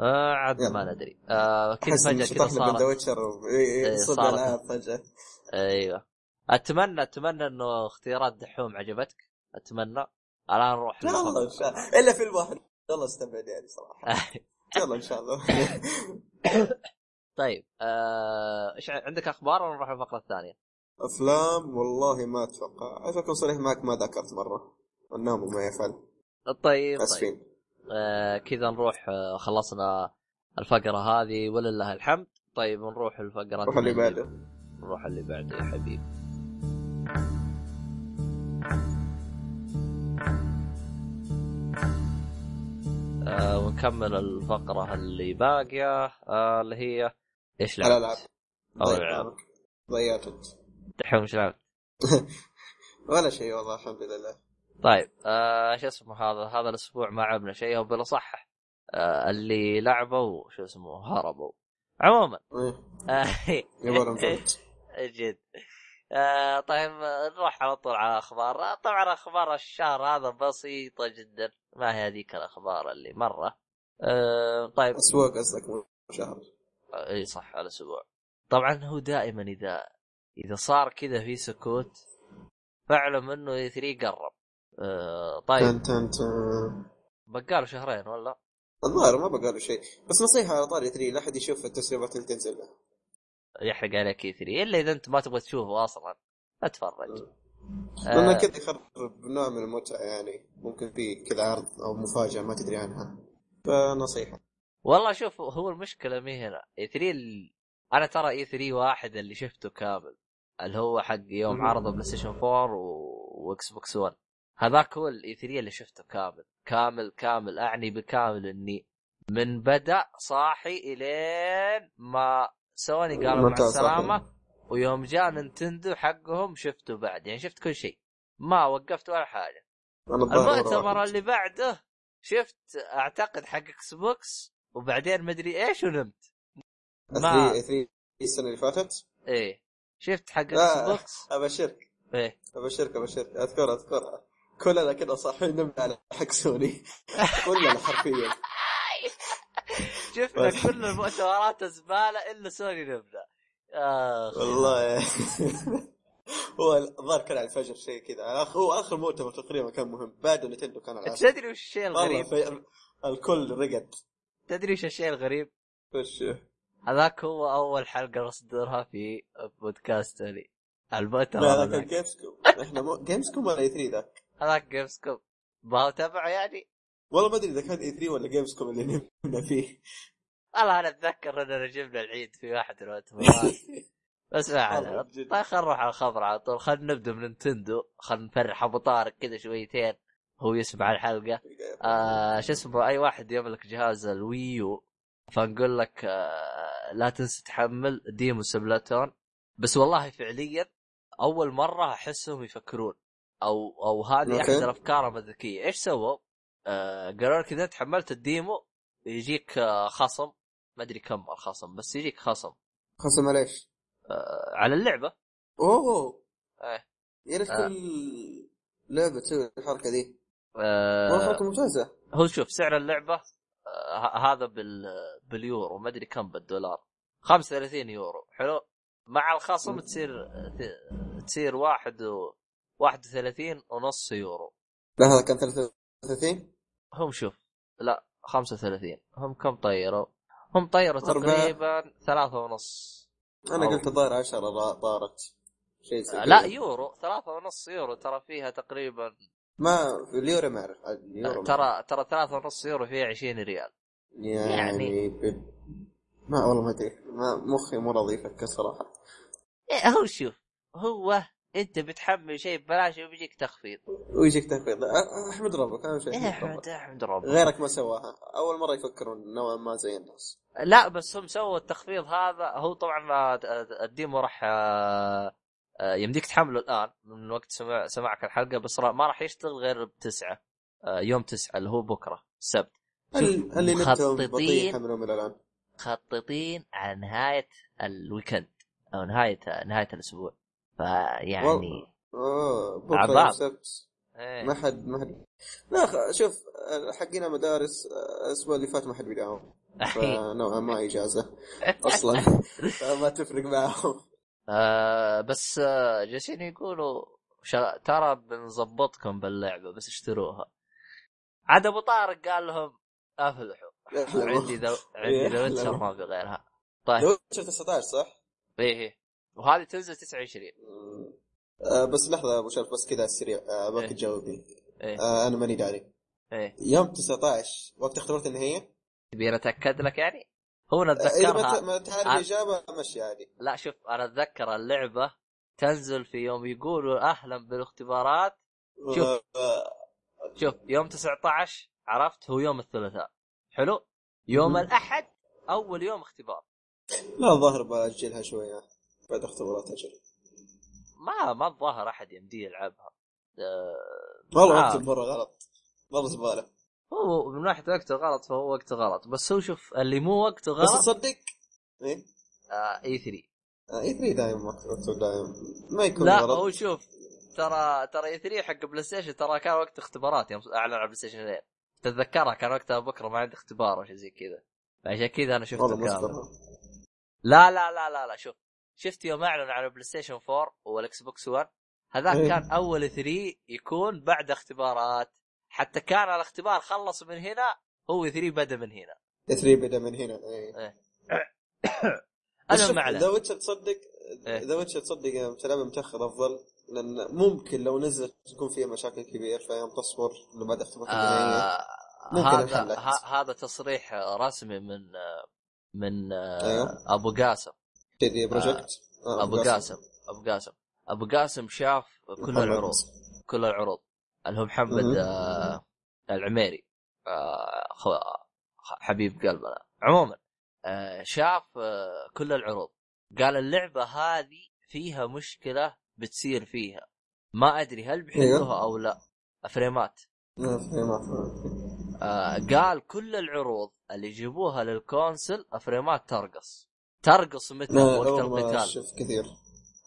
آه عاد. ما ندري. آه كذا أحس فجأة كذا بين The صارت. Witcher إيه، إيه، إيه، صارت. العاب فجأة. أيوه. أتمنى أتمنى إنه اختيارات دحوم عجبتك. أتمنى. الآن نروح لا والله إن. شاء الله. إلا فيلم واحد والله استبعد يعني صراحة. يلا إن شاء الله. طيب آه، إيش ع- عندك أخبار ولا نروح الفقرة الثانية؟ أفلام والله ما أتوقع. عشان اكون صريح معك ما ذكرت مرة. النوم ما يفعل. طيب طيب. أسفين. آه كذا نروح آه خلصنا الفقرة هذه ولله الحمد. طيب نروح الفقرة روح اللي بعده. نروح اللي بعده يا حبيبي. آه ونكمل الفقرة اللي باقية آه اللي هي إيش لعبت؟ الالعاب الألعاب. يكرمك. ضيعت أنت. دحين إيش لعبت؟ ولا شيء والله الحمد لله. طيب آه شو اسمه هذا؟ هذا الأسبوع ما عبنا شيء أو بالأصح آه اللي لعبوا شو اسمه هربوا. عموما. إيه، جد. آه طيب نروح على طول على أخبار طبعا أخبار الشهر هذا بسيطة جدا. ما هي هذيك الأخبار اللي مرة. آه طيب. أسبوع قصدك شهر. اي صح على أسبوع طبعا هو دائما إذا إذا صار كذا في سكوت فاعلم إنه إي 3 قرب. آه طيب. تن تن تن. بقاله شهرين ولا؟ الظاهر ما بقى له شيء. بس نصيحة على طاري 3 لا أحد يشوف التسريبات اللي تنزل له. يحرق عليك إي 3 إلا إذا أنت ما تبغى تشوفه أصلا. أتفرج. لأنه آه. كذا يخرب نوع من المتعة يعني. ممكن في كذا عرض أو مفاجأة ما تدري عنها. فنصيحة. والله شوف هو المشكلة مي هنا E3 ال... أنا ترى E3 واحد اللي شفته كامل اللي هو حق يوم. عرضوا PlayStation 4 و... و Xbox 1 هذاك هو ال E3 اللي شفته كامل كامل كامل أعني بكامل إني من بدأ صاحي إلين ما سوني قالوا مع؟ السلامة ويوم جاء نينتندو حقهم شفته بعد يعني شفت كل شيء ما وقفت ولا حاجة المؤتمر. اللي بعده شفت أعتقد حق Xbox وبعدين مدري إيش ونمت. E3 E3 السنة اللي فاتت؟ إيه. شفت حق Xbox أبشرك. إيه. أبشرك أبشرك. أذكر اذكرها كلنا كنا صاحيين نمنا على حق سوني. كلنا حرفيا. شفنا. كل المؤتمرات زبالة إلا سوني نبدا اخ والله. هو الظاهر كان على الفجر شيء كذا. هو آخر مؤتمر تقريبا كان مهم. بعد نينتندو كان على العصر تدري وش الشيء الغريب. الكل رقد. تدري وش الشيء الغريب؟ وش هذاك هو أول حلقة نصدرها في بودكاست لي. المؤتمر لا ذاك هذاك Gamescom إحنا مو... Gamescom ولا E3 ذاك؟ هذاك Gamescom ما هو تبعه يعني؟ والله ما أدري إذا كان E3 ولا Gamescom اللي نمنا فيه. والله أنا أتذكر إننا جبنا العيد في واحد من المؤتمرات بس ما علينا. طيب خلينا نروح على الخبر على طول. خلينا نبدأ من Nintendo. خلينا نفرح أبو طارق كذا شويتين. هو يسمع الحلقة. آه شو اسمه أي واحد يملك جهاز ال Wii U فنقول لك آه لا تنسى تحمل demo Splatoon بس والله فعليا أول مرة أحسهم يفكرون. أو أو هذه. أحد الأفكار الذكيه إيش سووا؟ آه قالوا لك إذا انت حملت الديمو يجيك آه خصم. ما أدري كم الخصم بس يجيك خصم. خصم ليش؟ آه على اللعبة. أوه. إيه. يا ريت آه. كل لعبة تسوي الحركة دي؟ آه ممتازة. هو شوف سعر اللعبة آه هذا بال باليورو ما أدري كم بالدولار. 35 يورو. حلو؟ مع الخصم تصير تصير واحد و 31 ونص يورو. لا هذا كان 33 هم شوف لا 35 هم كم طيروا؟ هم طيروا. تقريبا ثلاثة ونص. أنا قلت الظاهر 10 طارت شيء. لا يورو ثلاثة ونص يورو. ترى فيها تقريبا ما في اليورو ما أعرف. ترى ترى ثلاثة ونص يورو فيها 20 ريال. يعني, يعني- ب... ما والله ما أدري. ما مخي مو راضي يفكر صراحة. إيه هو شوف هو أنت بتحمل شيء ببلاش وبيجيك تخفيض. ويجيك تخفيض. أحمد ربك أهم شيء أحمد ربك. أحمد احمد ربك. غيرك ما سواها. أول مرة يفكرون نوعا ما زي الناس. لا بس هم سووا التخفيض هذا. هو طبعا آه، الديمو راح آه، آه، يمديك تحمله الآن من وقت سماع سماعك الحلقة بس ما راح يشتغل غير بتسعة آه، يوم تسعة اللي هو بكرة السبت. اللي مخططين مخططين على نهاية الويكند أو نهايه نهاية الأسبوع. فيعني اوه بكرة السبت. إيه. ما حد ما حد لا شوف حقنا مدارس الأسبوع اللي فات ما حد بيداوم. فنوعا ما إجازة أصلا. ما تفرق معهم. آه بس آه جالسين يقولوا شا... ترى بنظبطكم باللعبة بس اشتروها. عاد أبو طارق قال لهم أفلحوا. عندي The عندي The Witcher. ما في غيرها. طيب. لو شفت 19 صح؟ إيه إيه. وهذه تنزل 29 مم. آه بس لحظة أبو شرف بس كذا على السريع آه باك إيه. تجاوبني إيه. آه أنا ماني داري. إيه. يوم 19 وقت اختبارات النهائيه تبي أتأكد لك يعني؟ هو اذا ما ت- نتذكرها ما تعرف. الاجابه مشي عادي لا شوف أنا أتذكر اللعبة تنزل في يوم يقولوا أهلا بالاختبارات شوف. شوف يوم 19 عرفت هو يوم الثلاثاء حلو يوم. الأحد أول يوم اختبار لا الظاهر بأجلها شوية بعد اختبارات أجل ما ما الظاهر أحد يمديه يلعبها آه، والله. وقت مره غلط مره زباله هو من ناحية وقته غلط فهو وقته غلط. بس هو شوف اللي مو وقته بس غلط تصدق؟ إيه؟ آه E3 E3 دايم وقته دايم. ما يكون لا غلط. هو شوف ترى ترى E3 حق PlayStation ترى كان وقت اختبارات يوم أعلن على PlayStation 2 تتذكرها كان وقتها بكرة ما عندي اختبار أو شيء زي كذا. عشان كذا أنا شفته كامل لا لا لا لا لا شوف. شفت يوم أعلن على PlayStation 4 وال Xbox 1 هذاك إيه. كان ال E3 يكون بعد اختبارات. حتى كان الاختبار خلص من هنا هو 3 بدا من هنا. 3 بدا من هنا إيه. شوف، ما The Witcher تصدق إيه. The Witcher تصدق يوم تلعبها متأخر أفضل لأن ممكن لو نزلت تكون فيها مشاكل كبيرة فيوم تصبر إنه بعد اختبارات آه هذا هذا تصريح رسمي من آه، من آه، أيوه. أبو قاسم. CD Projekt آه، أبو قاسم. أبو قاسم. أبو قاسم شاف كل. العروض كل العروض. اللي هو محمد. آه العميري آه حبيب قلبنا عموما آه شاف آه كل العروض. قال اللعبة هذه فيها مشكلة بتصير فيها. ما أدري هل بيحلوها أو لا. فريمات. ما في آه قال كل العروض اللي يجيبوها للكونسل فريمات ترقص. ترقص متى وقت القتال شوف كثير.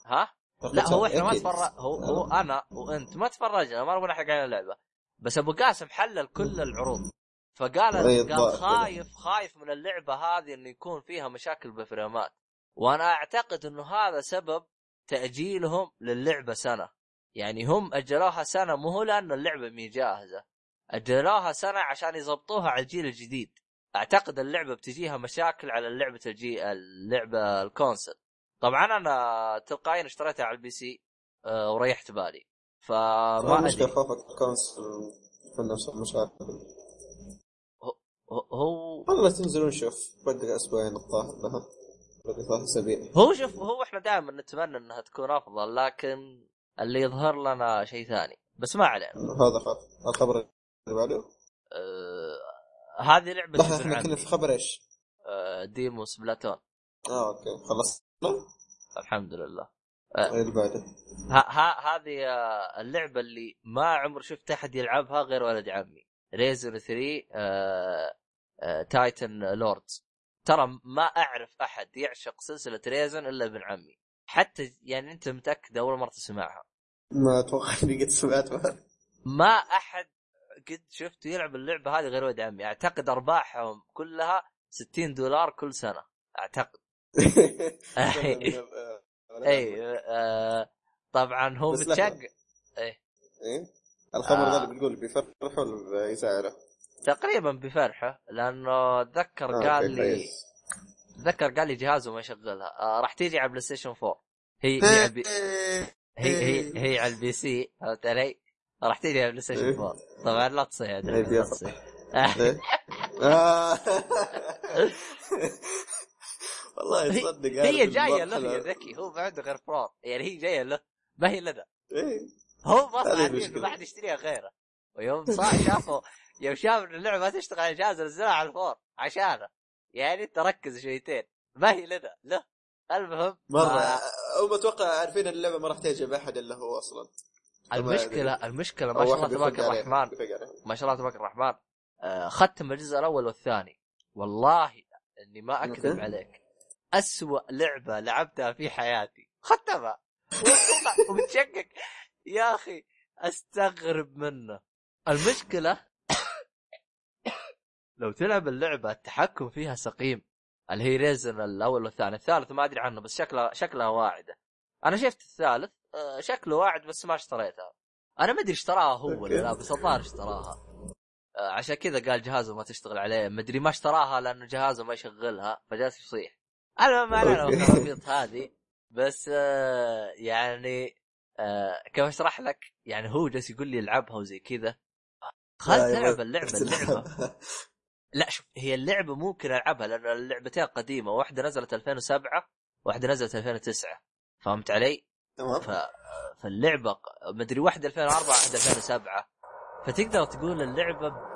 ها؟ لا هو إحنا ما. تفرج هو هو أنا وأنت ما تفرجنا ما نقول نحرق على اللعبة. بس أبو قاسم حلل كل العروض. فقال أي قال خايف خايف من اللعبة هذه إنه يكون فيها مشاكل بفريمات وأنا أعتقد إنه هذا سبب تأجيلهم للعبة سنة. يعني هم أجلوها سنة مو هو لأن اللعبة مي جاهزة. أجلوها سنة عشان يضبطوها على الجيل الجديد. أعتقد اللعبة بتجيها مشاكل على اللعبة الجي اللعبة ال console. طبعا أنا تلقائيا اشتريتها على ال PC آه، وريحت بالي. فما أدري. خوفك ال console في نفس المشاكل هو- هو والله تنزل ونشوف بدك أسبوعين الظاهر لها. ثلاث أسابيع. هو شوف هو إحنا دائما نتمنى إنها تكون أفضل لكن اللي يظهر لنا شيء ثاني. بس ما علينا. هذا خلاص الخبر اللي بعده؟ آه هذه لعبة إحنا كنا في خبر إيش؟ آه demo Splatoon آه أوكي خلصنا الحمد لله. اللي بعده. ها ها هذه آه، اللعبة اللي ما عمر شفت أحد يلعبها غير ولد عمي. Risen 3 آه آه Titan Lords ترى ما أعرف أحد يعشق سلسلة Risen إلا ابن عمي. حتى يعني أنت متأكد أول مرة تسمعها. ما أتوقع إني قد سمعتها ما أحد قد شفته يلعب اللعبة هذه غير ولد عمي. أعتقد أرباحهم كلها 60 دولار كل سنة أعتقد. اي آه طبعا هو متشق. إيه إيه الخبر آه. ذا اللي بتقول بيفرح ولا بيزعله؟ تقريبا بفرحه لأنه اتذكر آه، قال لي. اتذكر قال لي جهازه ما يشغلها آه راح تيجي على PlayStation 4 هي هي على. هي هي هي على ال PC فهمت علي؟ راح تيجي على PlayStation 4 طبعا لا تصيح إيه، لا. تصيح إيه؟ آه. والله تصدق هي جاية له يا ذكي هو ما عنده غير فرار. يعني هي جاية له ما هي لنا. إيه. هو ما صار. ما حد يشتريها غيره. ويوم صار شافوا يوم شاف ان اللعبة ما تشتغل على نزلها على ال four عشانه. يعني أنت ركز شويتين. ما هي لنا له. المهم مرة. آه هم أتوقع عارفين اللعبة ما راح تعجب أحد إلا هو أصلا. المشكلة المشكلة ما شاء الله تبارك. الرحمن. ما شاء الله تبارك الرحمن. ختم الجزء الأول والثاني. والله إني ما أكذب. عليك. أسوأ لعبة لعبتها في حياتي. ختمها. ومتشقق. يا أخي أستغرب منه. المشكلة لو تلعب اللعبة التحكم فيها سقيم. اللي هي Risen الأول والثاني. الثالث ما أدري عنه بس شكلها شكلها واعدة. أنا شفت الثالث. آه، شكله واعد بس ما اشتريتها. أنا ما أدري اشتراها هو ولا لا بس الظاهر اشتراها. آه، عشان كذا قال جهازه ما تشتغل عليه. ما أدري ما اشتراها لأنه جهازه ما يشغلها فجالس يصيح. المهم ما علينا أوكي. بالخرابيط هذه بس آه، يعني آه، كيف أشرح لك؟ يعني هو جالس يقول لي العبها وزي كذا. خل تلعب اللعبه اللعبه لا. شوف هي اللعبة ممكن ألعبها لأن اللعبتين قديمة. واحدة نزلت 2007 واحدة نزلت 2009 فهمت علي؟ تمام. ف... فاللعبة مدري واحدة 2004 واحدة 2007 فتقدر تقول اللعبة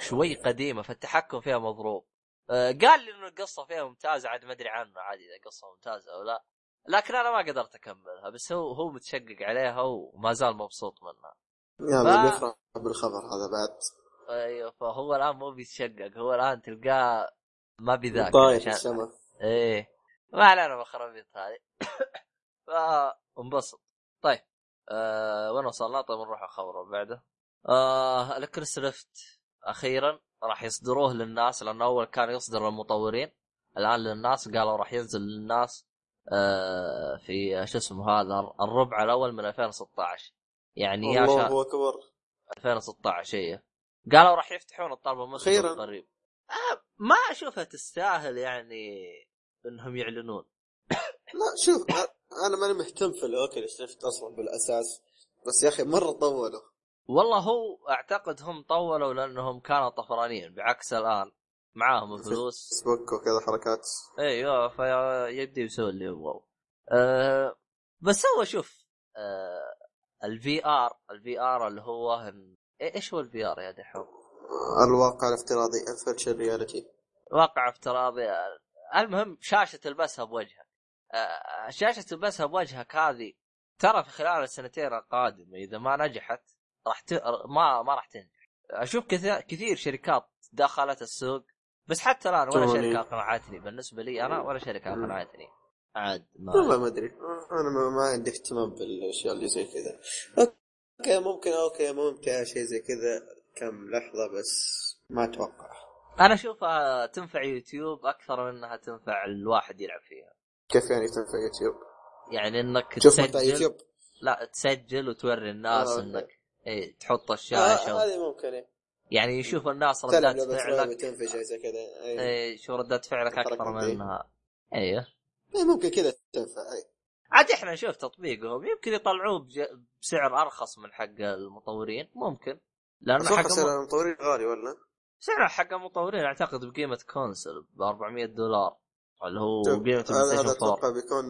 شوي قديمة فالتحكم فيها مضروب. قال لي إنه القصة فيها ممتازه عاد ما أدري عنه عادي إذا قصة ممتازة أو لا. لكن أنا ما قدرت أكملها بس هو هو متشقق عليها وما زال مبسوط منها. يا ف- من بيفرح بالخبر هذا بعد. أيوه فهو الآن مو بيتشقق هو الآن تلقاه ما بيذاكر طاير عشان السما إيه. ما علينا بالخرابيط هذه. فانبسط. طيب آه وين وصلنا؟ طيب نروح الخبر بعده. آه ال Oculus Rift أخيرا. راح يصدروه للناس لأنه أول كان يصدر للمطورين. الآن للناس قالوا راح ينزل للناس آه في شو اسمه هذا الربع الأول من 2016 يعني يا الله شا هو اكبر 2016 هي قالوا راح يفتحون الطلب المصدر أخيراً. قريب آه ما أشوفها تستاهل يعني إنهم يعلنون. لا شوف أنا ماني مهتم في الاوكل شفت أصلا بالأساس بس يا أخي مرة طولوا. والله هو أعتقد هم طولوا لأنهم كانوا طفرانين بعكس الآن معاهم الفلوس. فيسبوك وكذا حركات. إيوه فيبدي يسوي اللي يبغاه أه بس هو شوف أه ال VR ال VR اللي هو إن- إيه- إيش هو ال VR يا دحوم؟ الواقع الافتراضي ال virtual reality. واقع افتراضي. المهم شاشة تلبسها بوجهك. أه شاشة تلبسها بوجهك هذه ترى في خلال السنتين القادمة إذا ما نجحت راح ت... ما ما راح تنجح. أشوف كثير كثير شركات دخلت السوق بس حتى الآن ولا. شركة اقنعتني بالنسبة لي أنا ولا شركة اقنعتني عاد ما والله ما أدري. أنا ما, ما عندي اهتمام بالأشياء اللي زي كذا. okay ممكن okay ممتع شيء زي كذا كم لحظة بس ما أتوقع. أنا أشوفها تنفع يوتيوب أكثر من إنها تنفع الواحد يلعب فيها. كيف يعني تنفع يوتيوب؟ يعني إنك تسجل. يوتيوب. لا تسجل وتوري الناس آه،. إنك إيه تحط آه، الشاشه هذه ممكن إيه. يعني يشوف الناس ردات فعلك. شيء زي كذا. إيه. إيه شو ردات فعلك أكثر من. انها أيوه إيه ممكن كذا تنفع إيه. عاد إحنا نشوف تطبيقهم. يمكن يطلعوه بج- بسعر أرخص من حق المطورين. ممكن. لأن أتوقع حق سعر الم- المطورين غالي ولا؟ سعر حق المطورين أعتقد بقيمة console ب 400 دولار. اللي هو قيمه هذا هذا ال PlayStation 4 أتوقع بيكون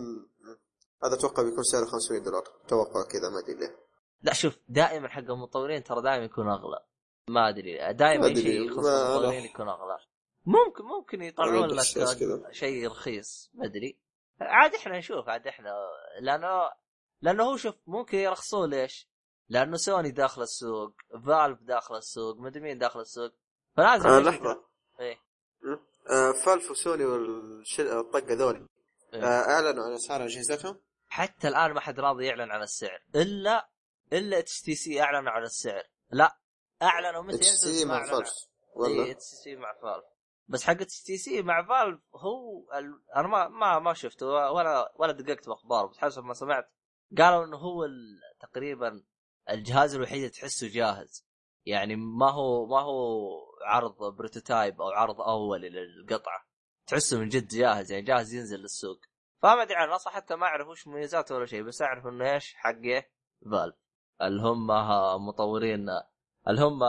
هذا أتوقع بيكون سعره 500 دولار. توقع كذا ما أدري ليه. لا شوف دائما حق المطورين ترى دائما يكون أغلى. ما أدري دائما شيء يخص المطورين يكون أغلى. ممكن ممكن يطلعون لك. شيء رخيص ما أدري. عاد إحنا نشوف عاد إحنا لأنه لأنه هو شوف ممكن يرخصون ليش؟ لأنه سوني داخل السوق، فالف داخل السوق، مدري مين داخل السوق. فلازم آه لحظة. إيه. آه فالف وسوني والطقه ذولي. إيه. آه أعلنوا عن أسعار أجهزتهم؟ حتى الآن ما حد راضي يعلن عن السعر إلا إلا HTC أعلنوا عن السعر. لا أعلنوا متى HTC مع. Valve اي ولا؟ HTC مع Valve بس حق HTC مع Valve هو ال... أنا ما ما ما شفته ولا ولا دققت باخبار بس حسب ما سمعت قالوا إنه هو ال... تقريبا الجهاز الوحيد اللي تحسه جاهز. يعني ما هو ما هو عرض prototype أو عرض اولي للقطعة. تحسه من جد جاهز يعني جاهز ينزل للسوق. فما أدري عنه أصلا حتى ما أعرف وش مميزاته ولا شيء بس أعرف إنه إيش حق إيه Valve اللي هم مطورين اللي هم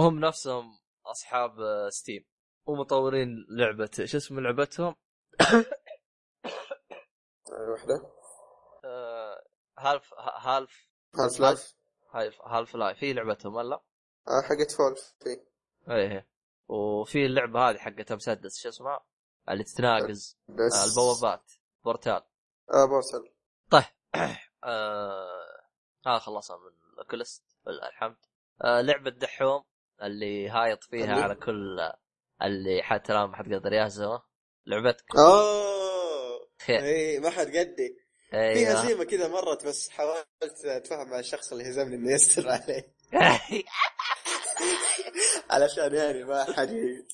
هم نفسهم أصحاب Steam ومطورين لعبة شو اسم لعبتهم؟ آه، آه، Half Half Half-Life Half Half-Life هي لعبتهم ولا؟ آه حقت Valve في إيه. وفي اللعبة هذه حقت مسدس شو اسمها؟ اللي تتناقز بس آه، البوابات بورتال آه بورسل آه... ها خلصنا من الكلست لله الحمد. آه لعبة دحوم اللي هايط فيها؟ على كل اللي حتى الآن ما حد قدر يهزمه. لعبتك أوه! إي ما حد قدي. في أيوه هزيمه كذا مرت بس حاولت أتفاهم مع الشخص اللي هزمني إنه يستر عليه علشان يعني ما حد ي-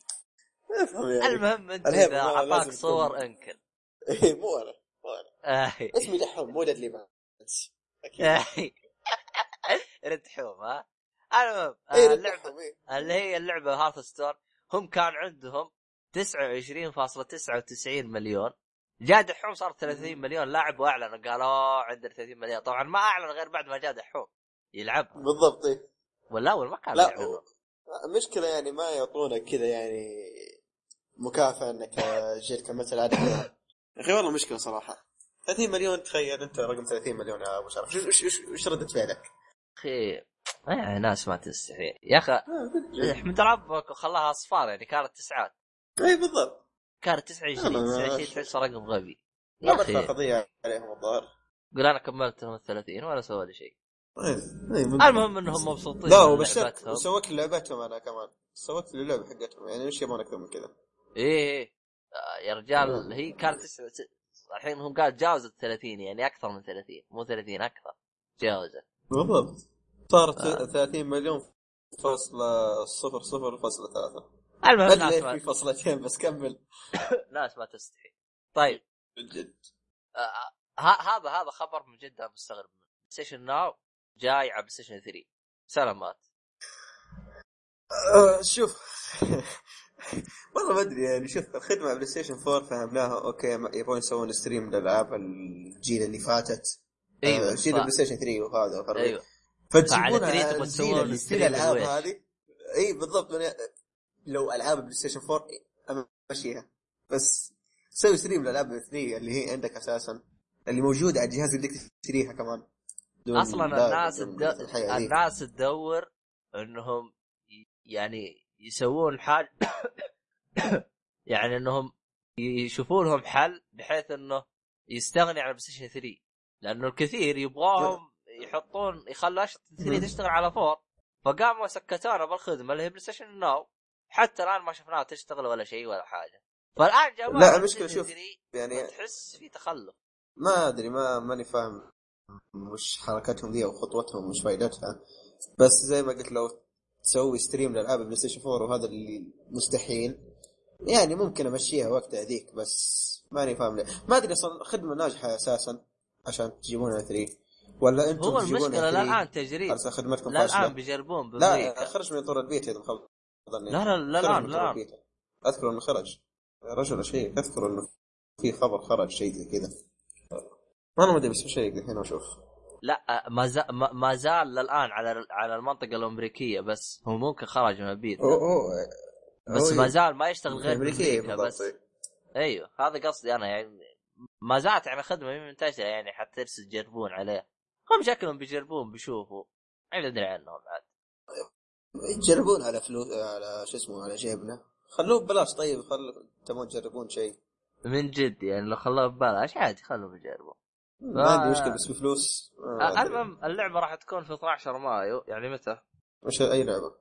أفهم يعني. المهم أنت إذا ما اعطاك صور انكل. مو أنا مو أنا آه. اسمي دحوم مو ددلي مانس أكيد. رد حوم ها؟ المهم آه، اي اللعبة إيه. اللي هي اللعبة هارث ستون هم كان عندهم 29.99 مليون. جاء دحوم صار 30 مليون لاعب واعلنوا قالوا عندنا 30 مليون. طبعا ما أعلن غير بعد ما جاء دحوم يلعب. بالضبط إيه. ولا أول ما كان لا يعلنوا المشكلة يعني ما يعطونك كذا يعني مكافأة إنك جيت كملت العدد يا أخي والله مشكلة صراحة. 30 مليون تخيل أنت رقم 30 مليون يا أبو شرف. وش وش- وش ردة فعلك؟ أخي آه ناس ما تستحي يا أخي احمد ربك وخلاها أصفار يعني كانت تسعات. اي بالضبط. كانت 29 أنا ما- 29 تحس رقم غبي. ما يا أخي قضية عليهم الظاهر. قول أنا كملت لهم ال 30 ولا سوى لي شيء. إيه، إيه،. المهم إنهم مبسوطين لا وبشرت لي لعبتهم أنا كمان. سويت لي اللعبه حقتهم يعني وش يبون أكثر من كذا؟ إيه إيه. آه، يا رجال هي كانت الحين هم قال تجاوزت 30 يعني أكثر من 30 مو 30 أكثر. تجاوزت بالضبط. صارت آه. 30 مليون فاصلة صفر صفر فاصلة ثلاثة. المهم ما في فصلتين بس كمل. ناس ما تستحي. طيب. من جد. آه، ه- هذا هذا خبر من جد مستغرب منه. PlayStation Now جاي على PlayStation 3 سلامات. آه، شوف. والله ما أدري يعني شوف الخدمة PlayStation 4 فهمناها okay يبغون يسوون stream للألعاب الجيل اللي فاتت. أيوه آه، جيل ف- ال PlayStation 3 وهذا أيوه. فتجيبونها فعلى 3 على تبغى تسوون الالعاب. هذه. إي بالضبط. أنا لو ألعاب ال PlayStation 4 أمشيها. بس سوي stream للالعاب الاثنيه اللي هي عندك أساسا. اللي موجودة على الجهاز اللي بدك تشتريها كمان. أصلا لا- الناس. الناس تدور إنهم يعني يسوون حاجة يعني إنهم يشوفون لهم حل بحيث إنه يستغني عن PlayStation 3 لأنه الكثير يبغاهم يحطون يخلوا 3 تشتغل على 4 فقاموا سكتونا بالخدمة اللي هي PlayStation Now حتى الآن ما شفناها تشتغل ولا شيء ولا حاجة. فالآن جابوا لا، PlayStation شوف، 3 يعني تحس في تخلف. ما أدري ما ماني فاهم وش حركتهم ذي أو خطوتهم وش فائدتها بس زي ما قلت لو تسوي stream لألعاب PlayStation 4 وهذا اللي مستحيل يعني ممكن أمشيها وقتها ذيك بس ماني فاهم ليه. ما أدري أصلا خدمة ناجحة أساسا. عشان تجيبونها 3 ولا أنتم هو المشكلة 3 الآن تجريب. خدمتكم لا الآن بيجربون لا خرج من طور البيت اذا ظني لا لا لا الآن الآن. البيت. اذكر إنه خرج. رجل شيء اذكر إنه في خبر خرج شيء زي كذا. أنا ما أدري بس شيء الحين أشوف. لا ما زال ما زال للآن على على المنطقة الأمريكية بس هو ممكن خرج من اوه بس ما زال ما يشتغل غير بامريكا بس. بالضبط أيوه هذا قصدي أنا يعني. ما زالت يعني خدمة منتشره يعني حتى تجربون عليه. هم شكلهم بيجربون بيشوفوا. ما ادري عنهم عاد. يجربون على فلوس على شو اسمه على جيبنا. خلوه ببلاش طيب خلوا تبون تجربون شيء. من جد يعني لو خلوه ببلاش عادي خلوهم يجربوا ما عندي آه. مشكلة بس بفلوس. آه،. المهم اللعبة راح تكون في 12 مايو يعني متى؟ وش أي لعبة؟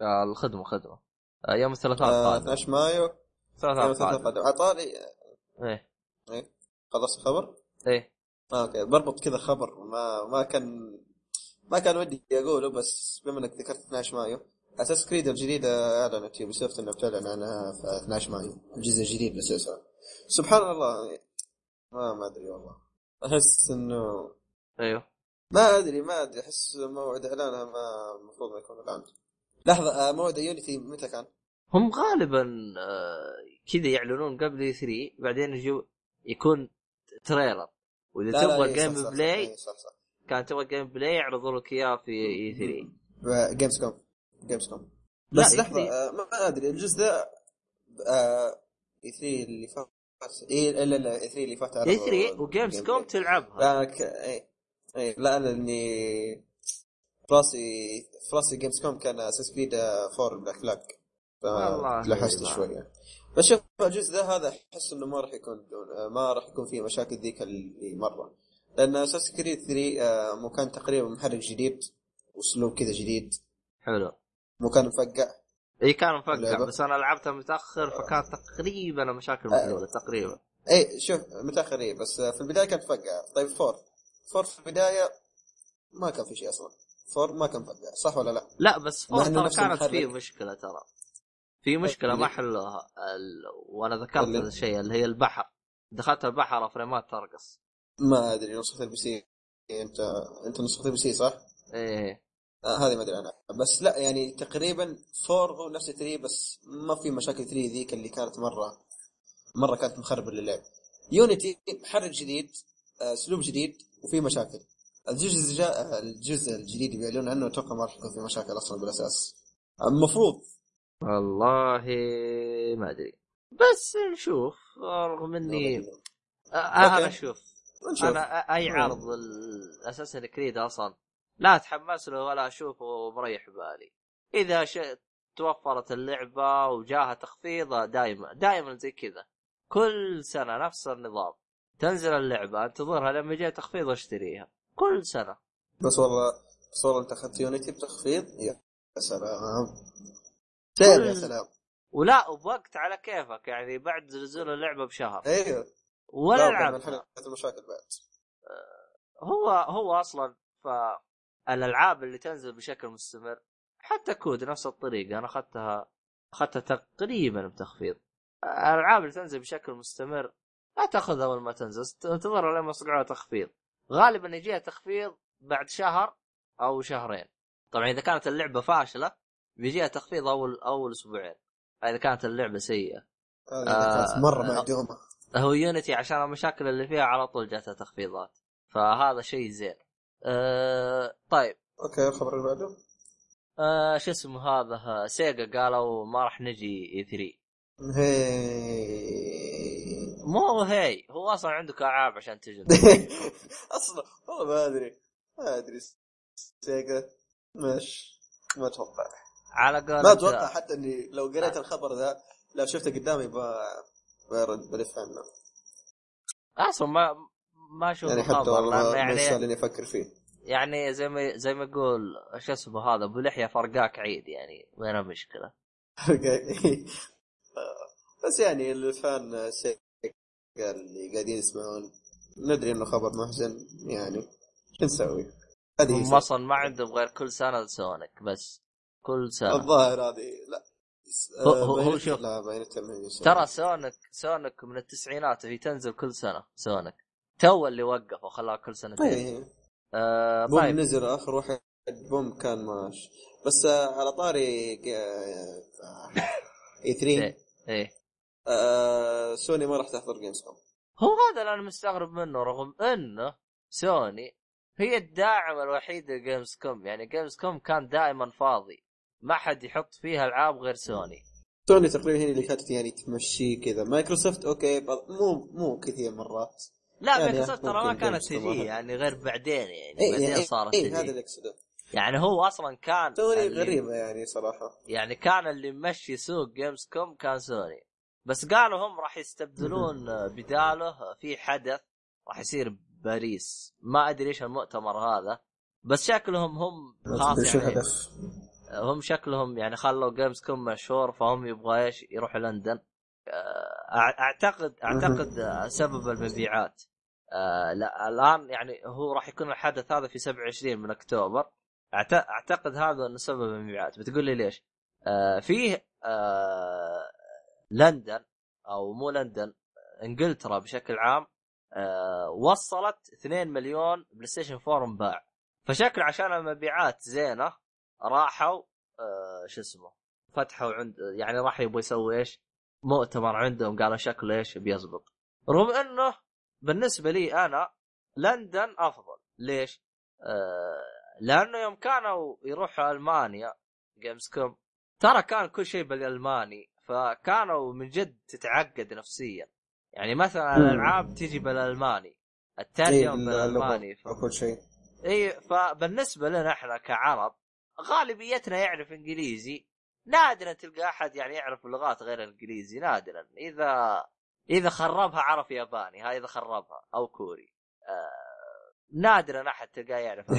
آه الخدمة خدمة. آه يوم الثلاثاء آه القادم 12 مايو. الثلاثاء يوم الثلاثاء القادم. القادم. عطاري. إيه. خلص الخبر؟ إيه. آه okay بربط كذا خبر. ما ما كان ما كان ودي أقوله بس بما إنك ذكرت 12 مايو Assassin's Creed الجديده أعلنت Ubisoft انها بتعلن عنها في 12 مايو الجزء الجديد للسلسله سبحان الله ما ما أدري والله. أحس إنه أيوه. ما أدري ما أدري أحس موعد إعلانها ما المفروض ما يكون الآن. لحظة آه، موعد Unity متى كان؟ هم غالبا آه كذا يعلنون قبل 3 بعدين يجوا يكون trailer. وإذا تبغى gameplay إيه، كان تبغى gameplay يعرضوا لك إياه في E3 Gamescom Gamescom بس E3 لحظه آه، ما أدري الجزء ذا آه، E3 اللي فات اي لا لا E3 اللي فات E3 و Gamescom تلعبها. لا ك... اي اي لا أنا إني في راسي في راسي Gamescom كان Assassin's Creed 4 Black والله تلحست ما- شوية. بس شوف الجزء ذا هذا أحس إنه ما راح يكون ما راح يكون فيه مشاكل ذيك اللي مره لأن Assassin's Creed 3 آه، مو كان تقريبا محرك جديد واسلوب كذا جديد. حلو. مو كان مفقع. إي كان مفقع. بس أنا لعبتها متأخر فكانت تقريبا مشاكل محلوله تقريبا. إي شوف متأخر إيه بس في البداية كانت فقع طيب four four في البداية ما كان في شيء أصلا. four ما كان فقع صح ولا لا؟ لا بس four ترى كانت. فيه مشكلة ترى. في مشكلة ما حلوها ال... وأنا ذكرت هذا الشيء اللي هي البحر. دخلت البحر فريمات ترقص ما أدري نسخة ال PC أنت أنت نسخة ال PC صح؟ إيه. آه هذه ما أدري عنها بس لا يعني تقريبا four هو نفس 3 بس ما في مشاكل 3 ذيك اللي كانت مرة مرة كانت مخربه للعب. يونيتي محرك جديد آه، أسلوب جديد وفي مشاكل. الجزء الجا... الجزء الجديد اللي بيعلنون عنه أتوقع ما راح يكون في مشاكل أصلا بالأساس. المفروض والله ما أدري. بس نشوف رغم إني. آه، أنا أوكي. شوف نشوف. أنا أي عرض Assassin's Creed أصلا لا أتحمس له ولا اشوفه مريح بالي. إذا ش... توفرت اللعبة وجاها تخفيض دائما دائما زي كذا. كل سنة نفس النظام. تنزل اللعبة أنتظرها لما يجي تخفيض واشتريها. كل سنة. بس والله بس والله أنت أخذت يونيتي بتخفيض؟ يا سلام. سير يا كل- سلام. ولا وبوقت على كيفك يعني بعد نزول اللعبة بشهر. أيوه. ولا انحلت المشاكل بعد. هو هو أصلا فالالعاب اللي تنزل بشكل مستمر حتى كود نفس الطريقة أنا أخذتها أخذتها تقريبا بتخفيض. الألعاب اللي تنزل بشكل مستمر لا تأخذها اول ما تنزل انتظرها لما يصنعوها تخفيض. غالبا يجيها تخفيض بعد شهر أو شهرين. طبعا إذا كانت اللعبة فاشلة بيجيها تخفيض أول أول أسبوعين. اذا كانت اللعبة سيئة. آه، كانت مرة آه. معدومه هو يونيتي عشان المشاكل اللي فيها على طول جاتها تخفيضات. فهذا شيء زين. أه طيب. أوكي الخبر اللي بعده. أه شو اسمه هذا؟ سيجا قالوا ما راح نجي E3 هي. مو هي. هو أصلا عندك العاب عشان تجي أصلا والله ما أدري. ما أدري. سيجا مش ما أتوقع على قول ما أتوقع حتى إني لو قريت الخبر ذا لو شفته قدامي ب... برد بلف عنه أصلا ما ما أشوف يعني حتى والله يعني إني أفكر فيه يعني زي ما زي ما يقول شو اسمه هذا أبو لحية فرقاك عيد يعني وين المشكلة؟ بس يعني الفان اللي قاعدين يسمعون ندري إنه خبر محزن يعني شو نسوي؟ هم. أصلا ما عندهم غير كل سنة سونيك بس كل سنة. الظاهر هذه لا. هو- هو- باينت- شوف. ترى سونيك سونيك من التسعينات هي تنزل كل سنة سونيك. تو اللي وقف وخلاها كل سنتين إيه آه Boom طيب. نزل آخر واحد Boom كان ماش. بس آه، على طاري E3 إيه إيه. آه، سوني ما راح تحضر جيمز كوم هو هذا اللي أنا مستغرب منه رغم إنه سوني هي الداعم الوحيد لجيمز كوم يعني جيمز كوم كان دائما فاضي. ما حد يحط فيها العاب غير سوني. سوني تقريبا هي اللي كانت يعني تمشي كذا. مايكروسوفت أوكي مو مو كثير مرات. لا يعني مايكروسوفت ترى ما كانت تجي واحد. يعني غير بعدين يعني اي بعدين اي صارت تجي هذا اللي أقصده. يعني هو أصلا كان سوني غريبة يعني صراحة. يعني كان اللي ممشي سوق جيمز كوم كان سوني. بس قالوا هم راح يستبدلون بداله في حدث راح يصير باريس. ما أدري إيش المؤتمر هذا بس شكلهم هم خلاص شو يعني؟ هم شكلهم يعني خلوا جيمز كوم مشهور فهم يبغى إيش؟ يروحوا لندن. آه، أعتقد أعتقد آه، سبب المبيعات. آه، لا الآن يعني هو راح يكون الحدث هذا في 27 من أكتوبر. أعتقد هذا إنه سبب المبيعات. بتقول لي ليش؟ فيه لندن أو مو لندن إنجلترا بشكل عام وصلت 2 مليون بلاي ستيشن 4 انباع فشكل عشان المبيعات زينة راحوا آه، شو اسمه فتحوا عند يعني راح يبغى يسوي إيش؟ مؤتمر عندهم قالوا شكله إيش بيزبط رغم إنه بالنسبة لي أنا لندن أفضل ليش؟ آه لأنه يوم كانوا يروحوا ألمانيا جيمز كوم ترى كان كل شيء بالألماني فكانوا من جد تتعقد نفسيا يعني مثلا. الألعاب تجي بالألماني الترجمه بالألماني ف... كل شيء اي فبالنسبة لنا إحنا كعرب غالبيتنا يعرف إنجليزي. نادرا تلقى أحد يعني يعرف لغات غير الإنجليزي نادرا. إذا إذا خربها عرف ياباني هاي إذا خربها أو كوري. آه نادرا أحد تلقاه يعرف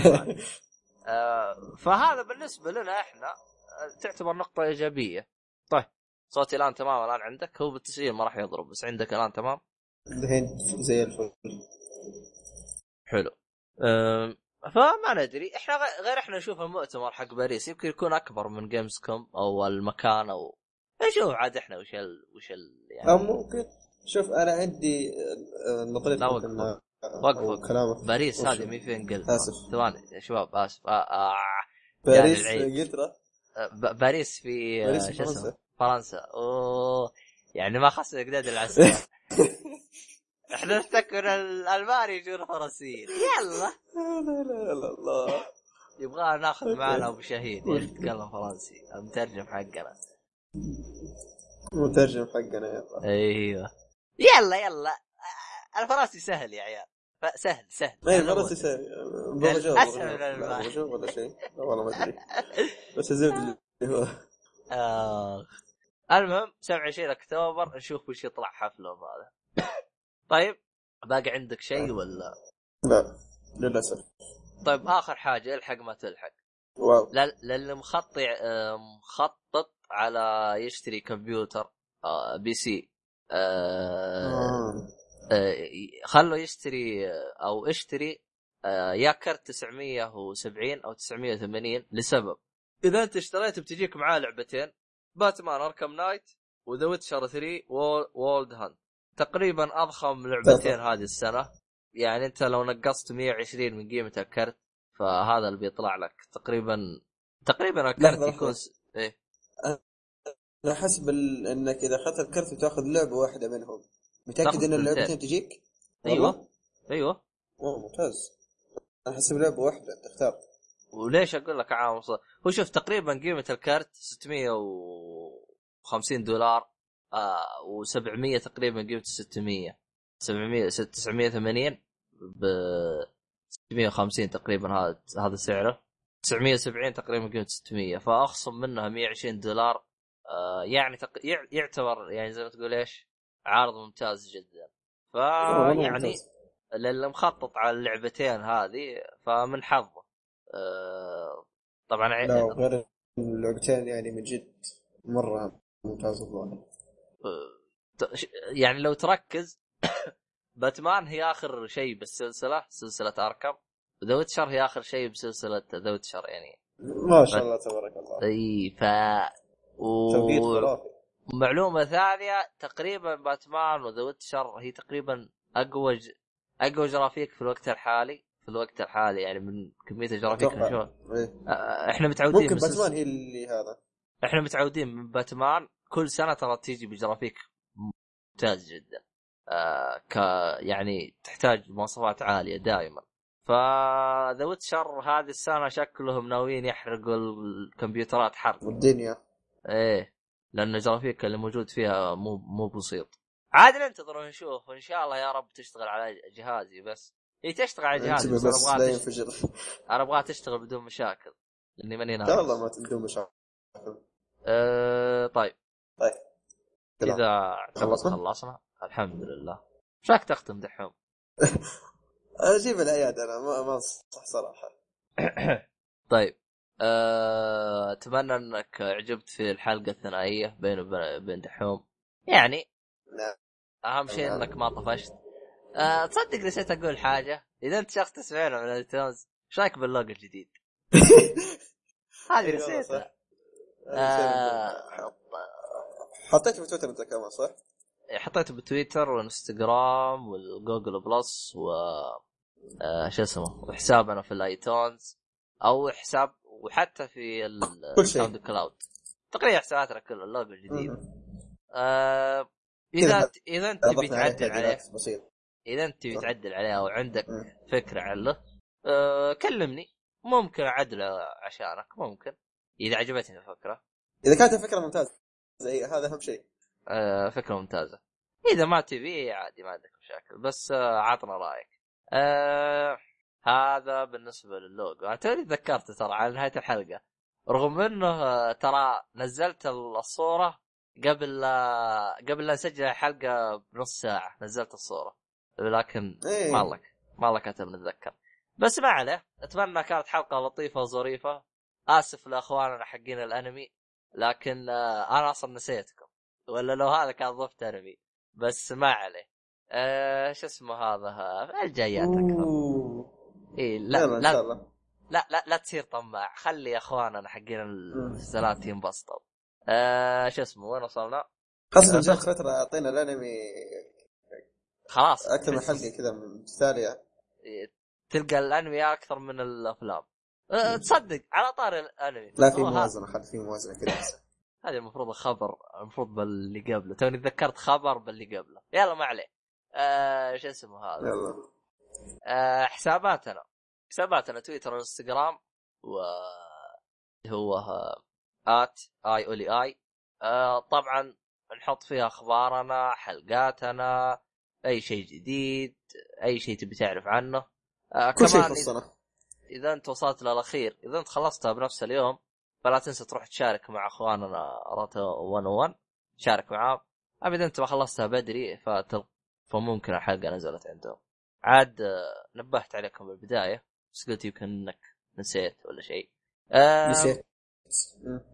آه فهذا بالنسبة لنا إحنا آه، تعتبر نقطة إيجابية. طيب صوتي الآن تمام الآن عندك؟ هو بالتسجيل ما راح يضرب بس عندك الآن تمام؟ الحين زي الفل. حلو. أم، فما ندري. إحنا غير إحنا نشوف المؤتمر حق باريس يمكن يكون أكبر من جيمز كوم أو المكان أو نشوف عاد إحنا وش ال... وش ال... أو يعني ممكن. شوف أنا عندي آه، نظريه لا، ممكن، وقف. آه، وقف. كلامك باريس هذه مهي في انجلترا آسف. ثواني يا شباب آسف. آه آه باريس. انجلترا آه، باريس في آه، باريس في فرنسا. فرنسا. أوه. يعني ما خص القداد العسكر. إحنا نفتكر الألماني يجون فرنسيين يلا. لا لا لا الله يبغى ناخذ معنا أبو شهيد يتكلم فرنسي. المترجم حقنا. مترجم حقنا يلا. أيوه. يلا يلا. الفرنسي سهل يا عيال. سهل سهل. ما هي أنا فرنسي مو- سهل. برجو أسهل من ولا شيء. والله ما أدري. بس الزبد اللي هو. آه. المهم 27 أكتوبر نشوف وش يطلع حفلهم هذا. طيب باقي عندك شيء ولا؟ لا للأسف. طيب آخر حاجة الحق ما تلحق. واو. لل- للي مخطط مخطط على يشتري كمبيوتر آه، PC. آه، آه. آه، خلوا يشتري آه، أو اشتري آه، يا كرت 970 أو 980 لسبب. إذا أنت اشتريت بتجيك معاه لعبتين باتمان Arkham Knight و The Witcher 3 Wild Hunt. تقريبا أضخم لعبتين هذه السنة. يعني أنت لو نقصت 120 من قيمة الكرت فهذا اللي بيطلع لك. تقريبا تقريبا الكرت يكون. إيه. أنا حسب ال... إنك إذا أخذت الكرت بتأخذ لعبة واحدة منهم. متأكد إن اللعبتين. تجيك؟ أيوه؟ أيوه. اوه ممتاز. أنا حسب لعبة واحدة تختار. وليش أقول لك عام؟ هو شوف تقريبا قيمة الكرت 650 دولار. آه و700 تقريبا قيمته 600 700 980 ب 650 تقريبا هذا هذا سعره. 970 تقريبا قيمته 600 فأخصم منها 120 دولار. آه يعني تق... يع- يعتبر يعني زي ما تقول إيش؟ عارض ممتاز جدا. والله فيعني ممتاز. للي مخطط على اللعبتين هذه فمن حظه. آه، طبعا لا وغير اللعبتين يعني من جد مرة ممتاز ش- يعني لو تركز باتمان هي آخر شيء بالسلسلة سلسلة أركم. The Witcher هي آخر شيء بسلسلة The Witcher يعني. ما شاء الله تبارك الله. إي ف و... خرافي. ومعلومة ثانية تقريبا باتمان و The Witcher هي تقريبا أقوى ج... أقوى graphics في الوقت الحالي. في الوقت الحالي يعني من كمية ال graphics إيه. إحنا متعودين ممكن باتمان هي اللي هذا. إحنا متعودين من باتمان. كل سنة ترى تيجي ب graphics ممتاز جدا. آه ك يعني تحتاج مواصفات عالية دائما. ف The Witcher هذه السنة شكلهم ناويين يحرقوا الكمبيوترات حرق. والدنيا. إيه لأن ال graphics اللي موجود فيها مو مو بسيط. عاد ننتظر ونشوف. وإن شاء الله يا رب تشتغل على جهازي بس. هي تشتغل على جهازي بس بس أنا لا ابغاها تشتغل أنا ابغاها تشتغل بدون مشاكل. لأني ماني لا ناقص. والله ما تندم مشاعر أه طيب. طيب. إذا خلصنا؟ خلصنا الحمد لله إيش رايك تختم دحوم؟ أنا أجيب العياد أنا ما ما أنصح صراحة طيب أه... أتمنى أنك عجبت في الحلقة الثنائية بين وبين بين دحوم يعني نعم أهم شيء نعم. إنك ما طفشت أه... تصدق نسيت أقول حاجة إذا أنت شخص تسمعنا من ال iTunes إيش رأيك باللوجو الجديد؟ هذه إي والله نسيتها صح. آه. حطيته في تويتر أنت كمان صح؟ حطيته بالتويتر والانستغرام وال Google Plus و آه شو اسمه وحسابنا في ال iTunes أو حساب وحتى في. ال SoundCloud تقريبا حساباتنا كلها اللوجو الجديد. آه إذا إذا أنت تبي تعدل عليه إذا أنت تبي. تعدل عليه أو عندك مم. فكرة عنه آه كلمني ممكن أعدله عشانك ممكن إذا عجبتني الفكرة إذا كانت الفكرة ممتازة زي هذا أهم شيء. آه فكرة ممتازة. إذا ما تبي عادي ما عندك مشاكل. بس آه عطنا رأيك. آه هذا بالنسبة للوجو توني تذكرت ترى على نهاية الحلقة. رغم إنه آه، ترى نزلت الصورة قبل آه، قبل لا نسجل الحلقة بنص ساعة. نزلت الصورة. لكن إيه. ما الله ما كتب نتذكر بس ما عليه. أتمنى كانت حلقة لطيفة وظريفة. آسف لأخواننا حقين الأنمي. لكن آه، أنا أصلا نسيتكم. ولا لو هذا كان ضفت انمي بس ما عليه. آه شو اسمه هذا؟ الجايات أكثر. اي لا لا, الله. لا لا لا تصير طماع. خلي أخواننا حقين. المسلسلات ينبسطوا آه شو اسمه؟ وين وصلنا؟ خاصة بس- فترة أعطينا الأنمي. خلاص. أكثر من حلقة كذا متتالية تلقى الأنمي أكثر من الأفلام. أه، تصدق على طاري الأنمي. لا في هو ه- موازنة خل في موازنة كذا. هذه المفروض خبر المفروض باللي قبله. توني تذكرت خبر باللي قبله. يلا ما عليه. آه شو اسمه هذا؟ يلا. آه حساباتنا. حساباتنا تويتر وانستغرام و هو ات اي اولي اي آه طبعا نحط فيها أخبارنا حلقاتنا أي شيء جديد أي شيء تبي تعرف عنه. آه كل شيء يخصنا إذا أنت وصلت للاخير إذا أنت خلصتها بنفس اليوم فلا تنسى تروح تشارك مع أخواننا راتو 101 شارك معاهم. أما إذا أنت ما خلصتها بدري فتل... فممكن الحلقة نزلت عندهم. عاد آه، نبهت عليكم بالبداية بس قلت يمكن إنك نسيت ولا شيء. آه نسيت.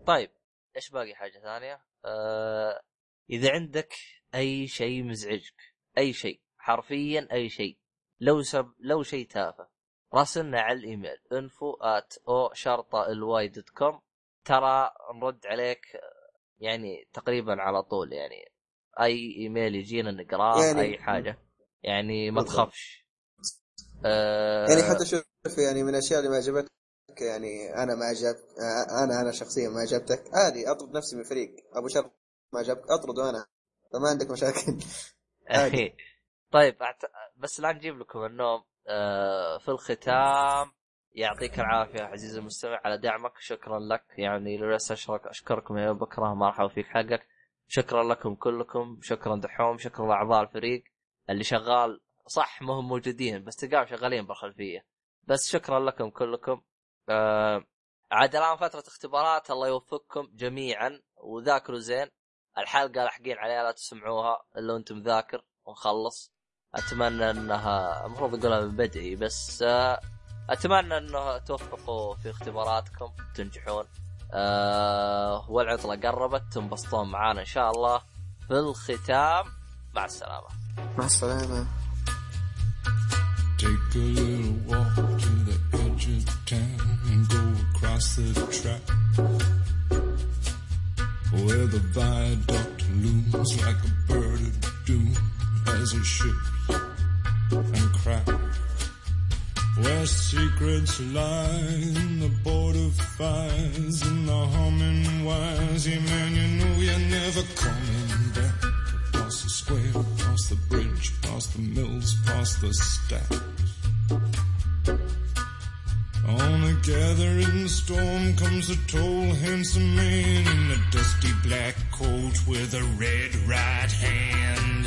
طيب إيش باقي حاجة ثانية؟ آه إذا عندك أي شيء مزعجك أي شيء حرفيا أي شيء لو سب لو شيء تافه راسلنا على الإيميل info at O شرطة L Y dot com ترى نرد عليك يعني تقريبا على طول يعني أي إيميل يجينا نقراه يعني- أي حاجة يعني ما. تخافش. آه يعني حتى شوف يعني من الأشياء اللي ما عجبتك يعني أنا ما عجب آه، أنا أنا شخصيا ما عجبتك عادي أطرد نفسي من الفريق أبو شرط ما عجبك أطرده أنا فما عندك مشاكل. عادي. طيب أعت... بس لا نجيب لكم النوم. في الختام يعطيك العافية عزيزي المستمع على دعمك شكرا لك. يعني لو لسه اشرك أشكركم يا بكره ما راح أوفيك حقك. شكرا لكم كلكم شكرا دحوم شكرا لأعضاء الفريق اللي شغال. صح ما هم موجودين بس تلقاهم شغالين بالخلفية. بس شكرا لكم كلكم. آه عاد الآن فترة اختبارات الله يوفقكم جميعا. وذاكروا زين. الحلقة لاحقين عليها لا تسمعوها إلا وأنتم ذاكر. ونخلص. أتمنى انها المفروض أقولها من بدري بس آه، أتمنى انه توفقوا في اختباراتكم تنجحون. آه والعطلة قربت تنبسطون معانا إن شاء الله. في الختام مع السلامة. مع السلامة. Take a little walk to the edge of town. And go across the track where the viaduct looms like a bird of doom. As it ships and cracks. Where secrets lie in the border fires and the humming wires. Yeah, man, you know you're never coming back. Past the square, past the bridge, past the mills, past the stacks. On a gathering storm comes a tall, handsome man in a dusty black coat with a red right hand.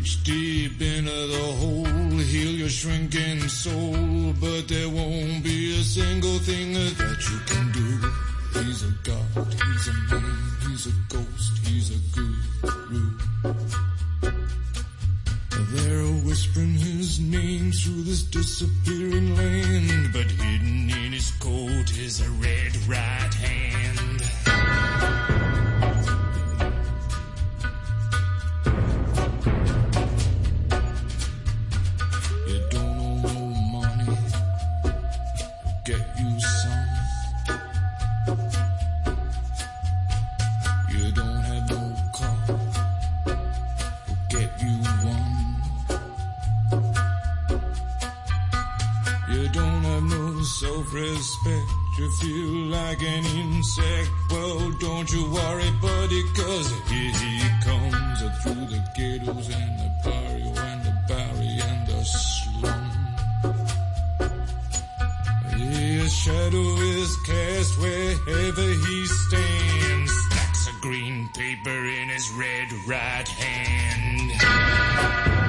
reach deep into the hole, heal your shrinking soul, but there won't be a single thing that you can do. He's a god, he's a man, he's a ghost, he's a guru. They're whispering his name through this disappearing land, but hidden in his coat is a red right hand. You feel like an insect. Well, don't you worry, buddy, cause here he comes uh, through the ghettos and the barrio and the barry and the slum. His shadow is cast wherever he stands. Stacks of green paper in his red right hand.